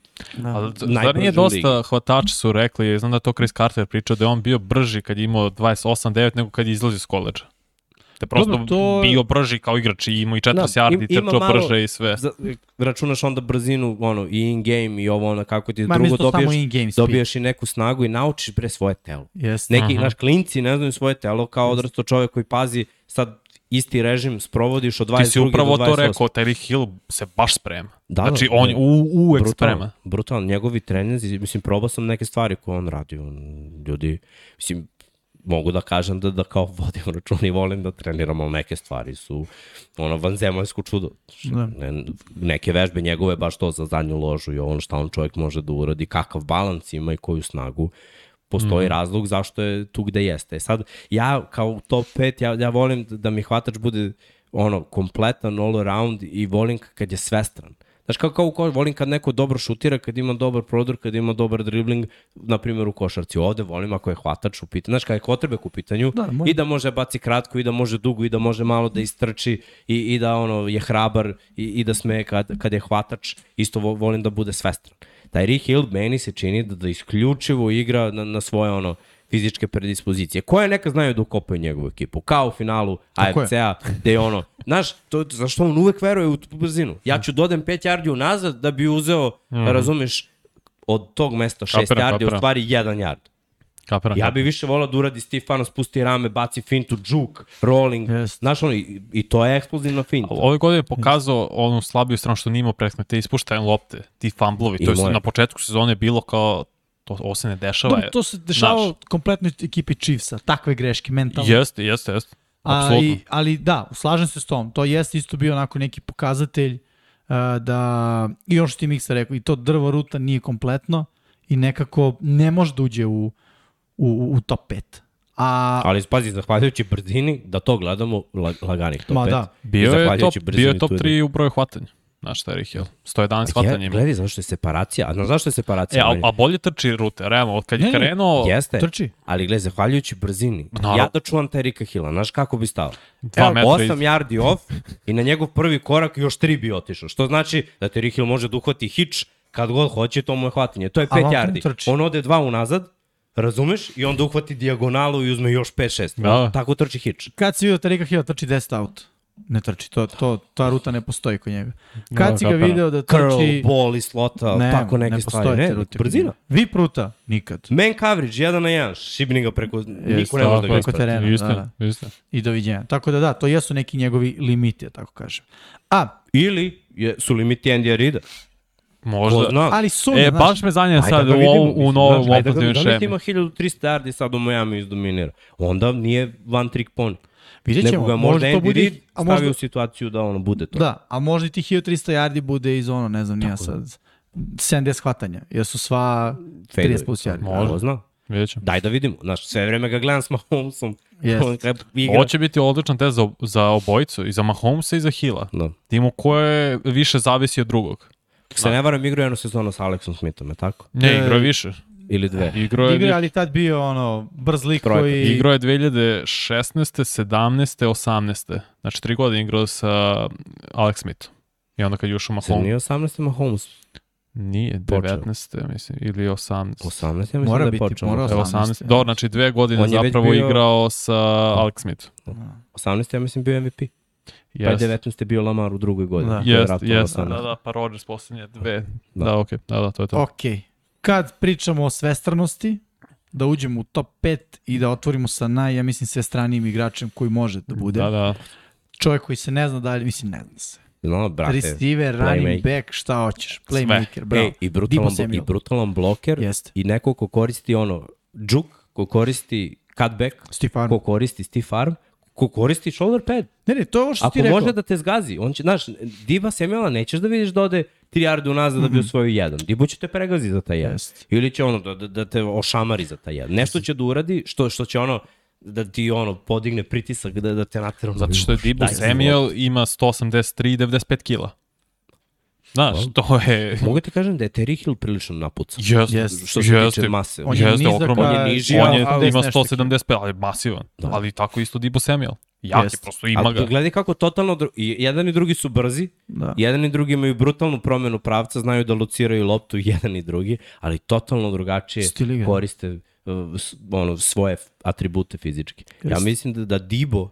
Ali zar nije dosta hvatači su rekli, znam da to Chris Carter pričao, da je on bio brži kad je imao 28-9 nego kad je izlazio s koleđa. Da je prosto Dobro, to- bio brži kao igrač i imao i 40 Da, yardi, im- trčao malo- brže i sve. Za, računaš onda brzinu, ono, i in-game i ovo, ono, kako ti Ma, drugo samo dobiješ, dobiješ i neku snagu i naučiš pre svoje telo. Jeste. Neki, Aha. naš klinci ne znaju svoje telo kao odrasto čovek koji pazi sad isti režim sprovodiš od 22. Ti si upravo do 28. to rekao, Terry Hill se baš sprema. Da, znači, da, on da. u, uvek Brutalno, sprema. brutalno. Njegovi treninzi, mislim, probao sam neke stvari koje on radi. On, ljudi, mislim, mogu da kažem da, da kao vodim [laughs] račun i volim da treniram, ali neke stvari su ono vanzemaljsko čudo. Da. Ne, neke vežbe njegove baš to za zadnju ložu i ono šta on čovjek može da uradi, kakav balans ima i koju snagu postoji mm. razlog zašto je tu gde jeste. E Sad, ja kao top 5, ja, ja volim da, da mi hvatač bude ono, kompletan all around i volim kad je svestran. Znaš, kao, kao u ko, volim kad neko dobro šutira, kad ima dobar prodor, kad ima dobar dribling, na primjer u košarci. Ovde volim ako je hvatač u pitanju, znaš, kad je kvotrbek u pitanju, Da, može. i da može baci kratko, i da može dugo, i da može malo da istrči, i, i da ono je hrabar, i, i da sme kad, kad je hvatač, isto vo- volim da bude svestran. Rick Hill meni se čini da, da isključivo igra na, na svoje ono fizičke predispozicije, koje neka znaju da ukopaju njegovu ekipu, kao u finalu. AFC-a, gde je ono, znaš, to, zašto on uvek veruje u tu brzinu. Ja ću dodem 5 yardi unazad da bi uzeo, mm. razumeš, od tog mesta 6 Kapiram, yardi, u stvari 1 yard. Kapiram. Ja bih više volao da uradi Stefano, spusti rame, baci fintu, džuk, rolling. Jest. Znaš, ono, i, i to je eksplozivna finta. Ove godine je pokazao onu slabiju stranu što nije imao prethodne, te ispuštajne lopte, ti fumblovi, to je na početku sezone bilo kao, to, ovo se ne dešava. Dobro, to se dešava kompletnoj ekipi Chiefsa, takve greške, mentalne. Jeste, jeste, jeste. A, Apsolutno. i, ali da, slažem se s tom. To jeste isto bio onako neki pokazatelj uh, da, i ono što ti Miksa rekao, i to drvo ruta nije kompletno i nekako ne može da uđe u, u, u top 5. A, Ali pazi, zahvaljujući brzini, da to gledamo lag, laganih top Ma 5. da. Bio je top, bio je top tu je- 3 u broju hvatanja. Znaš, Terry Hill. 111 hvatanja Je, ima. gledaj, zašto je separacija? A znaš zašto je separacija? E, a, a bolje trči rute, realno, od kad je Ne, krenuo, Jeste, trči. ali gledaj, zahvaljujući brzini. Naravno. Ja da čuvam Terika Hilla, znaš kako bi stao? Dva Evo, metra 8 iz- yardi off i na njegov prvi korak još 3 bi otišao. Što znači da Terry Hill može da uhvati hitch kad god hoće, to mu je hvatanje. To je 5 ovako ne yardi. On ode dva unazad, razumeš? I onda uhvati dijagonalu i uzme još 5-6. Da. Tako trči hitch. Kad si vidio Tarika Hilla trči 10 out? Ne trči, to, to, ta ruta ne postoji kod njega. Kad Da, si ga kapiram. video da Curl, trči... ball i slota, Ne, tako neke ne stvari. Ne, rute kod brzina. njega. Vip ruta? Nikad. Man coverage, 1 na 1, šibni ga preko, niko ne može da ga preko isprati. terena. Istina, Da, istina. I doviđenja. Tako da da, to jesu neki njegovi limiti, da tako kažem. A, Ili je, su limiti Andy Arida. Ko Možda. zna? ali su, E, znaš, baš me zanima sad da u, vidimo, u mislim, novom znaš, ajde da Da li ti ima šemi. 1300 yardi sad u Miami izdominira? Onda nije one trick pony. vidjet ćemo. ga možda Možda to Andy bude, Reid a stavio možda, u situaciju da ono bude to. da, a možda i ti 1300 yardi bude iz ono, ne znam, nija sad, 70 hvatanja, jer su sva 30 plus yardi. Možda. Ko zna? vidjet ćemo. Daj da vidimo. Znaš, sve vreme ga gledam s Mahomesom. Igra. Ovo će biti odličan test za, za obojicu, i za Mahomesa i za Hila. Da. Da imamo ko je više zavisi od drugog. Se ne varam, igrao je jednu sezonu sa Alexom Smithom, je tako? Ne, igrao je više. Ili dve. Igrao je, Igra, ali tad bio ono, brz lik Trojka. koji... igrao je 2016. 17. 18. Znači, tri godine igrao sa Alex Smithom. I onda kad je ušao Mahomes, nije 18. Mahomes? nije, počeo? 19. mislim, ili 18. 18. Ja mislim Mora da je biti, počeo. mora Evo 18. 18. Dobro, znači dve godine On zapravo bio- igrao sa Alex Smith. 18. ja mislim bio MVP. Pa je Jeste, 19. bio Lamar u drugoj godini. Da. jeste. 18. Da, da, pa Rodgers posljednje dve. Da. Da, okej, da, da, to je to. Ok. Kad pričamo o svestranosti, da uđemo u top 5 i da otvorimo sa naj, ja mislim, sve stranijim igračem koji može da bude. Da, da. Čovjek koji se ne zna dalje, mislim, ne zna se. No, brate. Receiver, running playmaker. back, šta hoćeš? Playmaker, bravo. Ej, i brutalan, i brutalan bloker Jeste. i neko ko koristi ono, džuk, ko koristi cutback, ko koristi stiff arm, ko koristi shoulder pad. Ne, ne, to je ovo što Ako ti rekao. može da te zgazi, on će, znaš, Diba Samuela nećeš da vidiš da ode 3 yarde unazad da bi osvojio jedan. Dibo će te pregazi za taj jedan. Jeste. Ili će ono da, da, da te ošamari za taj jedan. Nešto će da uradi što, što će ono da ti ono podigne pritisak da, da te natera. Zato što je Daj, Samuel ima 183 i 95 kila. Znaš, to je... Mogu ti kažem da je Terry Hill prilično napucan. Jeste, Jeste. Što se tiče mase. On je Jeste, nizak, a- je je niži, On je, ali ima nešto 175, ali je masivan. Ali tako isto Debo Samuel. Jak je, Jeste. prosto ima Ali ga. gledaj kako totalno, dru... i jedan i drugi su brzi, Da. jedan i drugi imaju brutalnu promenu pravca, znaju da lociraju loptu [laughs] jedan i drugi, ali totalno drugačije Stil igre. koriste uh, ono, svoje atribute fizički. Ja Jeste. mislim da, da Dibo,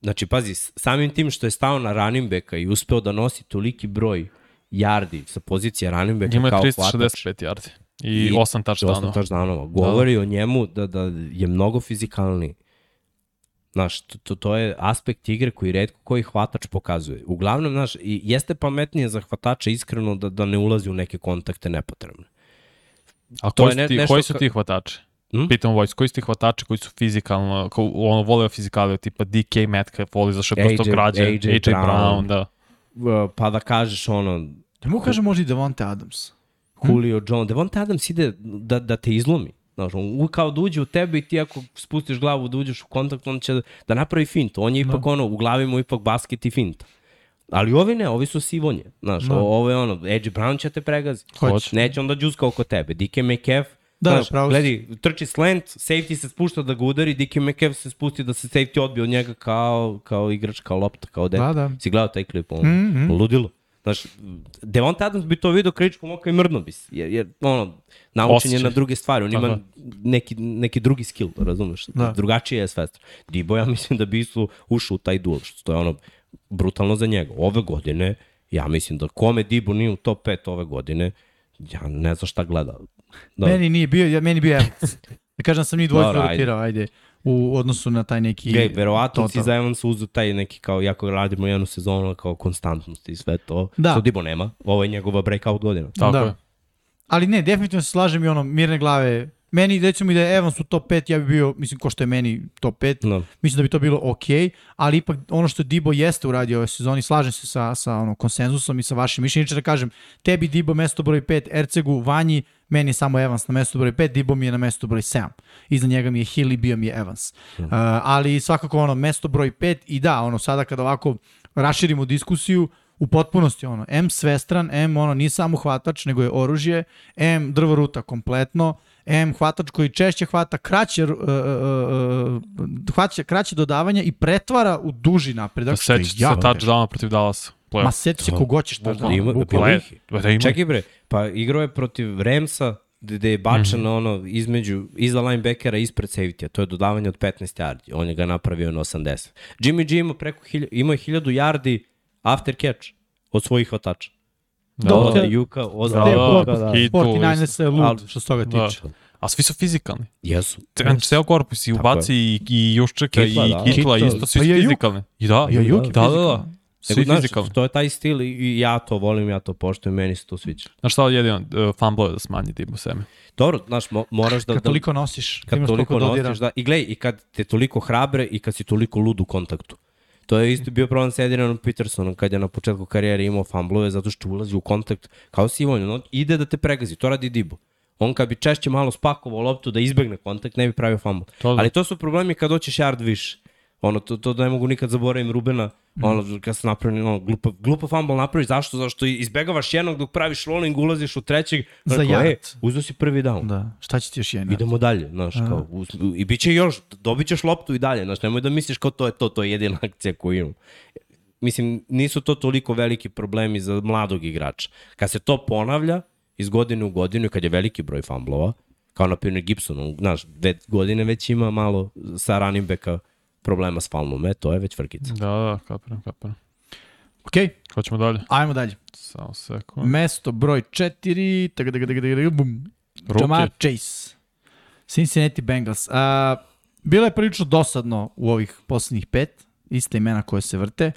znači pazi, samim tim što je stao na running backa i uspeo da nosi toliki broj yardi sa pozicije running backa Ima kao hvatač, 365 yardi. I, I 8 osam touchdownova. touchdownova. Govori o njemu da, da je mnogo fizikalniji. Znaš, to, to, to je aspekt igre koji redko koji hvatač pokazuje. Uglavnom, znaš, i jeste pametnije za hvatača iskreno da, da ne ulazi u neke kontakte nepotrebne. A To koji ne- ti, nešto koji su ti hvatači? Hm? Pitam Vojs, koji su ti hvatači koji su fizikalno, ko, ono, vole fizikale, tipa DK Metcalf, voli zašto je prosto AJ građe, AJ, AJ Brown, Brown. da. Pa da kažeš ono, Ne mogu kažem možda i Devonte Adams. Julio Jones, Devonta Adams ide da, da te izlomi. Znaš, on kao da uđe u tebe i ti ako spustiš glavu da uđeš u kontakt, on će da, da napravi fint. On je ipak ono, u glavi mu ipak basket i fint. Ali ovi ne, ovi su sivonje. Znaš, Da. o, ovo je ono, Edge Brown će te pregazi. Hoće. Neće onda džuska oko tebe. DK Metcalf, Da, znaš, pravo gledi, trči slant, safety se spušta da ga udari, DK Metcalf se spusti da se safety odbije od njega kao, kao igrač, kao lopta, kao dete. Da, da. Si gledao taj klip? On, Mm, mm. Ludilo. Znaš, Devonta Adams bi to vidio kričkom oka i mrdno bi se. Jer, jer ono, naučen je na druge stvari. On ima Aha. neki, neki drugi skill, razumeš? Da. Drugačije je svestra. Dibo, ja [laughs] mislim da bi su ušao u taj duel, što je ono brutalno za njega. Ove godine, ja mislim da kome Dibo nije u top 5 ove godine, ja ne znam šta gleda. Da. Meni nije bio, ja, meni bio Evans. Da kažem da sam ni dvojku Dobro, ajde. rotirao, ajde. U odnosu na taj neki... Gej, verovatno si za Evans uzeo taj neki kao, jako radimo jednu sezonu kao konstantnost i sve to. Da. Što Dibo nema. Ovo je njegova breakout godina. Tako Da. je. Ali ne, definitivno se slažem i ono, mirne glave. Meni, recimo i da je Evans u top 5, ja bi bio, mislim, ko što je meni top 5, No. mislim da bi to bilo ok, ali ipak ono što Dibo jeste uradio ove sezoni, slažem se sa, sa ono, konsenzusom i sa vašim mišljenjem. Da kažem, tebi Dibo mesto broj 5, Ercegu, Vanji, meni je samo Evans na mesto broj 5, Dibo mi je na mesto broj 7. Iza njega mi je Hill i bio mi je Evans. Uh, ali svakako ono, mesto broj 5 i da, ono, sada kad ovako raširimo diskusiju, u potpunosti ono, M svestran, M ono, nije samo hvatač, nego je oružje, M drvo ruta kompletno, M hvatač koji češće hvata kraće, uh, uh, uh, hvaća, kraće dodavanja i pretvara u duži napredak, što je Sećaš se touchdowna protiv Dallasa. Ma Play. seti se kogoćeš da Da, ima, bukvalno. je. Da, ima. Čekaj bre, pa igrao je protiv Remsa gde je bačeno mm -hmm. ono između, iza linebackera ispred safety to je dodavanje od 15 yardi, on je ga napravio na 80. Jimmy G imao preko hilj, imao je 1000 yardi after catch od svojih hvatača. Dobro, Da, Juka, od Da, da, da. 49 se lud što se toga Da. tiče. A svi su fizikalni. Jesu. Znači, ceo korpus i ubaci i, i Juščeka Kitla, i da. Kitla, Kitla. isto svi su fizikalni. I da, I Ajuk je da, da, da. Svi Nego, znaš, fizikalni. to je taj stil i, ja to volim, ja to poštujem, meni se to sviđa. Znaš šta je jedino, uh, fumble je da smanji Dibu Seme. Dobro, znaš, mo, moraš da... Kad da toliko nosiš, kad imaš toliko toliko dodira. nosiš, da, i glej, i kad te toliko hrabre i kad si toliko lud u kontaktu. To je isto bio problem sa Adrianom Petersonom kad je na početku karijere imao fumblove zato što ulazi u kontakt kao si on, ide da te pregazi, to radi Dibo. On kad bi češće malo spakovao loptu da izbegne kontakt, ne bi pravio fumble. To da. Ali to su problemi kad doćeš yard više. Ono, to, to da ne mogu nikad zaboravim Rubena, ono, kad se napravi, ono, glupa, glupa fumble napraviš, zašto? Zašto izbegavaš jednog dok praviš rolling, ulaziš u trećeg, Za rekao, yard. e, uzeo si prvi down. Da, šta će ti još jedan? Idemo dalje, znaš, kao, uz, i bit će još, dobit ćeš loptu i dalje, znaš, nemoj da misliš kao to je to, to je jedina [laughs] akcija koju imam. Mislim, nisu to toliko veliki problemi za mladog igrača. Kad se to ponavlja iz godine u godinu kad je veliki broj famblova, kao na primjer Gibson, on, znaš, dve godine već ima malo sa running backa problema s falmom, e, to je već frkica. Da, da, kapiram, kapiram. Okej, Hoćemo dalje. ajmo dalje. Samo sekund. Mesto broj 4, tak, tak, tak, tak, tak, bum. Ruki. Jamar Chase. Cincinnati Bengals. A, bilo je prilično dosadno u ovih poslednjih pet, iste imena koje se vrte.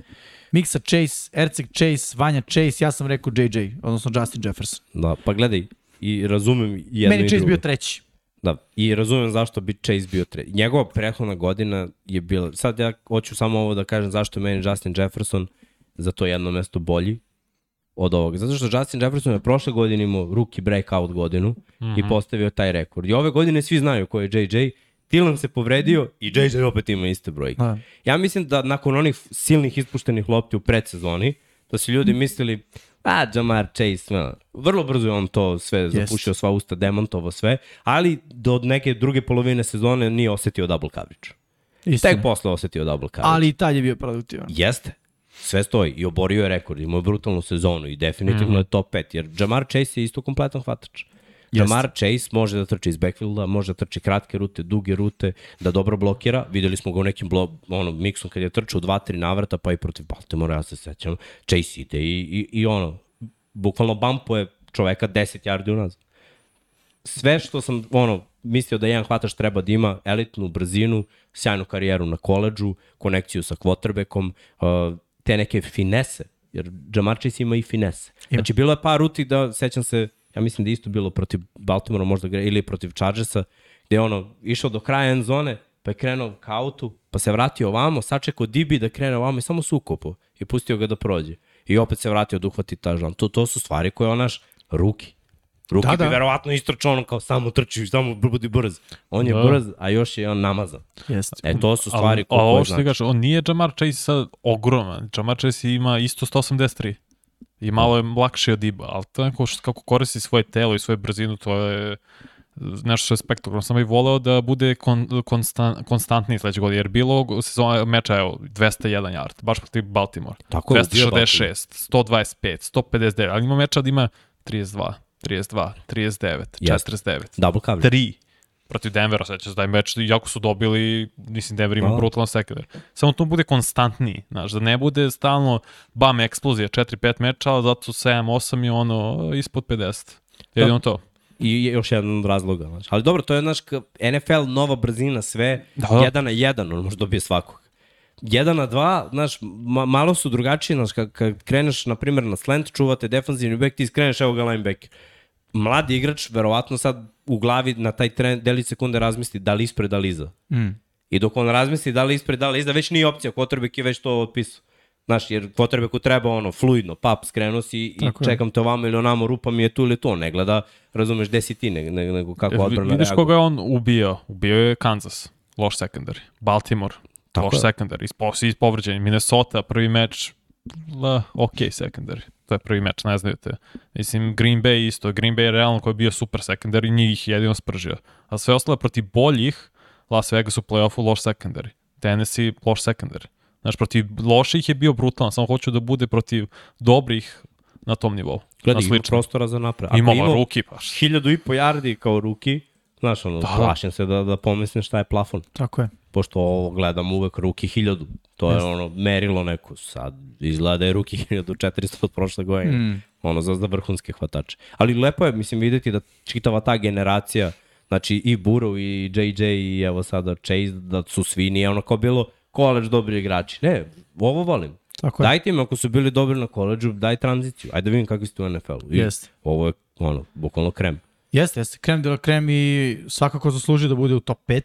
Miksa Chase, Erceg Chase, Vanja Chase, ja sam rekao JJ, odnosno Justin Jefferson. Da, pa gledaj, i razumem jedno Meni i Chase drugo. bio treći. Da, i razumem zašto bi Chase bio tre. Njegova prethodna godina je bila, sad ja hoću samo ovo da kažem zašto je meni Justin Jefferson za to jedno mesto bolji od ovoga. Zato što Justin Jefferson je prošle godine imao rookie breakout godinu mm -hmm. i postavio taj rekord. I ove godine svi znaju ko je JJ. Dylan se povredio i JJ opet ima iste brojke. Da. Ja mislim da nakon onih silnih ispuštenih lopti u predsezoni, da su ljudi mislili, a, Jamar Chase, no. vrlo brzo je on to sve zapušio sva usta, demontovo sve, ali do neke druge polovine sezone nije osetio double coverage. Istina. Tek posle osetio double coverage. Ali i tad je bio produktivan. Jeste. Sve stoji i oborio je rekord, imao je brutalnu sezonu i definitivno mm -hmm. je top 5, jer Jamar Chase je isto kompletan hvatač. Jamar Chase može da trči iz backfielda, može da trči kratke rute, duge rute, da dobro blokira. Videli smo ga u nekim blo, ono, miksom kad je trčao dva, tri navrata, pa i protiv Baltimora, ja se sećam. Chase ide i, i, i ono, bukvalno bumpuje čoveka 10 yardi unazad. Sve što sam ono, mislio da jedan hvatač treba da ima, elitnu brzinu, sjajnu karijeru na koleđu, konekciju sa quarterbackom, uh, te neke finese, jer Jamar Chase ima i finese. Znači, bilo je par ruti da, sećam se, ja mislim da je isto bilo protiv Baltimora možda gre, ili protiv Chargersa, gde je ono išao do kraja end zone, pa je krenuo ka autu, pa se vratio ovamo, sačekao Dibi da krene ovamo i samo sukopo i pustio ga da prođe. I opet se vratio da uhvati ta žan. To, to su stvari koje onaš ruki. Ruki Da, da, da. bi verovatno istračao ono kao samo trči, samo budi brz. On je Da. brz, a još je on namazan. Jeste. E, to su stvari koje, a ovo što ti znači. kažeš, on nije Jamar Chase sad ogroman. Jamar Chase ima isto 183. I malo je lakši od Iba, ali neko što, kako koristi svoje telo i svoju brzinu, to je nešto što je spektakularno. Sam bih voleo da bude kon, konstan, konstantniji sledeće godine, jer bilo sezona meča, evo, 201 yard, baš protiv Baltimore. Tako je, bio 266, 125, 159, ali ima meča da ima 32, 32, 39, Jeste. 49. Double coverage. 3 protiv Denvera, seća se da je meč, jako su dobili, mislim Denver ima Da. brutalan sekundar. Samo to bude konstantniji, znaš, da ne bude stalno bam eksplozija, 4-5 meča, ali zato 7-8 je ono ispod 50. Jedino to. I još jedan od razloga. Znači. Ali dobro, to je naš NFL, nova brzina, sve, Da. da. jedan na jedan, on može dobije svakog. Jedan na dva, znaš, ma, malo su drugačiji, znaš, kad, kad kreneš, na primjer, na slant, čuvate defanzivni back, ti skreneš, evo ga linebacker. Mladi igrač, verovatno sad u glavi na taj tren, deli sekunde razmisli da li ispred, da li iza. Mm. I dok on razmisli da li ispred, da li iza, već nije opcija, quarterback je već to otpisao. Znaš, jer quarterbacku treba ono, fluidno, pap, skrenuo si i Tako je. čekam te ovamo ili onamo, rupa mi je tu ili to, ne gleda, razumeš, gde si ti, nego, nego, nego kako odbrana Vidiš reaguje. koga je on ubio? Ubio je Kansas, loš secondary. Baltimore, Tako loš secondary. Ispo, svi. Minnesota, prvi meč, la, ok secondary. To je prvi meč, ne znaju te. Mislim, Green Bay isto. Green Bay je realno koji je bio super secondary, njih jedino spržio. A sve ostale protiv boljih, Las Vegas u play-offu loš secondary. Tennessee loš secondary. Znaš, protiv loših je bio brutalan, samo hoću da bude protiv dobrih na tom nivou. Gledaj, ima prostora za napred. Ako Imamo ima ruki, paš. hiljadu i po yardi kao ruki, znaš, ono, Da. da. plašim se da, da pomislim šta je plafon. Tako je. Pošto ovo gledam uvek ruki hiljadu. To je ono, merilo neko. Sad izgleda da je ruki 1400 od prošle godine. Mm. Ono, za, za vrhunske hvatače. Ali lepo je, mislim, videti da čitava ta generacija, znači i Burrow i JJ i evo sada Chase, da su svi nije ono kao bilo koleđ dobri igrači. Ne, ovo volim. Tako je. Dajte im, ako su bili dobri na koleđu, daj tranziciju. Ajde da vidim kakvi ste u NFL-u. Jeste. Ovo je, ono, bukvalno krem. Jeste, jeste. Krem de la krem i svakako zasluži da bude u top 5.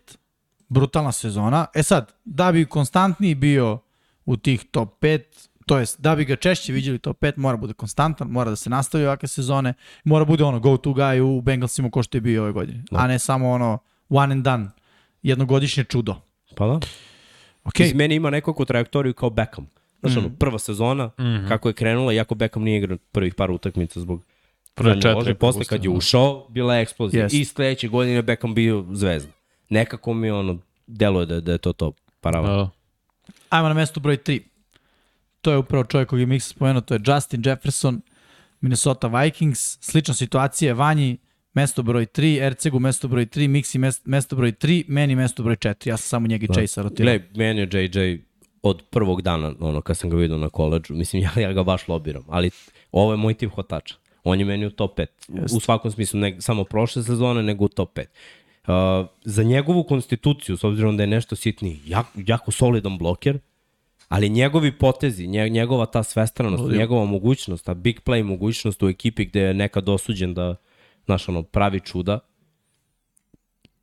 Brutalna sezona. E sad, da bi konstantniji bio u tih top 5, To jest, da bi ga češće viđali top 5, mora bude konstantan, mora da se nastavi ovakve sezone, mora bude ono go to guy u Bengalsima ko što je bio ove godine, Da. a ne samo ono one and done, jednogodišnje čudo. Pa da. Ok, Iz meni ima nekakvu trajektoriju kao Beckham. Znaš, Mm. ono, prva sezona, mm. -hmm. kako je krenula, iako Beckham nije igrao prvih par utakmica zbog Prve četiri lože, posle kad je da. ušao, bila je eksplozija. Jest. I sledeće godine Beckham bio zvezda. Nekako mi ono, deluje da, da je to to parava. Da. ajmo na mesto broj 3. To je upravo čovjek kog je Miksa spomenuo, to je Justin Jefferson, Minnesota Vikings, slična situacija, Vanji mesto broj 3, Ercegu mesto broj 3, Miksi mes- mesto broj 3, meni mesto broj 4. Ja sam samo njega i Chase rotirao. Gle, meni je JJ od prvog dana, ono, kad sam ga vidio na koleđu, mislim, ja, [laughs] ja ga baš lobiram, ali ovo je moj tip hvatača. On je meni u top 5. Jeste. U svakom smislu, ne samo prošle sezone, nego u top 5. Uh, za njegovu konstituciju, s obzirom da je nešto sitniji, jako, jako solidan bloker, ali njegovi potezi, nje, njegova ta svestranost, Ludio. njegova mogućnost, ta big play mogućnost u ekipi gde je nekad osuđen da, znaš, ono, pravi čuda,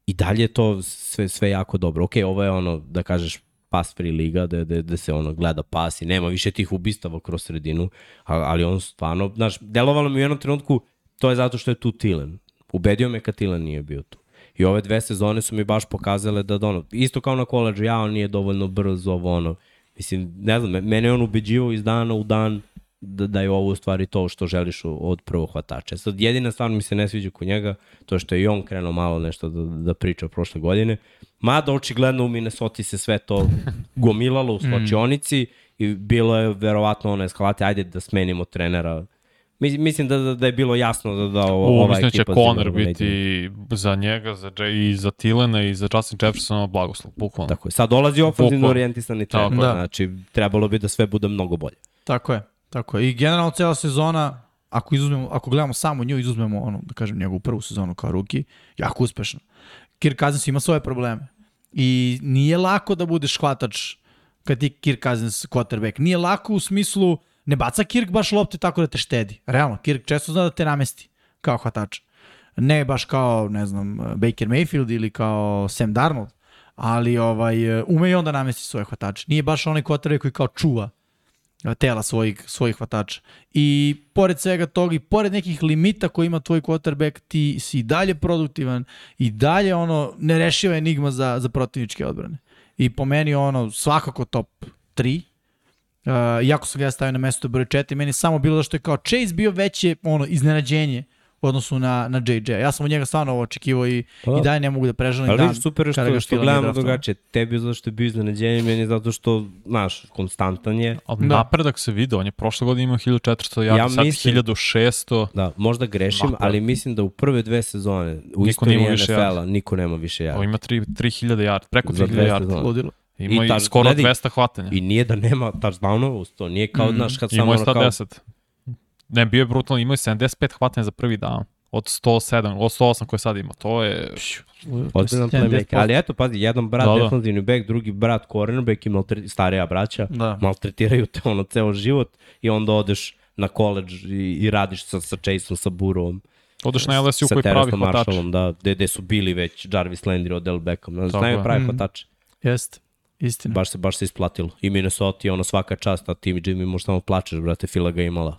i dalje je to sve, sve jako dobro. Ok, ovo je ono, da kažeš, pass free liga, da, da, da se ono gleda pas i nema više tih ubistava kroz sredinu, ali on stvarno, znaš, delovalo mi u jednom trenutku, to je zato što je tu Tilen. Ubedio me kad Tilen nije bio tu. I ove dve sezone su mi baš pokazale da, da ono, isto kao na koleđu, ja, on nije dovoljno brzo, ovo ono, mislim, ne znam, me- mene je on ubeđivao iz dana u dan da, da je ovo u stvari to što želiš od prvog hvatača. Sad, jedina stvar mi se ne sviđa kod njega, to je što je i on krenuo malo nešto da, da priča prošle godine. Mada očigledno u Minnesota se sve to [laughs] gomilalo u slačionici i bilo je verovatno ona eskalate, ajde da smenimo trenera. Mis- Mislim da, da, da je bilo jasno da, da ovo, U, ova mislim da će ekipa neće. biti za njega, za Jay, i za Tilena i za Justin Jeffersona blagoslov, bukvalno. Tako je. Sad dolazi ofenzivno orijentisani trener. Da. Znači, trebalo bi da sve bude mnogo bolje. Tako je, tako je. I generalno cela sezona, ako, izuzmemo, ako gledamo samo nju, izuzmemo ono, da kažem, njegovu prvu sezonu kao ruki, jako uspešno. Kirk Cousins ima svoje probleme. I nije lako da budeš hvatač kad ti Kirk Cousins quarterback. Nije lako u smislu, ne baca Kirk baš lopte tako da te štedi. Realno, Kirk često zna da te namesti kao hvatač. Ne baš kao, ne znam, Baker Mayfield ili kao Sam Darnold, ali ovaj, ume i onda namesti svoje hvatače. Nije baš onaj quarterback koji kao čuva tela svojih, svojih hvatača. I pored svega toga i pored nekih limita koje ima tvoj quarterback, ti si i dalje produktivan i dalje ono nerešiva enigma za, za protivničke odbrane. I po meni ono svakako top 3. Uh, iako sam ga ja stavio na mesto broj 4, meni je samo bilo da što je kao Chase bio veće ono iznenađenje u odnosu na, na JJ. Ja sam od njega stvarno ovo očekivao i, Pa da. i dalje ne mogu da prežalim Ali dan. vidiš, super je što, što nije gledamo drugačije. Tebi zato što je bio iznenađenje, meni zato što, znaš, konstantan je. Ali Da. napredak se vidi, on je prošle godine imao 1400 jardi, Ja sad mislim- 1600. Da, možda grešim, Napad. ali mislim da u prve dve sezone u Niko istoriji nema više NFL-a niko nema više On jardi. ima 3, 3000 jardi, preko Za 3000 dve jardi. sezone. Ludilo. Ima I i, skoro gledaj, 200 hvatanja. I nije da nema touchdownova uz to, nije kao, Mm. znaš, kad samo Imao je ono kao... 110. Ne, bio je brutalno, imao je 75 hvatanja za prvi dan. Od 107, od 108 koje sad ima. To je... 70%. playmaker. Ali eto, pazi, jedan brat Da, da, da. defensivni back, drugi brat cornerback i maltre, starija braća. Da. Maltretiraju te ono ceo život i onda odeš na koleđ i, i radiš sa, sa Chaseom, sa Burovom, Odeš na LSU koji pravi hvatač. Marshallom, da, gde, gde su bili već Jarvis Landry. Znaš, Tako znaju pravi Mhm. hvatače. Jeste, istina. Baš se, baš se isplatilo. I Minnesota je ono svaka čast, a ti Jimmy možda samo plačeš, brate, Fila ga imala.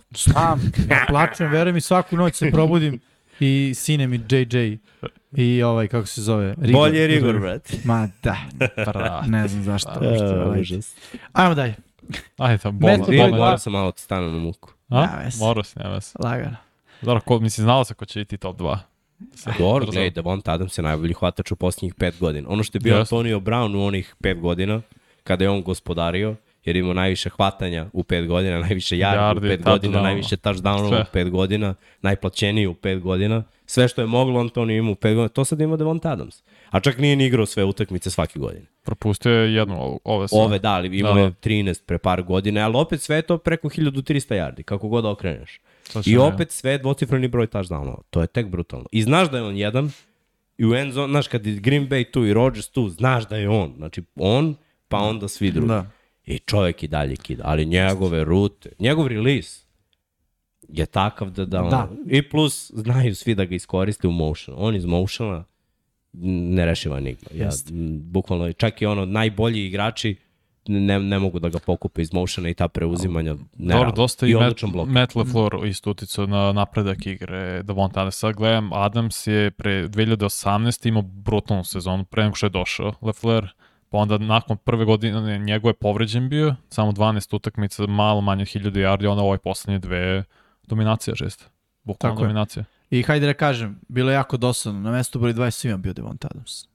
Ja plačem, verujem mi svaku noć se probudim i sine mi JJ i ovaj, kako se zove? Rigor. Bolje je Rigor, brate. Ma da, Bra. ne znam zašto. [laughs] Da, užas. Ajmo dalje, Ajde, da, broj Vidi, dva. mora sam malo ti stane na muku. A? Veze. Morao si, nema veze. lagano. Dobro, ko, mislim, znalo se ko će biti top 2. Dobro, gledaj, Devonta Adams je najbolji hvatač u posljednjih pet godina. Ono što je bio Jeste. Antonio Brown u onih pet godina, kada je on gospodario, jer imao najviše hvatanja u pet godina, najviše yardi u pet godina, najviše touchdownova u pet godina, najplaćeniji u pet godina. Sve što je moglo Antonio ima u pet godina, to sad ima Devonta Adams. A čak nije ni igrao sve utakmice svake godine. Propustio je jednu ove sve. Ove da, ali imao Da, je da. 13 pre par godina, ali opet sve je to preko 1300 yardi, kako god okreneš. I opet sve dvocifreni broj touchdownova. To je tek brutalno. I znaš da je on jedan, i u end zone, znaš, kad je Green Bay tu i Rodgers tu, znaš da je on. Znači, on, pa onda svi drugi. Da. I čovjek i dalje kida. Ali njegove rute, njegov release je takav da, da, ono, Da. I plus, znaju svi da ga iskoriste u motion. On iz motiona nerešiva enigma. Ja, Jeste. m, bukvalno, čak i ono, najbolji igrači ne, ne mogu da ga pokupe iz motiona i ta preuzimanja. Ne Dobro, dosta i, I Matt, odličan blok. Matt LaFleur isto uticao na napredak igre Davonta Adams. Sad gledam, Adams je pre 2018 imao brutalnu sezonu pre nego što je došao LaFleur. Pa onda nakon prve godine njegov je povređen bio, samo 12 utakmica, malo manje od 1000 yardi, onda ove poslednje dve dominacija žesta. Bukvalno Tako je. dominacija. I hajde da kažem, bilo je jako dosadno. Na mestu broj 20 svima bio Devont Adams.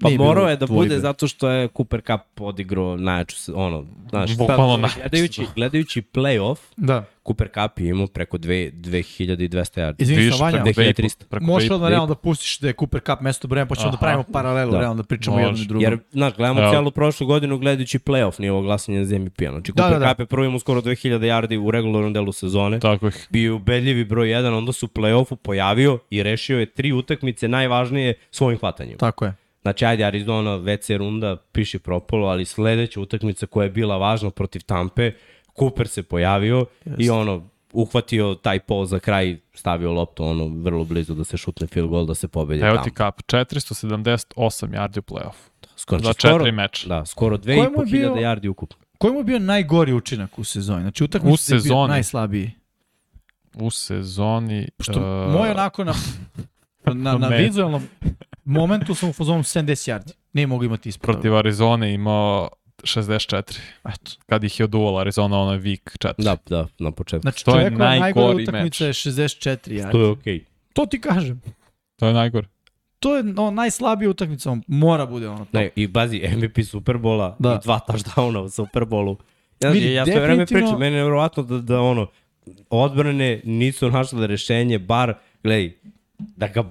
Pa Nije morao je da bude zato što je Cooper Cup odigrao najjaču, se- ono, znaš, Bukvalno sad, najjaču gledajući, gledajući playoff, Da. Cooper Cup je imao preko dve, 2200 yardi. Izvini Vanja, preko dve i po- 2300. preko možeš odmah realno da pustiš da je Cooper Cup mesto brojem, pa ćemo da pravimo paralelu, Da. realno da pričamo Može. jedno i drugo. Jer, znaš, gledamo Evo. celu prošlu godinu gledajući playoff, nije ovo glasanje za MVP-a. Znači, Da, Cooper da, da. Cup je prvo imao skoro 2000 yardi u regularnom delu sezone. Tako je. Bio ubedljivi broj 1, onda su u play-offu pojavio i rešio je tri utakmice najvažnije svojim hvatanjem. Tako je. Znači, ajde, Arizona, WC runda, piši propolo, ali sledeća utakmica koja je bila važna protiv Tampe, Cooper se pojavio yes. i ono, uhvatio taj pol za kraj, stavio loptu ono vrlo blizu da se šutne field goal, da se pobedi Evo ti kap, 478 yardi u play-off. Skoro, Za skoro- četiri meča. Da, skoro Koji mu je 2500 bio- yardi ukupno. Koji mu je bio najgori učinak u sezoni? Znači utakmica U je bio sezoni? najslabiji. U sezoni... Što uh, moj onako na, [laughs] na, na Me. vizualnom momentu sam u fazonu 70 yardi. Nije mogu imati ispod. protiv Arizone imao 64. Eto. Kad ih je oduvala Arizona, ono je week 4. Da, da, na početku. Znači To je najgori utakmica je 64 yardi. to je okej. Okay. To ti kažem. To je najgore. To je no, najslabija utakmica, on mora bude ono. Ne, i bazi, MVP Superbola Da. i dva touchdowna u Superbolu. Ja, Vidi, ja sve vreme pričam, meni je nevjerovatno da, da ono, odbrane nisu našle rešenje, bar, gledaj, da ga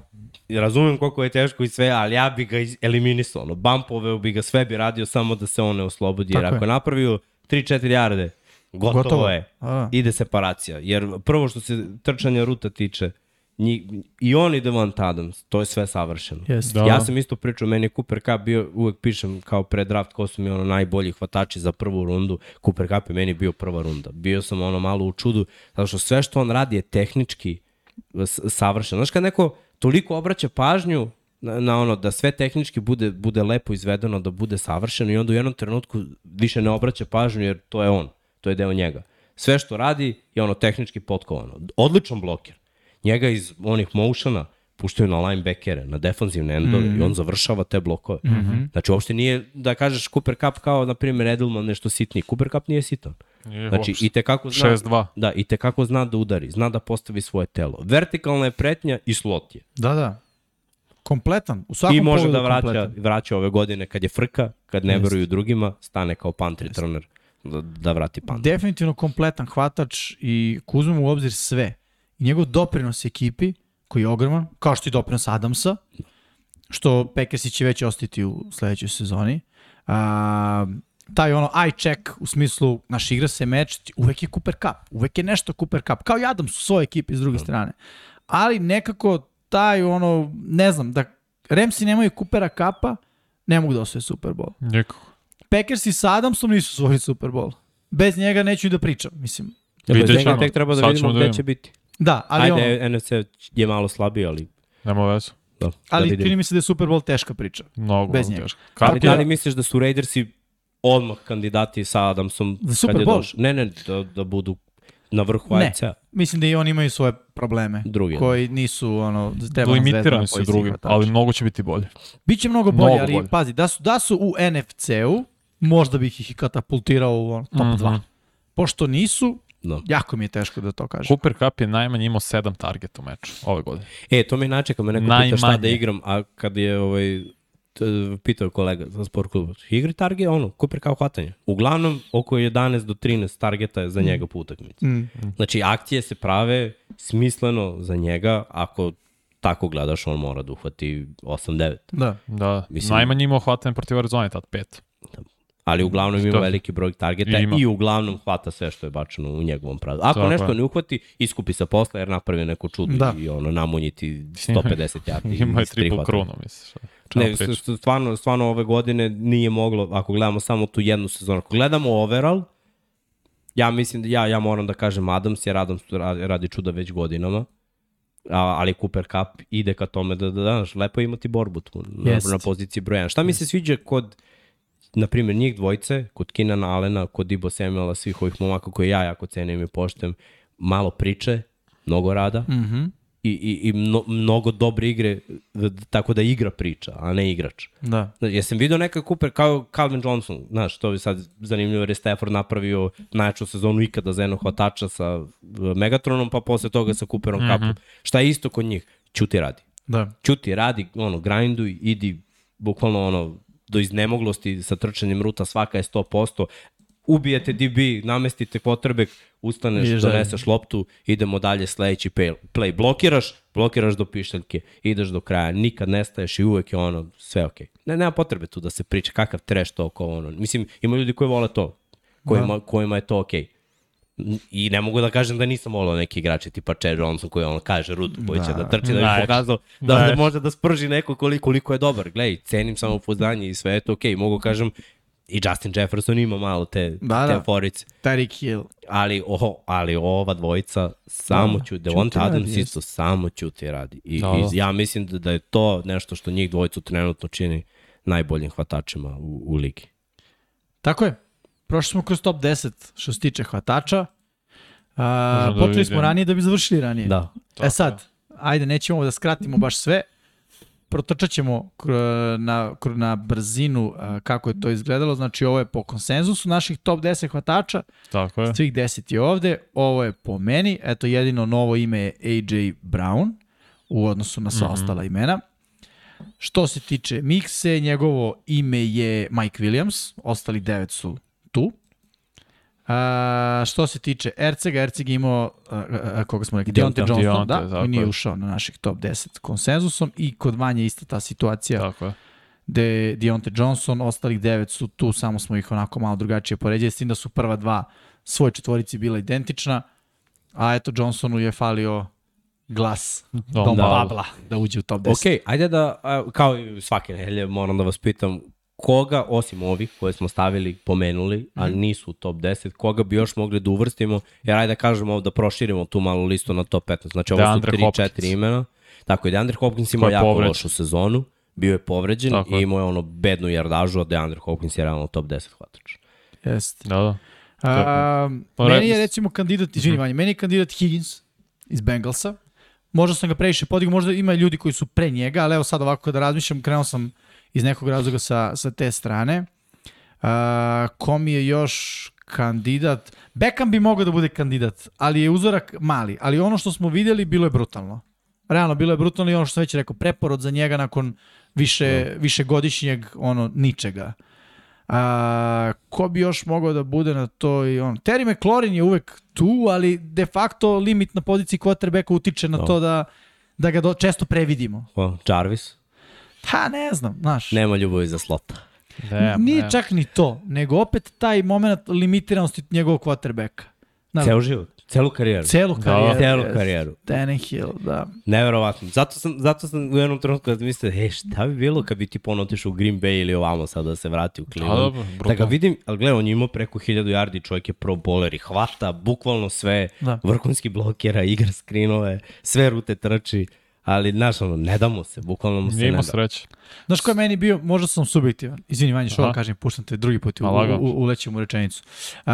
razumem koliko je teško i sve, ali ja bi ga eliminisao, ono, bumpove bi ga, sve bi radio samo da se on ne oslobodi, jer Tako ako je. napravio 3-4 jarde, gotovo, Gotovo. je. A. Ide separacija, jer prvo što se trčanja ruta tiče, njih, i on i Devont Adams, to je sve savršeno. Jeste. Da. Ja sam isto pričao, meni je Cooper Cup bio, uvek pišem kao pre draft ko su mi ono najbolji hvatači za prvu rundu. Cooper Cup je meni bio prva runda. Bio sam ono malo u čudu, zato što sve što on radi je tehnički savršeno. Znaš kad neko toliko obraća pažnju na, na ono da sve tehnički bude, bude lepo izvedeno, da bude savršeno i onda u jednom trenutku više ne obraća pažnju jer to je on, to je deo njega. Sve što radi je ono tehnički potkovano. Odličan bloker. Njega iz onih motiona puštaju na linebackere, na defanzivne endove mm -hmm. i on završava te blokove. Mm -hmm. Znači, uopšte nije da kažeš Cooper Cup kao, na primjer, Edelman nešto sitniji. Cooper Cup nije sitan. Nije Znači, uopšte. i te kako zna, 6-2. da, i te kako zna da udari, zna da postavi svoje telo. Vertikalna je pretnja i slot je. Da, da. Kompletan. U svakom I može da vraća, kompletan. vraća ove godine kad je frka, kad ne veruju drugima, stane kao punt returner da, da vrati punt. Definitivno kompletan hvatač i ako uzmemo u obzir sve. I njegov doprinos ekipi, koji je ogroman, kao što i doprinos Adamsa, što Packersi će već ostiti u sledećoj sezoni. A, taj ono eye check u smislu naš igra se meč, uvek je Cooper Cup, uvek je nešto Cooper Cup, kao i Adams u svojoj ekipi s druge strane. Ali nekako taj ono, ne znam, da Ramsi nemaju Coopera Cupa, ne mogu da osvoje Super Bowl. Nikako. Packersi sa Adamsom nisu svoj Super Bowl. Bez njega neću i da pričam, mislim. Ja, bez Vidjet njega ćemo. tek treba da Sad vidimo da gde će biti. Da, ali, ono, Ajde, NFC je malo slabiji, ali Nema veze. da, ali da čini mi se da je Super Bowl teška priča. Mnogo, Bez njega. teško. Ali da li misliš da su Raidersi odmah kandidati sa Adamsom Za Super kad je Bowl? došao? Ne, ne, da, da budu na vrhu Ne. AFC-a. Mislim da i oni imaju svoje probleme. Drugi, da. Koji nisu, ono, treba nam zvezda na limitirani su drugi, ali mnogo će biti bolje. Biće mnogo bolje, Mnogo ali bolje. pazi, da su, da su u NFC-u, možda bih ih katapultirao u ono, top Mhm. 2. Pošto nisu, Da. jako mi je teško da to kažem. Cooper Cup je najmanje imao 7 targeta u meču ove godine. E, to mi je način kad me neko pita šta da Najmanje. igram, a kad je ovaj, pitao kolega za sport klub, igri target, ono, Cooper kao hvatanje. Uglavnom, oko 11 do 13 targeta je za njega po utakmici. Mm. Znači, akcije se prave smisleno za njega, ako tako gledaš, on mora da uhvati 8-9. Da. Da, Mislim- najmanje imao hvatanje protiv Arizona tad pet. Ali uglavnom ima veliki broj targeta Ima. i uglavnom hvata sve što je bačeno u njegovom pravu. Ako Tako nešto je. ne uhvati, iskupi se posle jer napravi neko čudo Da. i ono, namunjiti 150 jardi. Imao je triple krunu, misliš. Čemu Ne, pričaš? s- s- stvarno, stvarno ove godine nije moglo, ako gledamo samo tu jednu sezonu. Ako gledamo overall, ja mislim da ja, ja moram da kažem Adams, jer Adams radi, radi čuda već godinama. A, ali Cooper Cup ide ka tome da, da, da lepo je imati borbu tu na, na poziciji broja. Šta mi se sviđa kod na primjer, njih dvojce, kod Kinana Alena, kod Dibo Samuela, svih ovih momaka koje ja jako cenim i poštem, malo priče, mnogo rada mm -hmm. I, i, i mno, mnogo dobre igre, d- tako da igra priča, a ne igrač. Da. Jesam vidio neka Cooper kao Calvin Johnson, znaš, to bi sad zanimljivo jer je Stafford napravio najjaču sezonu ikada za jednog hvatača sa uh, Megatronom, pa posle toga sa Cooperom mm -hmm. Cupom. Šta je isto kod njih? Ćuti radi. Da. Ćuti radi, ono, grinduj, idi bukvalno ono, do iznemoglosti sa trčanjem ruta, svaka je 100%, ubijete DB, namestite quarterback, ustaneš, Ideš doneseš loptu, idemo dalje sledeći play. play. Blokiraš, blokiraš do pišteljke, ideš do kraja, nikad nestaješ i uvek je ono, sve okej. Okay. Ne, nema potrebe tu da se priča kakav trash to oko ono. Mislim, ima ljudi koji vole to, kojima, da. kojima je to okej. Okay. I ne mogu da kažem da nisam volao neki igrači tipa Chad Johnson koji on kaže Rudu koji će da trči da bi Da. pokazao da, Da. da može da sprži neko koliko, koliko je dobar. Glej, cenim samo pouzdanje i sve je to okej. Okay. Mogu kažem i Justin Jefferson ima malo te, Da, te da. forice. Tyreek Hill. Ali, oho, ali ova dvojica samo Da, ću, Devonta Adams isto samo ćuti radi. I, Da, da. i ja mislim da, da je to nešto što njih dvojicu trenutno čini najboljim hvatačima u, u ligi. Tako je. Prošli smo kroz top 10 što se tiče hvatača. A, da smo ranije da bi završili ranije. Da. E sad, ajde, nećemo da skratimo baš sve. Protrčat ćemo na, na brzinu a, kako je to izgledalo. Znači, ovo je po konsenzusu naših top 10 hvatača. Tako je. Svih 10 je ovde. Ovo je po meni. Eto, jedino novo ime je AJ Brown u odnosu na sva mm -hmm. ostala imena. Što se tiče Mikse, njegovo ime je Mike Williams, ostali devet su tu. A, što se tiče Ercega, Erceg je imao, a, a, koga smo rekli, Deontay, Johnson, da, tako koji nije je. ušao na naših top 10 konsenzusom i kod Vanje ista ta situacija Tako je. gde Deontay Johnson, ostalih devet su tu, samo smo ih onako malo drugačije poređali, s tim da su prva dva svoj četvorici bila identična, a eto Johnsonu je falio glas Dom Da. Babla da uđe u top 10. Ok, ajde da, kao i svake nedelje, moram da vas pitam, koga, osim ovih koje smo stavili, pomenuli, a Mhm. nisu u top 10, koga bi još mogli da uvrstimo, jer ajde da kažemo da proširimo tu malu listu na top 15. Znači ovo su DeAndre 3-4 Hopkins. imena. Tako je, DeAndre Hopkins imao jako povređen. lošu sezonu, bio je povređen Tako i imao je ono bednu jardažu, a DeAndre Hopkins je realno top 10 hvatač. Jeste. Da, da. A, Pa meni je re- recimo kandidat, izvini Vanja, meni je kandidat Higgins iz Bengalsa. Možda sam ga previše podigao, možda ima ljudi koji su pre njega, ali evo sad ovako kada razmišljam, krenuo sam iz nekog razloga sa, sa te strane. A, ko mi je još kandidat? Beckham bi mogao da bude kandidat, ali je uzorak mali. Ali ono što smo videli bilo je brutalno. Realno, bilo je brutalno i ono što sam već rekao, preporod za njega nakon više, no. višegodišnjeg ono, ničega. A, ko bi još mogao da bude na toj on Terry McLaurin je uvek tu, ali de facto limit na poziciji quarterbacka utiče na Da. to da da ga do, često previdimo. O, Jarvis, Ha, ne znam, znaš. nema ljubavi za slota. Damn, Nije damn. čak ni to, nego opet taj moment limitiranosti njegovog quarterbacka. Znaš, Ceo život, celu karijeru. celu karijeru. Celu jest. karijeru. Tannehill, da. Neverovatno. Zato sam, zato sam u jednom trenutku da mislite, e, šta bi bilo kad bi ti ponovno otišao u Green Bay ili ovamo sad da se vrati u Cleveland. Da, da, da, ga vidim, ali gledaj, on je imao preko 1000 yardi, čovjek je pro bowler i hvata bukvalno sve, Da. vrhunski blokera, igra skrinove, sve rute trči, ali, znaš, ono, ne da mu se, bukvalno mu se Nije ne imao da. sreće. Znaš ko je meni bio, možda sam subjektivan. Izvini, Vanja, što kažem, puštam te drugi put u, u, ulećem u rečenicu. Uh,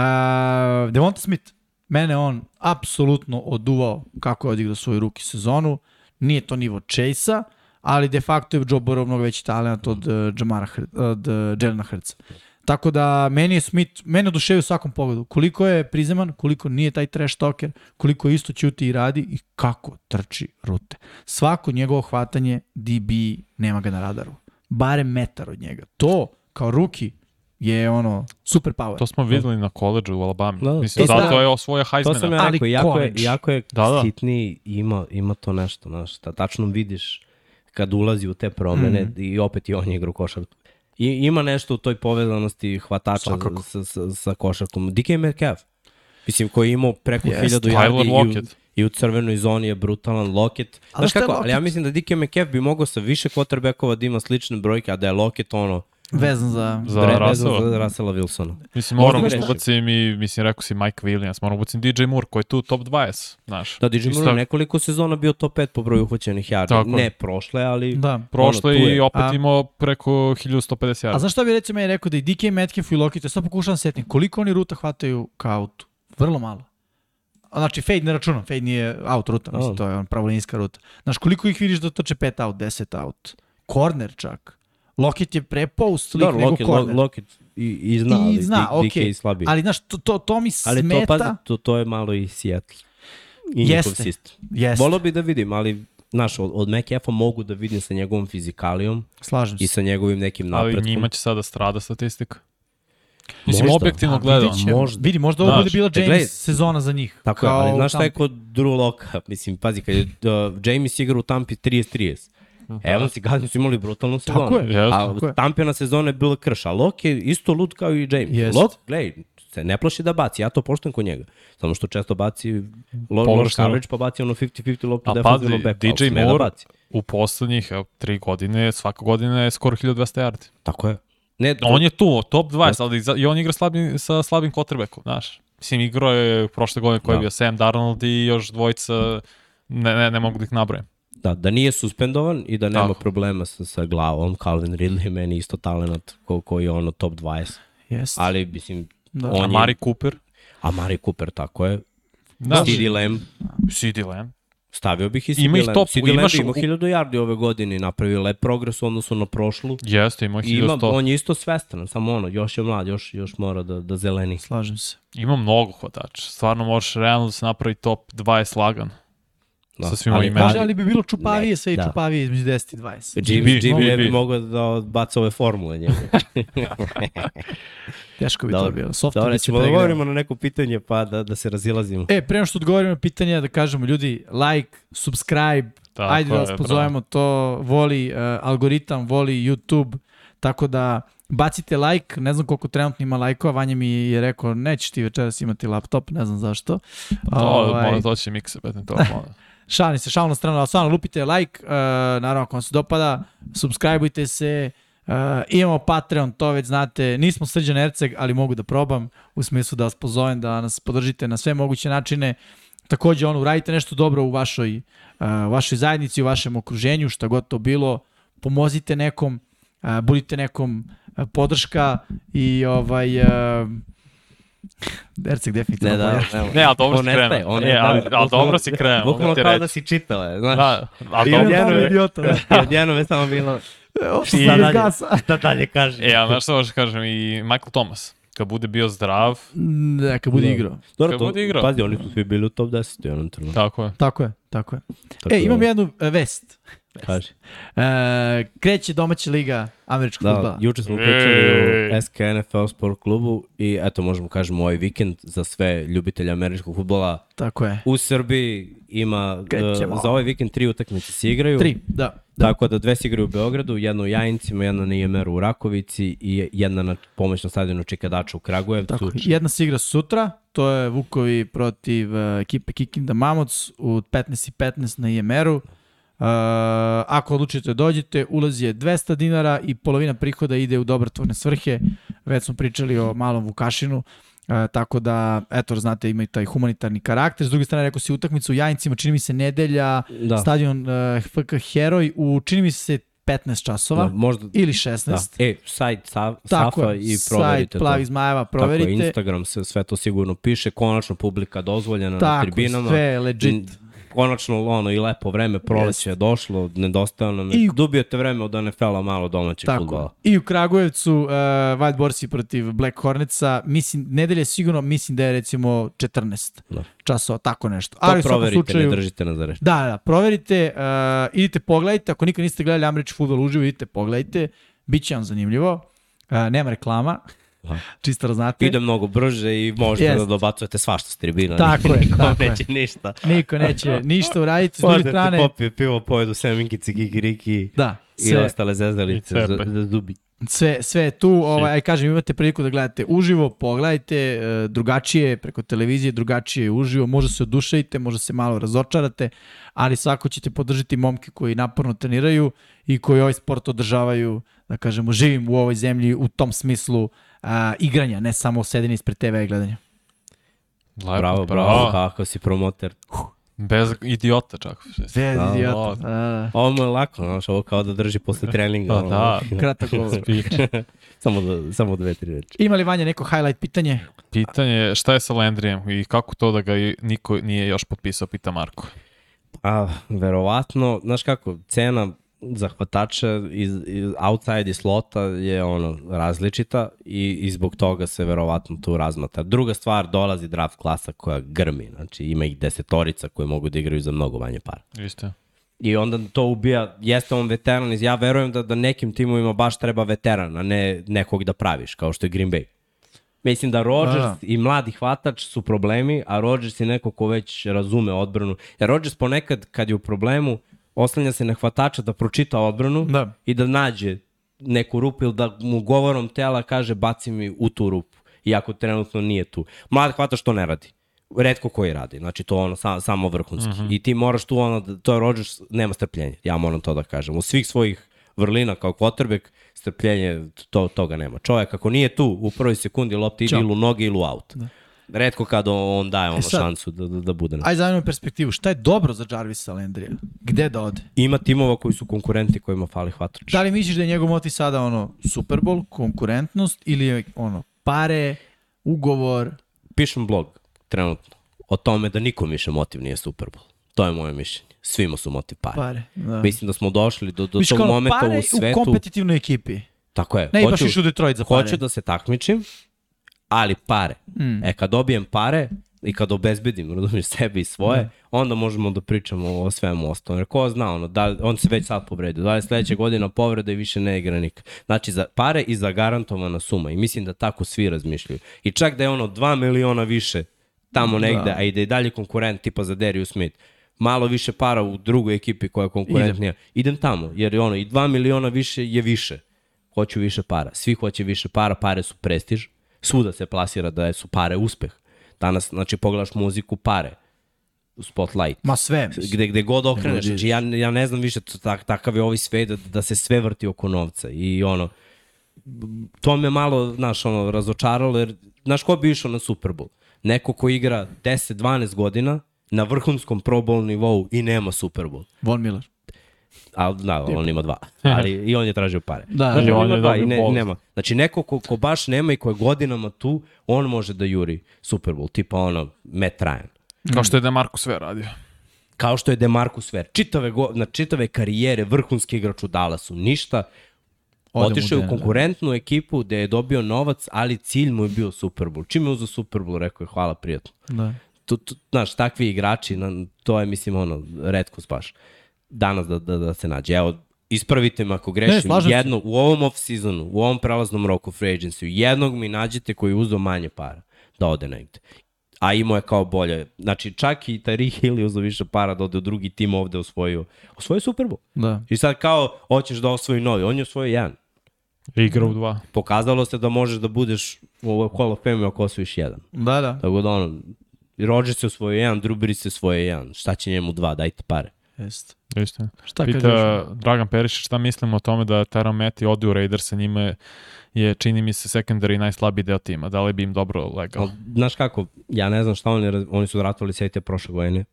Devonta Smith, mene on apsolutno oduvao kako je odigrao svoju ruki sezonu. Nije to nivo Chase-a, ali de facto je Joe Burrow mnogo veći talent od uh, Jamara Hr od uh, Jelena Hrca. Tako da meni je Smith, mene oduševio u svakom pogledu. Koliko je prizeman, koliko nije taj trash talker, koliko isto ćuti i radi i kako trči rute. Svako njegovo hvatanje DB nema ga na radaru. Barem metar od njega. To, kao ruki, je ono super power. To smo videli na koleđu u Alabama. Da. Mislim, E, zato da. je osvoja To sam Heismana. ja Ali rekao, jako je, jako je Da, da. sitniji, ima, ima to nešto, znaš, ta, tačno vidiš kad ulazi u te promene mm. i opet i on je igrao košarku. I, ima nešto u toj povezanosti hvatača Svakako. sa, sa, sa košarkom. DK Metcalf, mislim, koji je imao preko Jeste. 1000 Tyler yardi i i u crvenoj zoni je brutalan Lockett. Ali Znaš kako, ali ja mislim da DK Metcalf bi mogao sa više quarterbackova da ima slične brojke, a da je Lockett ono, vezan za... Za Dre- Russella. Za Russella Wilsona. Mislim, moram da ubacim i, mislim, rekao si Mike Williams, moram ubacim DJ Moore, koji je tu top 20, znaš. Da, DJ Isto- Moore nekoliko sezona bio top 5 po broju. Tako je. Ne prošle, ali... Da. Prošlo ono, i opet A- imao preko 1150 A yardi. znaš šta bi recimo meni rekao da i DK Metcalf i Lockett, ja sad pokušavam setim, koliko oni ruta hvataju ka autu? Vrlo malo. A znači, fade ne računam, fade nije out ruta, mislim, A. to je on pravolinijska ruta. Znaš, koliko ih vidiš da toče 5 out, 10 out? Corner čak. Lockett je prepost lik Da, nego Lockett, corner. Lo- Lockett i, i zna, ali I zna, DK okej. je slabiji. Ali, znaš, to, to, to mi Ali smeta. to, pazi, to, to je malo i Seattle. I Jeste. sistem. Jeste, Volio bi da vidim, ali Znaš, od, od McAfee mogu da vidim sa njegovom fizikalijom slažem se. i sa njegovim nekim Ali napretkom. njima će sada strada statistika. Mislim, Možda. objektivno A, gledano. vidit možda. Vidi, možda ovo bude bila e, James gledaj. sezona za njih. Tako je, ali znaš šta je kod Drew Locka? [laughs] Mislim, pazi, kad je uh, James igra u Tampi 30-30. Evans i Gardner su imali brutalnu sezonu. Tako je, Jeste. A tako je. Tampina sezona je bila krš, a Lok je isto lud kao i James. Jest. Lok, gledaj, se ne plaši da baci, ja to poštujem kod njega. Samo što često baci lo, loš coverage, pa baci ono 50-50 loptu A defensivno back, ali DJ da Moore baci. u poslednjih evo, tri godine, svaka godina je skoro 1200 yardi. Tako je. Ne, to, On je tu, top 20, ali i on igra slabim, sa slabim quarterbackom, znaš. Mislim, igrao je prošle godine koji je Da. bio Sam Darnold i još dvojica, ne, ne, ne mogu da ih nabrojim. Da, da nije suspendovan i da nema Tako. problema sa, sa glavom. Calvin Ridley je meni isto talent ko, koji je ono top 20. Jeste. Ali, mislim, Da. on A je... Mari Cooper, A Mari Cooper, tako je. da, CD Lamb, CD Lamb. stavio bih i CD Ima Lamb. top, CD Lamb ima u- 1000 yardi ove godine i napravio lep progres u odnosu na prošlu. Jeste, ima I ima, 1100. on je isto svestan, samo ono, još je mlad, još, još mora da, da zeleni. Slažem se. Ima mnogo hvatača. Stvarno možeš realno da se napravi top 20 lagan. Da. Sa svim ovim Kaže, Ali- ali bi bilo čupavije Ne, sve i da. čupavije između 10 i 20. Jimmy, Jimmy bi, ne bi mogao da baca ove formule njega. [laughs] Teško bi to Dobro. bilo. Soft se ćemo da govorimo na neko pitanje pa da, da se razilazimo. E, pre nego što odgovorimo na pitanje, da kažemo ljudi, like, subscribe, Tako ajde da vas bravo. pozovemo, to voli uh, algoritam, voli YouTube, tako da bacite like, ne znam koliko trenutno ima lajkova, Vanja mi je rekao, nećeš ti večeras imati laptop, ne znam zašto. To, Ovaj, to će mikse, betim to. malo. Šalim se, šalim na stranu, ali stvarno lupite like, uh, naravno ako vam se dopada, subscribeujte se, uh, imamo Patreon, to već znate, nismo Srđan Erceg, ali mogu da probam, u smislu da vas pozovem da nas podržite na sve moguće načine. Takođe, ono, uradite nešto dobro u vašoj, uh, vašoj zajednici, u vašem okruženju, šta god to bilo, pomozite nekom, uh, budite nekom uh, podrška i ovaj... Uh, Erceg definitivno Ne, da, ne, Ne, ali dobro si krenuo. on E, je, ali, da, ali dobro si krenuo. Bukvalno kao da si čitala, znaš. Da, ali I dobro. je- idiota, da. [laughs] I odjednom je samo bilo, sam bez dalje. gasa. da dalje kaže. E, a znaš što možeš kažem, i Michael Thomas, kad bude bio zdrav, Neka bude Da. igrao. Dobro, Kad to, bude igrao. pazi, oni su svi bili u top 10 u jednom trenutku. tako je. Tako je, tako je. Tako E, da, imam jednu e, vest. Kaži. E, kreće domaća liga američkog Da, futbala. juče smo pričali o SK NFL sport klubu i eto možemo kažemo ovaj vikend za sve ljubitelje američkog futbola Tako je. u Srbiji ima Krećemo. uh, za ovaj vikend tri utakmice se igraju. Tri, da. da. Tako da dve se igraju u Beogradu, jedna u Jajincima, jedna na IMR-u u Rakovici i jedna na pomoćnom stadionu Čikadača u Kragujevcu. Tako, jedna se igra sutra, to je Vukovi protiv uh, ekipe Kikinda Mamoc u 15.15 na IMR-u. Uh, ako odlučite da dođete, ulaz je 200 dinara i polovina prihoda ide u dobrotvorne svrhe. Već smo pričali o malom Vukašinu. Uh, tako da, eto, znate, ima i taj humanitarni karakter. S druge strane, rekao si utakmicu u Jajincima, čini mi se nedelja, Da. stadion uh, FK Heroj u, čini mi se, 15 časova Da, možda, ili 16. da. E, sajt sa, Tako Safa i sajt proverite Plavi to. Zmajeva, Tako proverite. je, Instagram, sve, sve to sigurno piše, konačno publika dozvoljena na Tako, tribinama. sve je legit. Konačno ono i lepo vreme, proleće je došlo, nedostajalo nam I- je. Dubijete vreme od NFL-a malo domaćeg Tako. futbola. I u Kragujevcu uh, White Borsi protiv Black Hornetsa, mislim, nedelje sigurno, mislim da je recimo 14 Da. časova, tako nešto. To Ali proverite, slučaju, ne držite na zareš. da, da, proverite, uh, idite pogledajte, ako nikad niste gledali američki futbol uživo, idite pogledajte, bit će vam zanimljivo, uh, nema reklama. Čisto da znate. Ide mnogo brže i možete Jest. da dobacujete svašta s tribina. Tako je, Niko tako je. neće ništa. Niko neće ništa uraditi, s druge Možete strane, popije pivo, pojedu seminkice, gigiriki da, i sve, ostale I za, cepe. za zubi. Sve, sve je tu, ovaj, aj kažem, imate priliku da gledate uživo, pogledajte, e, drugačije preko televizije, drugačije uživo, možda se oduševite, možda se malo razočarate, ali svako ćete podržati momke koji naporno treniraju i koji ovaj sport održavaju, da kažemo, živim u ovoj zemlji u tom smislu a, igranja, ne samo sedenja ispred TV i gledanja. Lepo, Bravo, bravo, kako si promoter. Bez idiota čak. Bez Da, idiota. da. Da, da. Ovo mu je lako, znaš, ovo kao da drži posle [laughs] treninga. Ono. da. Kratak govor. [laughs] samo, da, samo dve, tri reči. Ima li Vanja neko highlight pitanje? Pitanje je šta je sa Landrijem i kako to da ga niko nije još potpisao, pita Marko. A, verovatno, znaš kako, cena zahvatača iz, iz outside i slota je ono različita i, i zbog toga se verovatno tu razmata. Druga stvar, dolazi draft klasa koja grmi, znači ima ih desetorica koji mogu da igraju za mnogo manje para. Isto. I onda to ubija, jeste on veteran, ja verujem da, da nekim timovima baš treba veteran, a ne nekog da praviš, kao što je Green Bay. Mislim da Rodgers Da, da. i mladi hvatač su problemi, a Rodgers je neko ko već razume odbranu. Jer Rodgers ponekad, kad je u problemu, oslanja se na hvatača da pročita odbranu Da. i da nađe neku rupu ili da mu govorom tela kaže baci mi u tu rupu, iako trenutno nije tu. Mlad hvatač to ne radi. Redko koji radi, znači to ono sam, samo vrhunski. Uh -huh. I ti moraš tu ono, to je Rodgers, nema strpljenja, ja moram to da kažem. U svih svojih vrlina kao quarterback, strpljenje, to, toga nema. Čovjek ako nije tu, u prvoj sekundi lopta ide ili u noge ili u aut. Da. Redko kad on, daje ono sad- šansu da, da, da bude na Aj zanimljivu perspektivu. Šta je dobro za Jarvisa Landrija? Gde da ode? Ima timova koji su konkurenti kojima fali hvatač. Da li misliš da je njegov motiv sada ono Super Bowl, konkurentnost ili je ono pare, ugovor? pišem blog trenutno o tome da nikom više motiv nije Super Bowl. To je moje mišljenje. Svima su motiv pare. Pare. Da. Mislim da smo došli do, do tog momenta pare u svetu. u kompetitivnoj ekipi. Tako je. Ne, baš iš u Detroit za pare. Hoću da se takmičim, ali pare. Mm. E, kad dobijem pare i kad obezbedim, razumiješ, sebi i svoje, mm. onda možemo da pričamo o svemu ostalom. Jer ko zna, ono, da, on se već sad povredio. Da li je sledeća godina povreda i više ne igra nikad. Znači, za pare i za garantovana suma. I mislim da tako svi razmišljaju. I čak da je ono 2 miliona više tamo negde, da. a i da je dalje konkurent tipa za Darius Smith, malo više para u drugoj ekipi koja je konkurentnija. Idem, Idem tamo, jer je ono, i 2 miliona više je više. Hoću više para. Svi hoće više para, pare su prestiž. Svuda se plasira da su pare uspeh. Danas, znači, pogledaš muziku, pare. Spotlight. Ma sve, mislim. Gde, gde god okreneš, znači ja, ja ne znam više, to, tak, takav je ovaj svet da, da se sve vrti oko novca i ono, to me malo, znaš, ono, razočaralo, jer, znaš, ko bi išao na Super Bowl? Neko ko igra 10-12 godina na vrhunskom Pro Bowl nivou i nema Super Bowl. Von Miller. Ali, da, on ima dva. [laughs] Ali i on je tražio pare. Da, znači, on on ima je dva i ne, nema. Znači, neko ko, ko baš nema i ko je godinama tu, on može da juri Super Bowl, tipa ono, Matt Ryan. Kao što je Demarco sve radio. Kao što je Demarcus Ware. Čitave, go, na čitave karijere vrhunski igrač u Dallasu. Ništa. Otišao je u konkurentnu ekipu gde je dobio novac, ali cilj mu je bio Super Bowl. Čim je uzao Super Bowl, rekao je hvala prijatno. Da. Tu, tu, znaš, takvi igrači, na, to je, mislim, ono, redko baš. Danas da, da, da se nađe. Evo, ispravite me ako grešim. se. jedno, u ovom off-seasonu, u ovom prelaznom roku free agency, jednog mi nađete koji je uzeo manje para da ode negde. A imao je kao bolje. Znači, čak i Tariq Hill je uzeo više para da ode u drugi tim ovde osvojio. Osvojio Super Bowl. Da. I sad kao, hoćeš da osvoji novi. On je osvojio jedan. Igra u dva. Pokazalo se da možeš da budeš u ovoj Hall of Fame ako osvojiš jedan. Da, da. Tako da ono, Rodgers je osvojio jedan, Drew Brees je osvojio jedan. Šta će njemu dva? Dajte pare. Jeste. Isto. Šta Pita? Dragan Perišić šta mislimo o tome da Teron Meti ode u Raiders, sa njima je, čini mi se, secondary najslabiji deo tima. Da li bi im dobro legao? Ali, znaš kako, ja ne znam šta oni, oni su dratovali sve te prošle godine.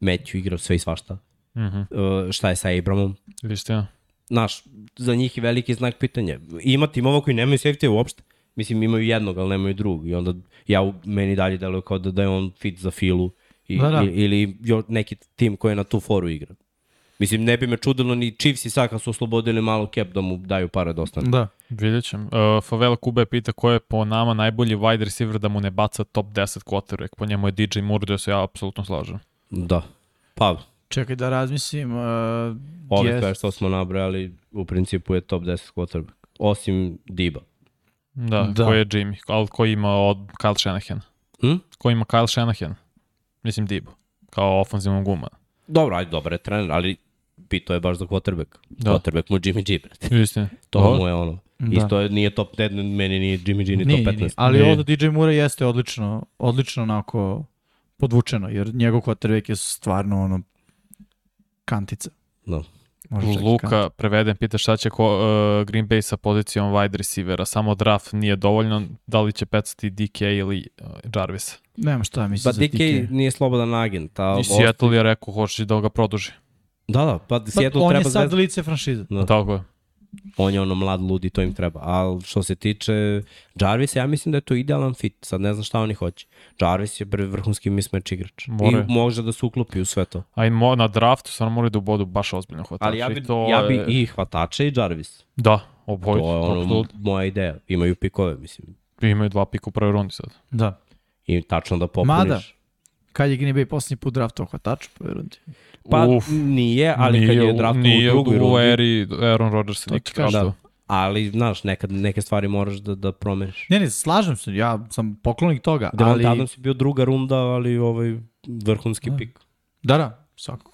Matthew igrao sve i svašta. Mhm. Uh, šta je sa Abramom? Istina. Znaš, za njih je veliki znak pitanja. Ima timova koji nemaju safety uopšte. Mislim, imaju jednog, ali nemaju drugog. I onda ja meni dalje deluje kao da, da je on fit za filu. I, Da, da. i- ili jo, neki tim koji je na tu foru igra. Mislim, ne bi me čudilo ni Chiefs i sad kad su oslobodili malo cap da mu daju pare da ostane. Da. Vidjet ćem. Uh, Favela Kube pita ko je po nama najbolji wide receiver da mu ne baca top 10 quarterback. Po njemu je DJ Moore, da se ja apsolutno slažem. Da. Pa, Čekaj da razmislim. Uh, ove jest- yes. što smo nabrali, u principu je top 10 quarterback. Osim Diba. Da, Da. da. ko je Jimmy, ali ko ima od Kyle Shanahan? Hm? Ko ima Kyle Shanahan? Mislim Dibo, kao ofenzivnog guma. Dobro, ajde, dobar je trener, ali pitao je baš za quarterback. Da. Quarterback mu Jimmy G, brate. Istina. To mu je ono. Da. Isto je, nije top 10, meni nije Jimmy G ni Nije, top nije, 15. ali Nije. ovde DJ Mura jeste odlično, odlično onako podvučeno, jer njegov quarterback je stvarno ono kantica. Da. Može i Luka, preveden, pita šta će ko, uh, Green Bay sa pozicijom wide receivera. Samo draft nije dovoljno. Da li će pecati DK ili uh, Jarvis? kantica. Nema šta mislim Pa za DK DK. nije slobodan agent. A I Seattle je rekao hoće da ga produži. Da, da, pa Pa, Seattle on je treba sad zvezda. lice franšize. Da. Tako je. On je ono mlad, ludi, to im treba. Ali što se tiče Jarvisa, ja mislim da je to idealan fit. Sad ne znam šta oni hoće. Jarvis je prvi vrhunski mismatch igrač. More. I može da se uklopi u sve to. A i mo, na draftu stvarno moraju da ubodu baš ozbiljno hvatače. Ali ja bi, I to ja bi je- i hvatača i Jarvis. Da, To oboj. je ono moja ideja. Imaju pikove, mislim. Imaju dva pika u prvoj rundi sad. Da. I tačno da popuniš. Mada, Kad je Green Bay posljednji put draftao hvatač u prvoj rundi? Pa Uf, nije, ali kad je u- draftovo nije u drugoj u rundi. eri Aaron Rodgers nikad draftovao. Ali, znaš, nekad neke stvari moraš da, da promeniš. Ne, ne, slažem se, ja sam poklonik toga, Devonta ali... Adams je bio druga runda, ali ovaj vrhunski Da. pik. Da, da, svakako.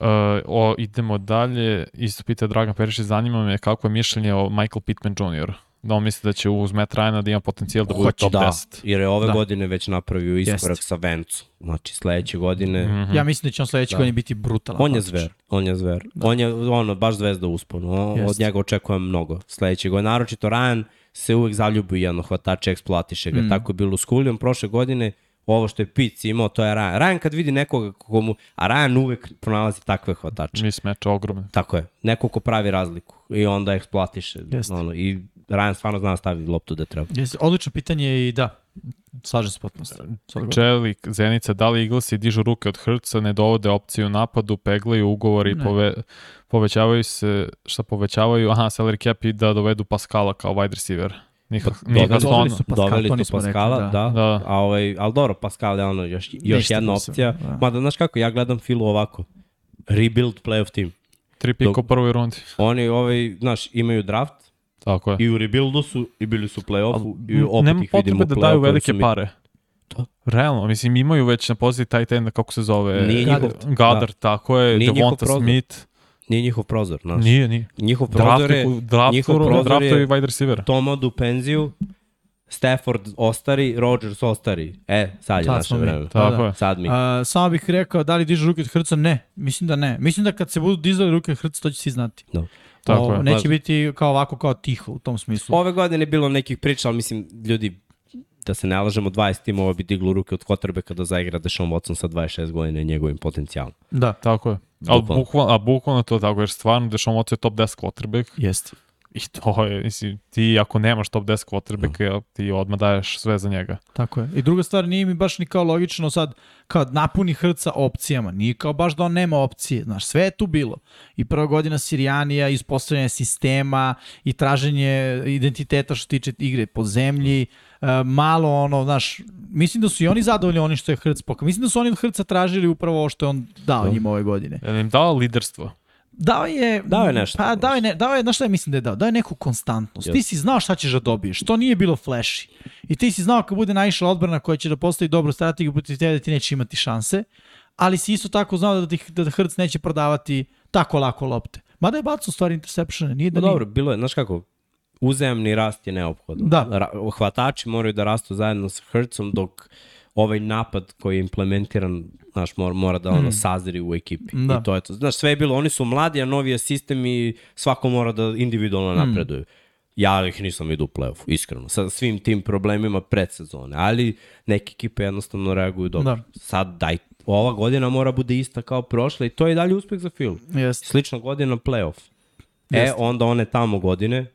Uh, o, idemo dalje. Isto pita Dragan Perišić, zanima me kako je mišljenje o Michael Pittman Jr. Da on misli da će uz Matt Ryana da ima potencijal da bude Hoće, top da, 10. jer je ove Da. godine već napravio iskorak Jeste. sa Vencu. Znači, sledeće godine... Mhm. Ja mislim da će on sledeće Da. godine biti brutalan. On je zver, on je zver. On je ono, baš zvezda u usponu. O, od njega očekujem mnogo sledeće godine. Naročito Ryan se uvek zaljubi jedno hvatače, eksploatiše ga. Mm. Tako je bilo s Kulijom prošle godine. Ovo što je Pic imao, to je Ryan. Ryan kad vidi nekoga komu... A Ryan uvek pronalazi takve hvatače. Mis meč ogromne. Tako je. Neko ko pravi razliku. I onda eksploatiše. Ono, I Ryan stvarno zna da stavi loptu da treba. Jeste, odlično pitanje i da, slažem se potpuno. Čelik, Zenica, da li Eaglesi dižu ruke od Hrca, ne dovode opciju u napadu, peglaju ugovori, Ne. pove, povećavaju se, šta povećavaju, aha, salary cap i da dovedu Paskala kao wide receiver. Nika, Pa, doveli- su Pascal, Doveli to nismo rekli, da. da. Da. A ovaj, ali dobro, Pascal je ono još, još Ništa jedna opcija. da. Mada, znaš kako, ja gledam Filu ovako. Rebuild playoff team. Tri pika u prvoj rundi. Oni, ovaj, znaš, imaju draft Tako je. i u rebuildu su i bili su u playoffu i opet Nema ih vidimo da daju velike mi- pare. Da. Realno, mislim, imaju već na poziciji tight enda, kako se zove? Nije njihov- Gadar, tako je, Nije Devonta. Smith. Nije njihov prozor, znaš. Nije, nije. Njihov prozor je Draftu, njihov prozor draftu je- wide receiver. Tom odu penziju, Stafford ostari, Rodgers ostari. E, sad je Sad naše smo mi. vreme. Tako Da, da. je. Sad mi. A, samo bih rekao, da li dižu ruke od Hrca? Ne, mislim da ne. Mislim da kad se budu dizali ruke od Hrca, to će svi znati. Da. Tako o, je. Neće biti kao ovako, kao tiho u tom smislu. Ove godine je bilo nekih priča, ali mislim, ljudi, da se ne lažemo, 20 timova bi diglo ruke od Kotrbeka da zaigra Deshaun Watson sa 26 godina i njegovim potencijalom. Da, Tako je. Bukvalno. bukvalno, a bukvalno to tako, jer stvarno Deshaun Watson je top 10 quarterback jeste. I to je, mislim, ti ako nemaš top 10 quarterbacka, ti odmah daješ sve za njega. Tako je. I druga stvar, nije mi baš ni kao logično sad, kao napuni Hrca opcijama. Nije kao baš da on nema opcije. Znaš, sve je tu bilo. I prva godina Sirijanija, ispostavljanje sistema i traženje identiteta što tiče igre po zemlji. E, malo ono, znaš, mislim da su i oni zadovoljni oni što je Hrc pokazao. Mislim da su oni od Hrca tražili upravo ovo što je on dao Da. njima ove godine. Li im dao liderstvo? Dao je... Dao je nešto. Pa, dao je, ne, dao je, znaš šta ja mislim da je dao? Dao je neku konstantnost. Jeste. Ti si znao šta ćeš da dobiješ. To nije bilo flashy. I ti si znao kad bude naišla odbrana koja će da postavi dobru strategiju protiv tebe da ti neće imati šanse, ali si isto tako znao da, ti, da Hrc neće prodavati tako lako lopte. Mada je bacao stvari interceptione, nije da No nije. dobro, bilo je, znaš kako, uzajamni rast je neophodan. Da. Ra hvatači moraju da rastu zajedno sa Hertzom, dok ovaj napad koji je implementiran, znaš, mora, mora da ono sazri u ekipi. Da. I to je to. Znaš, sve je bilo, oni su mladi, a novi je sistem i svako mora da individualno napreduju. Ja ih nisam vidio u play-offu, iskreno, sa svim tim problemima predsezone, ali neke ekipe jednostavno reaguju dobro. Da. Sad daj, ova godina mora bude ista kao prošla i to je dalje uspeh za Phil. Jeste. Slična godina play-off. E, Jeste. onda one tamo godine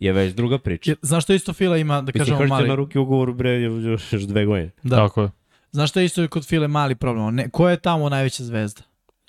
je već druga priča. Jer, znaš što isto Fila ima, da Mislim, kažemo je mali... na ruki ugovor, bre, još, još dve godine. Da. Tako je. Znaš što je isto kod File mali problem? Ne, ko je tamo najveća zvezda?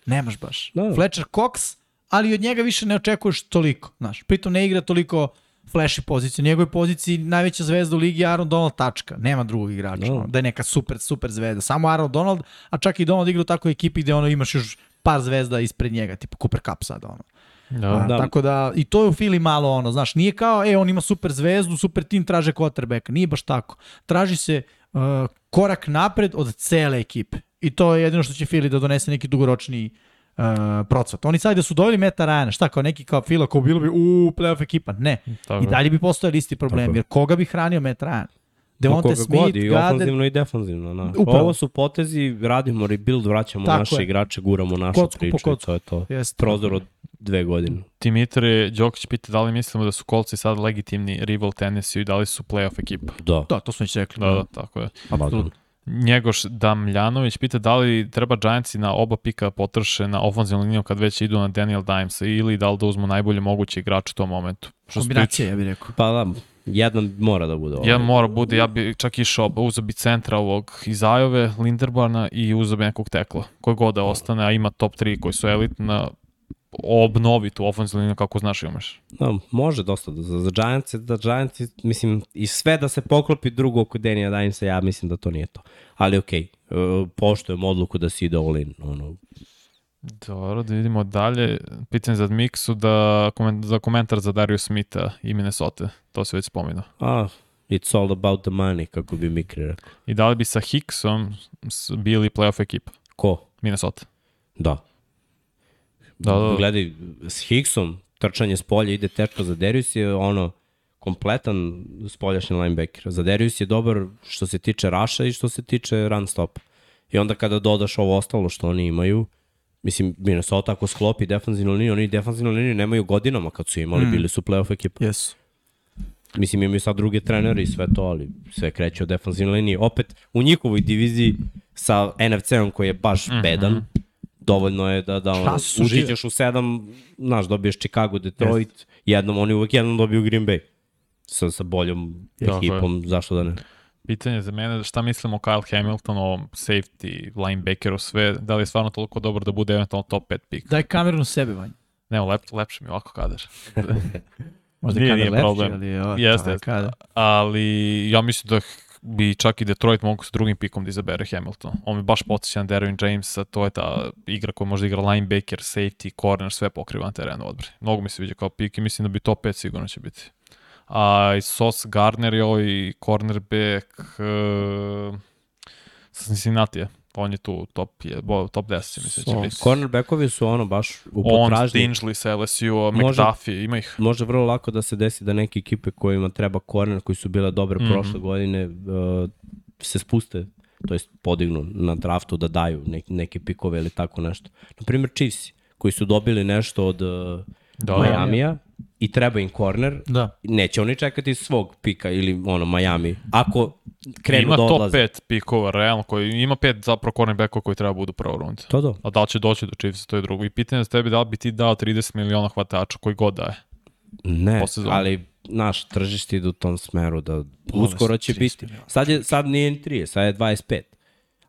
Nemaš baš. Da. Fletcher Cox, ali od njega više ne očekuješ toliko. Znaš, pritom ne igra toliko flashy pozicije. U njegovoj poziciji najveća zvezda u ligi je Aaron Donald tačka. Nema drugog igrača. Da. ono, Da je neka super, super zvezda. Samo Aaron Donald, a čak i Donald igra u takvoj ekipi gde ono imaš još par zvezda ispred njega, tipa Cooper Cup sad, ono. Da. A, Da. Tako da, i to je u Fili malo ono, znaš, nije kao, e, on ima super zvezdu, super tim, traže quarterbacka. Nije baš tako. Traži se uh, korak napred od cele ekipe. I to je jedino što će Fili da donese neki dugoročni procvat. Oni sad da su doveli Meta Ryana, šta kao neki kao Fila, kao bilo bi u playoff ekipa. Ne. Tako. I dalje bi postojali isti problem, Tako je. jer koga bi hranio Meta Ryan? Devonte Smith, god, i Gaden, ofanzivno i defanzivno. Na. Upravo. Ovo su potezi, radimo rebuild, vraćamo Tako naše je. igrače, guramo našu Kocku priču i kocku. to je to. Jeste. Prozor od dve godine. Dimitrije Đokić pita da li mislimo da su kolci sad legitimni rival Tennessee i da li su playoff ekipa. Da. Da, to smo već rekli. Da, da, tako je. Apsolutno. Njegoš Damljanović pita da li treba Giantsi na oba pika potrše na ofenzivnu liniju kad već idu na Daniel Dimesa ili da li da uzmu najbolje moguće igrače u tom momentu. Kombinacija, ja bih rekao. Pa da, jedan mora da bude ovo. Ja mora bude, ja bi čak išao, uzeo bi centra ovog iz Ajove, Linderbarna i uzeo bi nekog tekla, koji god da ostane, a ima top 3 koji su elitna, obnovi tu ofenzivnu liniju kako znaš imaš. Da, može dosta da, za, za Giants, da Giants, mislim, i sve da se poklopi drugo oko Denija Dinesa, ja mislim da to nije to. Ali okej, okay, uh, poštujem odluku da si ide all in. Ono, Dobro, da vidimo dalje. Pitanje za Miksu da, za komentar za Darius Smitha i Minnesota. To se već spomenuo. a, it's all about the money, kako bi Mikri rekao. I da li bi sa Hicksom bili playoff ekipa? Ko? Minnesota. Da. Da, da, da. Gledaj, s Hicksom, trčanje s polja ide tečka za Darius je ono kompletan spoljašnji linebacker. Za Darius je dobar što se tiče raša i što se tiče run stop. I onda kada dodaš ovo ostalo što oni imaju, mislim, Minnesota ako sklopi defanzivnu liniju, oni defanzivnu liniju nemaju godinama kad su imali, mm. bili su playoff ekipa. Jesu. Mislim, imaju sad druge trenere i sve to, ali sve kreće od defanzivne linije. Opet, u njihovoj diviziji sa NFC-om koji je baš mm -hmm. bedan, dovoljno je da, da ono, uđićeš u sedam, znaš, dobiješ Chicago, Detroit, jednom, oni uvek jednom dobiju Green Bay. Sa, sa boljom Tako je. ekipom, zašto da ne? Pitanje za mene, šta mislimo o Kyle Hamiltonu, o safety, linebackeru, sve, da li je stvarno toliko dobar da bude eventualno top 5 pick? Daj kameru na sebe, Vanja. Ne, lep, lepše mi ovako kadar. [laughs] Možda Nije, kada nije lepši, problem. ali je ovo, Jeste, jeste. kada. Ali ja mislim da bi čak i Detroit mogu sa drugim pikom da izabere Hamilton. On mi baš podsjeća na Derwin Jamesa, to je ta igra koja može da igra linebacker, safety, corner, sve pokriva na terenu odbrani. Mnogo mi se viđa kao pik i mislim da bi top 5 sigurno će biti. A i Sos Gardner je ovaj cornerback uh, sa Cincinnati On je tu top, je, top 10, mislim da će biti. Cornerbackovi su ono baš u On, potražnji. Stingley sa LSU, McDuffie, ima ih. Može vrlo lako da se desi da neke ekipe kojima treba corner, koji su bile dobre mm. -hmm. prošle godine, uh, se spuste, to jest podignu na draftu da daju neki, neke pikove ili tako nešto. Naprimer Chiefs, koji su dobili nešto od uh, Da, da, Majamija i treba im corner, Da. neće oni čekati svog pika ili ono Miami. Ako krenu ima da top odlaze. 5 pikova, realno, koji ima pet zapravo cornerbackova koji treba budu u prvoj rundi. To do. A da li će doći do Chiefs, to je drugo. I pitanje za tebi da li bi ti dao 30 miliona hvatača koji god daje. Ne, ali naš tržište ide u tom smeru da uskoro će 30 biti. Sad, je, sad nije ni 30, sad je 25.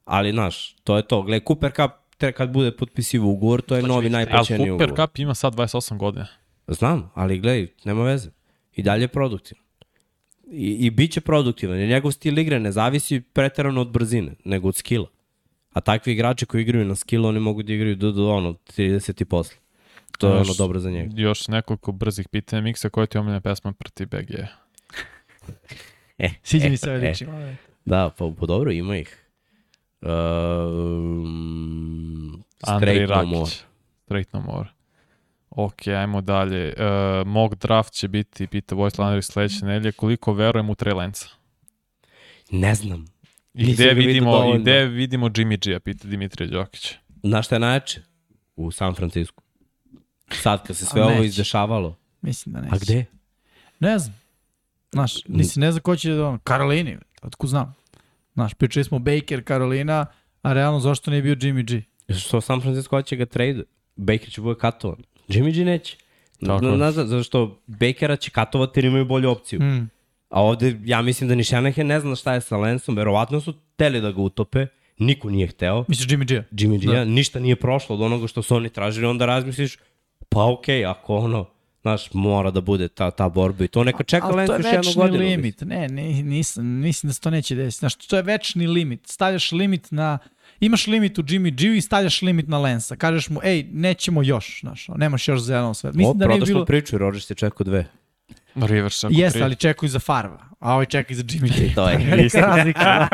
Ali, znaš, to je to. Gle, Cooper Cup te kad bude potpisivo ugovor, to je novi Ali najplaćeniji Cooper ugovor. Cup ima sad 28 godina. Znam, ali gledaj, nema veze. I dalje je produktivan. I, i bit će produktivan. Jer njegov stil igre ne zavisi preterano od brzine, nego od skilla. A takvi igrači koji igraju na skill, oni mogu da igraju do, do ono, 30 i posle. To je Još- ono dobro za njega. Još nekoliko brzih pitanja. Miksa, koja ti je omiljena pesma protiv BG? [laughs] E, [laughs] Sviđa e, mi se ovaj e. liči. Da, pa, pa dobro, ima ih. Um, Andrej straight no more. Rakić. Straight no more. Ok, ajmo dalje. Uh, mog draft će biti, pita Vojislav Andrej sledeće nedelje, koliko verujem u Trey Lance? Ne znam. I Nisam gde vidio vidimo, i gde vidimo Jimmy G-a, pita Dimitrije Đokić. Znaš šta je najjače? U San Francisco. Sad kad se sve ovo izdešavalo. Mislim da neće. A gde? Ne znam. Znaš, nisi ne znam ko će da ono, Karolini, otko znam. Znaš, pričali smo Baker, Karolina, a realno zašto nije bio Jimmy G? Što San Francisco hoće ga trade? Baker će bude katovan. Jimmy G neće. Tako je. Znaš, zato što Bakera će katovati jer imaju bolju opciju. Mm. A ovde, ja mislim da ni Shanahan ne zna šta je sa Lensom, verovatno su teli da ga utope, niko nije hteo. Misliš Jimmy G? Jimmy G, da. ništa nije prošlo od onoga što su oni tražili, onda razmisliš, pa okej, okay, ako ono, znaš, mora da bude ta, ta borba i to neka čeka Ali Lens to je još jednu večni godinu. limit. Ne, ne, nisam, mislim da se to neće desiti. Znaš, to je večni limit. Stavljaš limit na... Imaš limit u Jimmy G i stavljaš limit na Lensa. Kažeš mu, ej, nećemo još, znaš, nemaš još zeleno sve. Mislim Mislim o, da nije prodaš bilo... priču, Rodgers je čekao dve. Rivers ako Jeste, tri. ali čekaju za Farva, a ovaj čeka i za Jimmy G. [laughs] To je Velika razlika.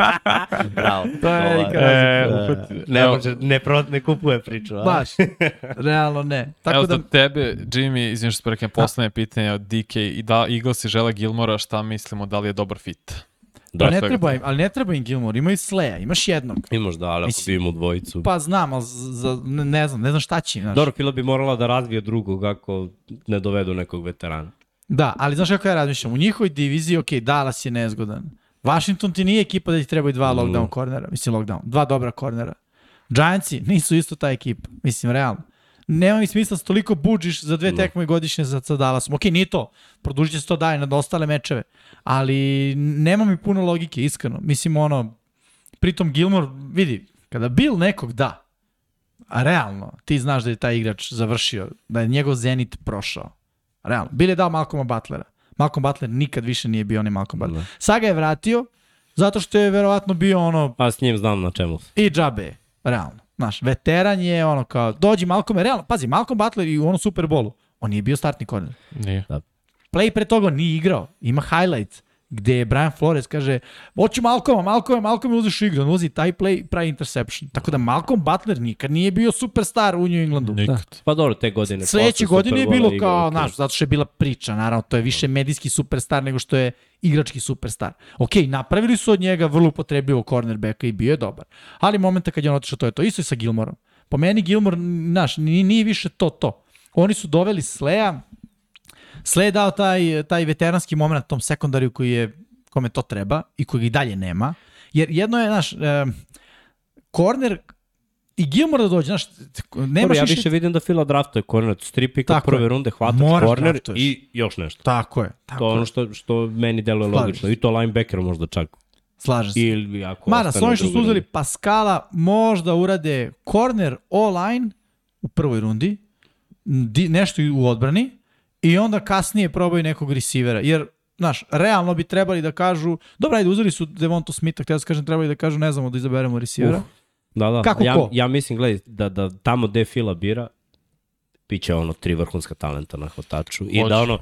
Bravo. [laughs] To je velika E, razlika. upati- Ne, evo, može, ne, pro, ne kupuje priču. A? Baš, realno ne. Tako Evo da, za tebe, Jimmy, izvim što prekam, poslednje pitanje od DK i da Eagles i žele Gilmora, šta mislimo, da li je dobar fit? Da, ne svega treba im, ali ne treba im Gilmore, imaju Sleja, imaš jednog. Imaš da, ali ako Mislim- bi imao dvojicu. Pa znam, ali za, ne, ne znam, ne znam šta će znaš. Dobro, Fila bi morala da razvije drugog ako ne dovedu nekog veterana. Da, ali znaš kako ja razmišljam, u njihovoj diviziji, ok, Dallas je nezgodan. Washington ti nije ekipa da ti trebaju dva Mm. lockdown kornera, mislim lockdown, dva dobra kornera. Giantsi nisu isto ta ekipa, mislim, realno. Nema mi smisla da se toliko budžiš za dve Da. tekme godišnje sa, sa Dallasom. Ok, nije to, produžit će se to daje na ostale mečeve, ali nema mi puno logike, iskreno. Mislim, ono, pritom Gilmore, vidi, kada Bill nekog da, a realno, ti znaš da je taj igrač završio, da je njegov Zenit prošao. Realno. Bill je dao Malcolma Butlera. Malcolm Butler nikad više nije bio onaj Malcolm Butler. Da. Saga je vratio, zato što je verovatno bio ono Pa s njim znam na čemu. i džabe, realno. Znaš, veteran je ono kao, dođi Malcolm, realno, pazi, Malcolm Butler i u onom Super Bowlu, on nije bio startni korner. Nije. Play pre toga nije igrao, ima highlight gde je Brian Flores kaže, hoću Malcolma, Malcolm, Malcolm je uzeš igru, on uzi taj play, pravi interception. Tako da Malcolm Butler nikad nije bio superstar u New Englandu. Nikad. Pa dobro, te godine. Sledeće godine je bilo kao, znaš, zato što je bila priča, naravno, to je više medijski superstar nego što je igrački superstar. Ok, napravili su od njega vrlo upotrebljivog cornerbacka i bio je dobar. Ali momenta kad je on otišao, to je to. Isto je sa Gilmorom. Po meni Gilmore, znaš, nije, nije više to to. Oni su doveli Sleja, Slej je dao taj, taj veteranski moment na tom sekundariju koji je, kome to treba i koji i dalje nema. Jer jedno je, znaš, corner i Gilmore da dođe, znaš, nemaš Dobro, ja više... više vidim da Fila draftuje korner. Tri pika Tako prve je. runde hvataš Moraš korner draftuješ. i još nešto. Tako je. Tako To je ono što, što meni deluje Slažem logično. I to linebacker možda čak. Slažem se. Ili ako Mada, s ovim što su uzeli. Paskala, možda urade corner O-line u prvoj rundi, di, nešto i u odbrani, i onda kasnije probaju nekog receivera. Jer, znaš, realno bi trebali da kažu, dobro, ajde, uzeli su Devonto Smitha, htio da kažem, trebali da kažu, ne znamo da izaberemo receivera. Uf. Da, da. Kako ja, ko? ja mislim, gledaj, da, da tamo gde Fila bira, piće ono tri vrhunska talenta na hvataču. I Hoće. da ono,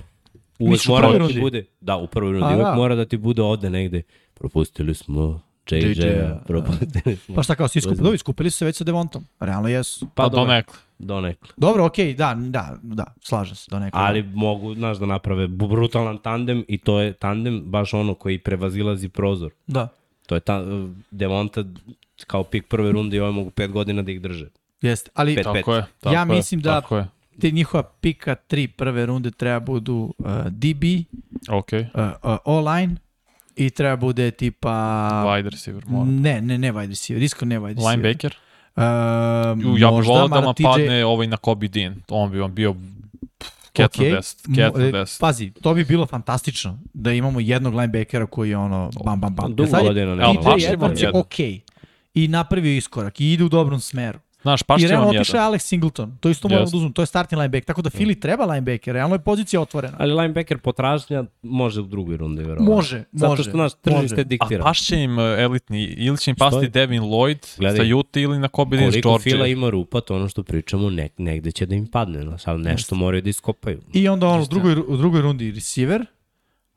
uvek mora da ti bude, da, u prvoj rundi, uvek da. mora da ti bude ovde negde. Propustili smo JJ-a, propustili smo. Pa šta kao, svi skupili? Dobro, skupili su se već sa Devontom. Realno jesu. Pa, Pa do dobro. nekle. Donekle. Dobro, okej, da, da, da, slažem se do nekog. Ali mogu, znaš, da naprave brutalan tandem i to je tandem baš ono koji prevazilazi prozor. Da, To je ta, Devonta kao pik prve runde i ovaj mogu pet godina da ih drže. jeste. Ali Pet. Tako je. Tako Ja je, mislim da- Tako je. te njihova pika tri prve runde treba budu uh, DB, Ok. uh, uh, O-line i treba bude tipa... Wide receiver mora. Ne, ne, ne wide receiver, isko ne wide receiver. Linebacker? Uh, ja bih volao da vam TJ padne ovaj na Kobe Dean. On bi vam bio cat Okej. na 10. Cat e, 10. Pazi, to bi bilo fantastično da imamo jednog linebackera koji je ono bam bam bam. Dugo je godina znam. TJ Edwards je okej. I napravio iskorak i ide u dobrom smeru. Znaš, paš I realno otišao je. Alex Singleton. To isto moramo da uzmemo. To je startni linebacker. Tako da Fili treba linebacker. Realno je pozicija otvorena. Ali linebacker potražnja može u drugoj rundi, verovatno. Može, Zato može. što naš tržište. A diktira. paš će im uh, elitni, ili će im pasti Stoji. Devin Lloyd Gledaj. sa Utah ili na Kobe Dean iz Koliko Fila Georgia. ima rupa, to ono što pričamo, ne, negde će da im padne. No, sad nešto moraju da iskopaju. I onda ono, u drugoj, u drugoj rundi receiver,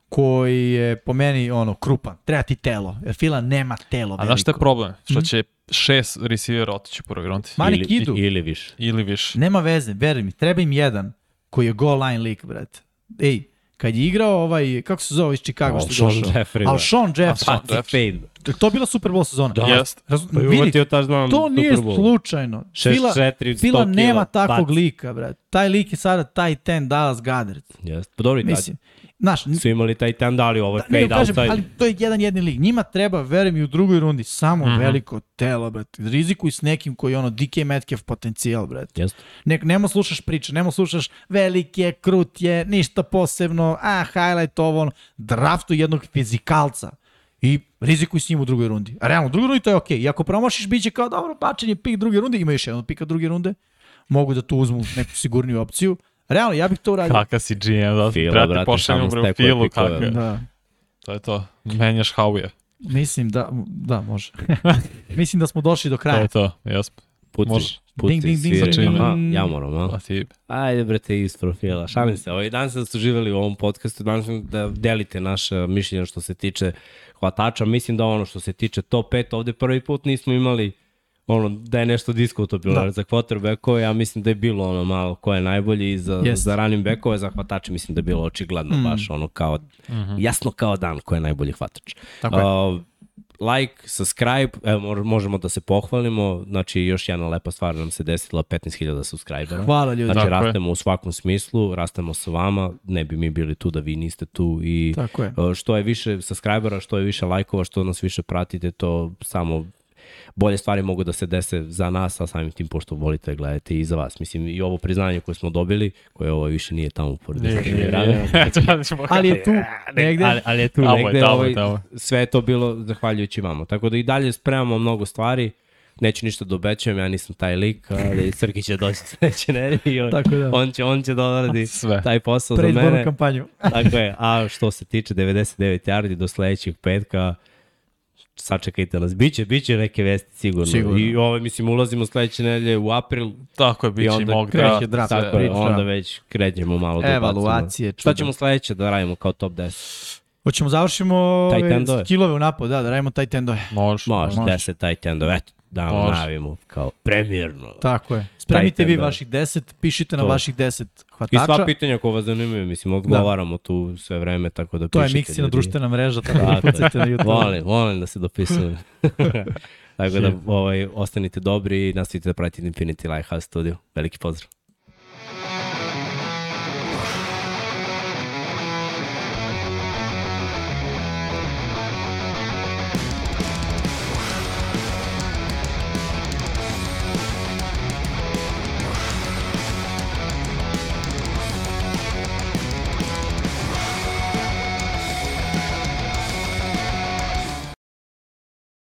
koji je po meni ono krupan. Treba ti telo, jer Fila nema telo A znaš šta je problem? Što Mhm. će šest receivera otići u prvoj rundi. Ma- Manik ili, idu. Ili više. Ili više. Nema veze, veruj mi, treba im jedan koji je goal line lik, brate. Ej, kad je igrao ovaj, kako se zove iz Chicago što je Sean došao? Jeffrey. Alshon Jeffrey. Alshon Patrick Jeffrey. To je bila Super Bowl sezona. Da. Jest. Razum, Pa vidi, uvatio ta znam to nije Super Bowl. slučajno. 6, Fila, 4, Fila 100 nema takvog bac. lika, brate. Taj lik je sada taj ten Dallas Goddard. Jeste. Pa dobro i Mislim, znaš, su imali taj ten dali, ovo je ne, fade kažem, outside. ali to je jedan jedni lik. Njima treba, verujem mi, u drugoj rundi samo Mhm. veliko telo, brate. Rizikuj s nekim koji je ono DK Metcalf potencijal, brate. Jeste. Ne, nemo slušaš priče, nemo slušaš velik je, krut je, ništa posebno, a, highlight ovo, ono. Draftuj jednog fizikalca i rizikuj s njim u drugoj rundi. A realno, u drugoj rundi to je okej. I ako promašiš, bit će kao dobro, bačen je pik druge runde, ima još jedan pika druge runde, mogu da tu uzmu neku sigurniju opciju. Realno, ja bih to uradio. Kaka si GM, da Fila, brate, samo bre u filu, kakav. Da. To je to. Menjaš Howie. Mislim da, da, može. [laughs] Mislim da smo došli do To kraja. je to, jesmo. Puci, Može. puci, Ding, ding, ding, čime? Aha, ja moram, a? A ti, Ajde, brate, iz profila. Šalim se. Ovaj dan ste uživali u ovom podcastu. Danas sam da delite naše mišljenje što se tiče hvatača. Mislim da ono što se tiče top 5, ovde prvi put nismo imali ono, da je nešto diskutabilno Da. za quarterbackove, ja mislim da je bilo ono malo ko je najbolji i za, Jest. za running backove, za hvatače mislim da je bilo očigledno mm. baš ono kao, jasno kao dan ko je najbolji hvatač. Tako je. Uh, like, subscribe, evo mo- možemo da se pohvalimo, znači još jedna lepa stvar nam se desila, 15.000 subscribera. Hvala ljudi. Znači, Tako je. rastemo u svakom smislu, rastemo sa vama, ne bi mi bili tu da vi niste tu i Tako je. uh, što je više subscribera, što je više lajkova, što nas više pratite, to samo bolje stvari mogu da se dese za nas, a samim tim pošto volite da gledate i za vas. Mislim, i ovo priznanje koje smo dobili, koje ovo više nije tamo pored desne nije, strane, nije. [laughs] Ali je tu negde. ali, ali je tu Tamo je, negde, tamo je, ovaj, tamo sve je to bilo zahvaljujući vama. Tako da i dalje spremamo mnogo stvari, neću ništa da obećavam, ja nisam taj lik, ali [laughs] Srki će doći sledeće nedelje i on, Tako da. on, će, on će da odradi [laughs] Sve. taj posao za Predizbornu mene. kampanju. Tako je, a što se tiče 99 yardi do sledećeg petka, sačekajte nas. Biće, biće neke vesti sigurno. Sigurno. I ovo, mislim, ulazimo sledeće nedelje u april, Tako je, I bit će i onda mog kreće draft. tako je, priča. onda već krećemo malo da Evaluacije, ubacimo. Šta ćemo sledeće da radimo kao top 10? Hoćemo završimo Tight ove endove. skillove u napad, da, da radimo tight endove. Može. Može, Može. 10 tight endova, eto, da vam najavimo kao premijerno. Tako je. Spremite vi vaših 10, pišite na To. vaših 10 I hvatača. sva pitanja koja vas zanimaju, mislim, odgovaramo tu sve vreme, tako da To je pišite. Mixi na ljudi. društvena mreža, tako da Tako je. pucajte na YouTube. Volim, volim da se dopisujem. [laughs] tako da ovaj, ostanite dobri i nastavite da pratite Infinity Lighthouse Studio. Veliki pozdrav.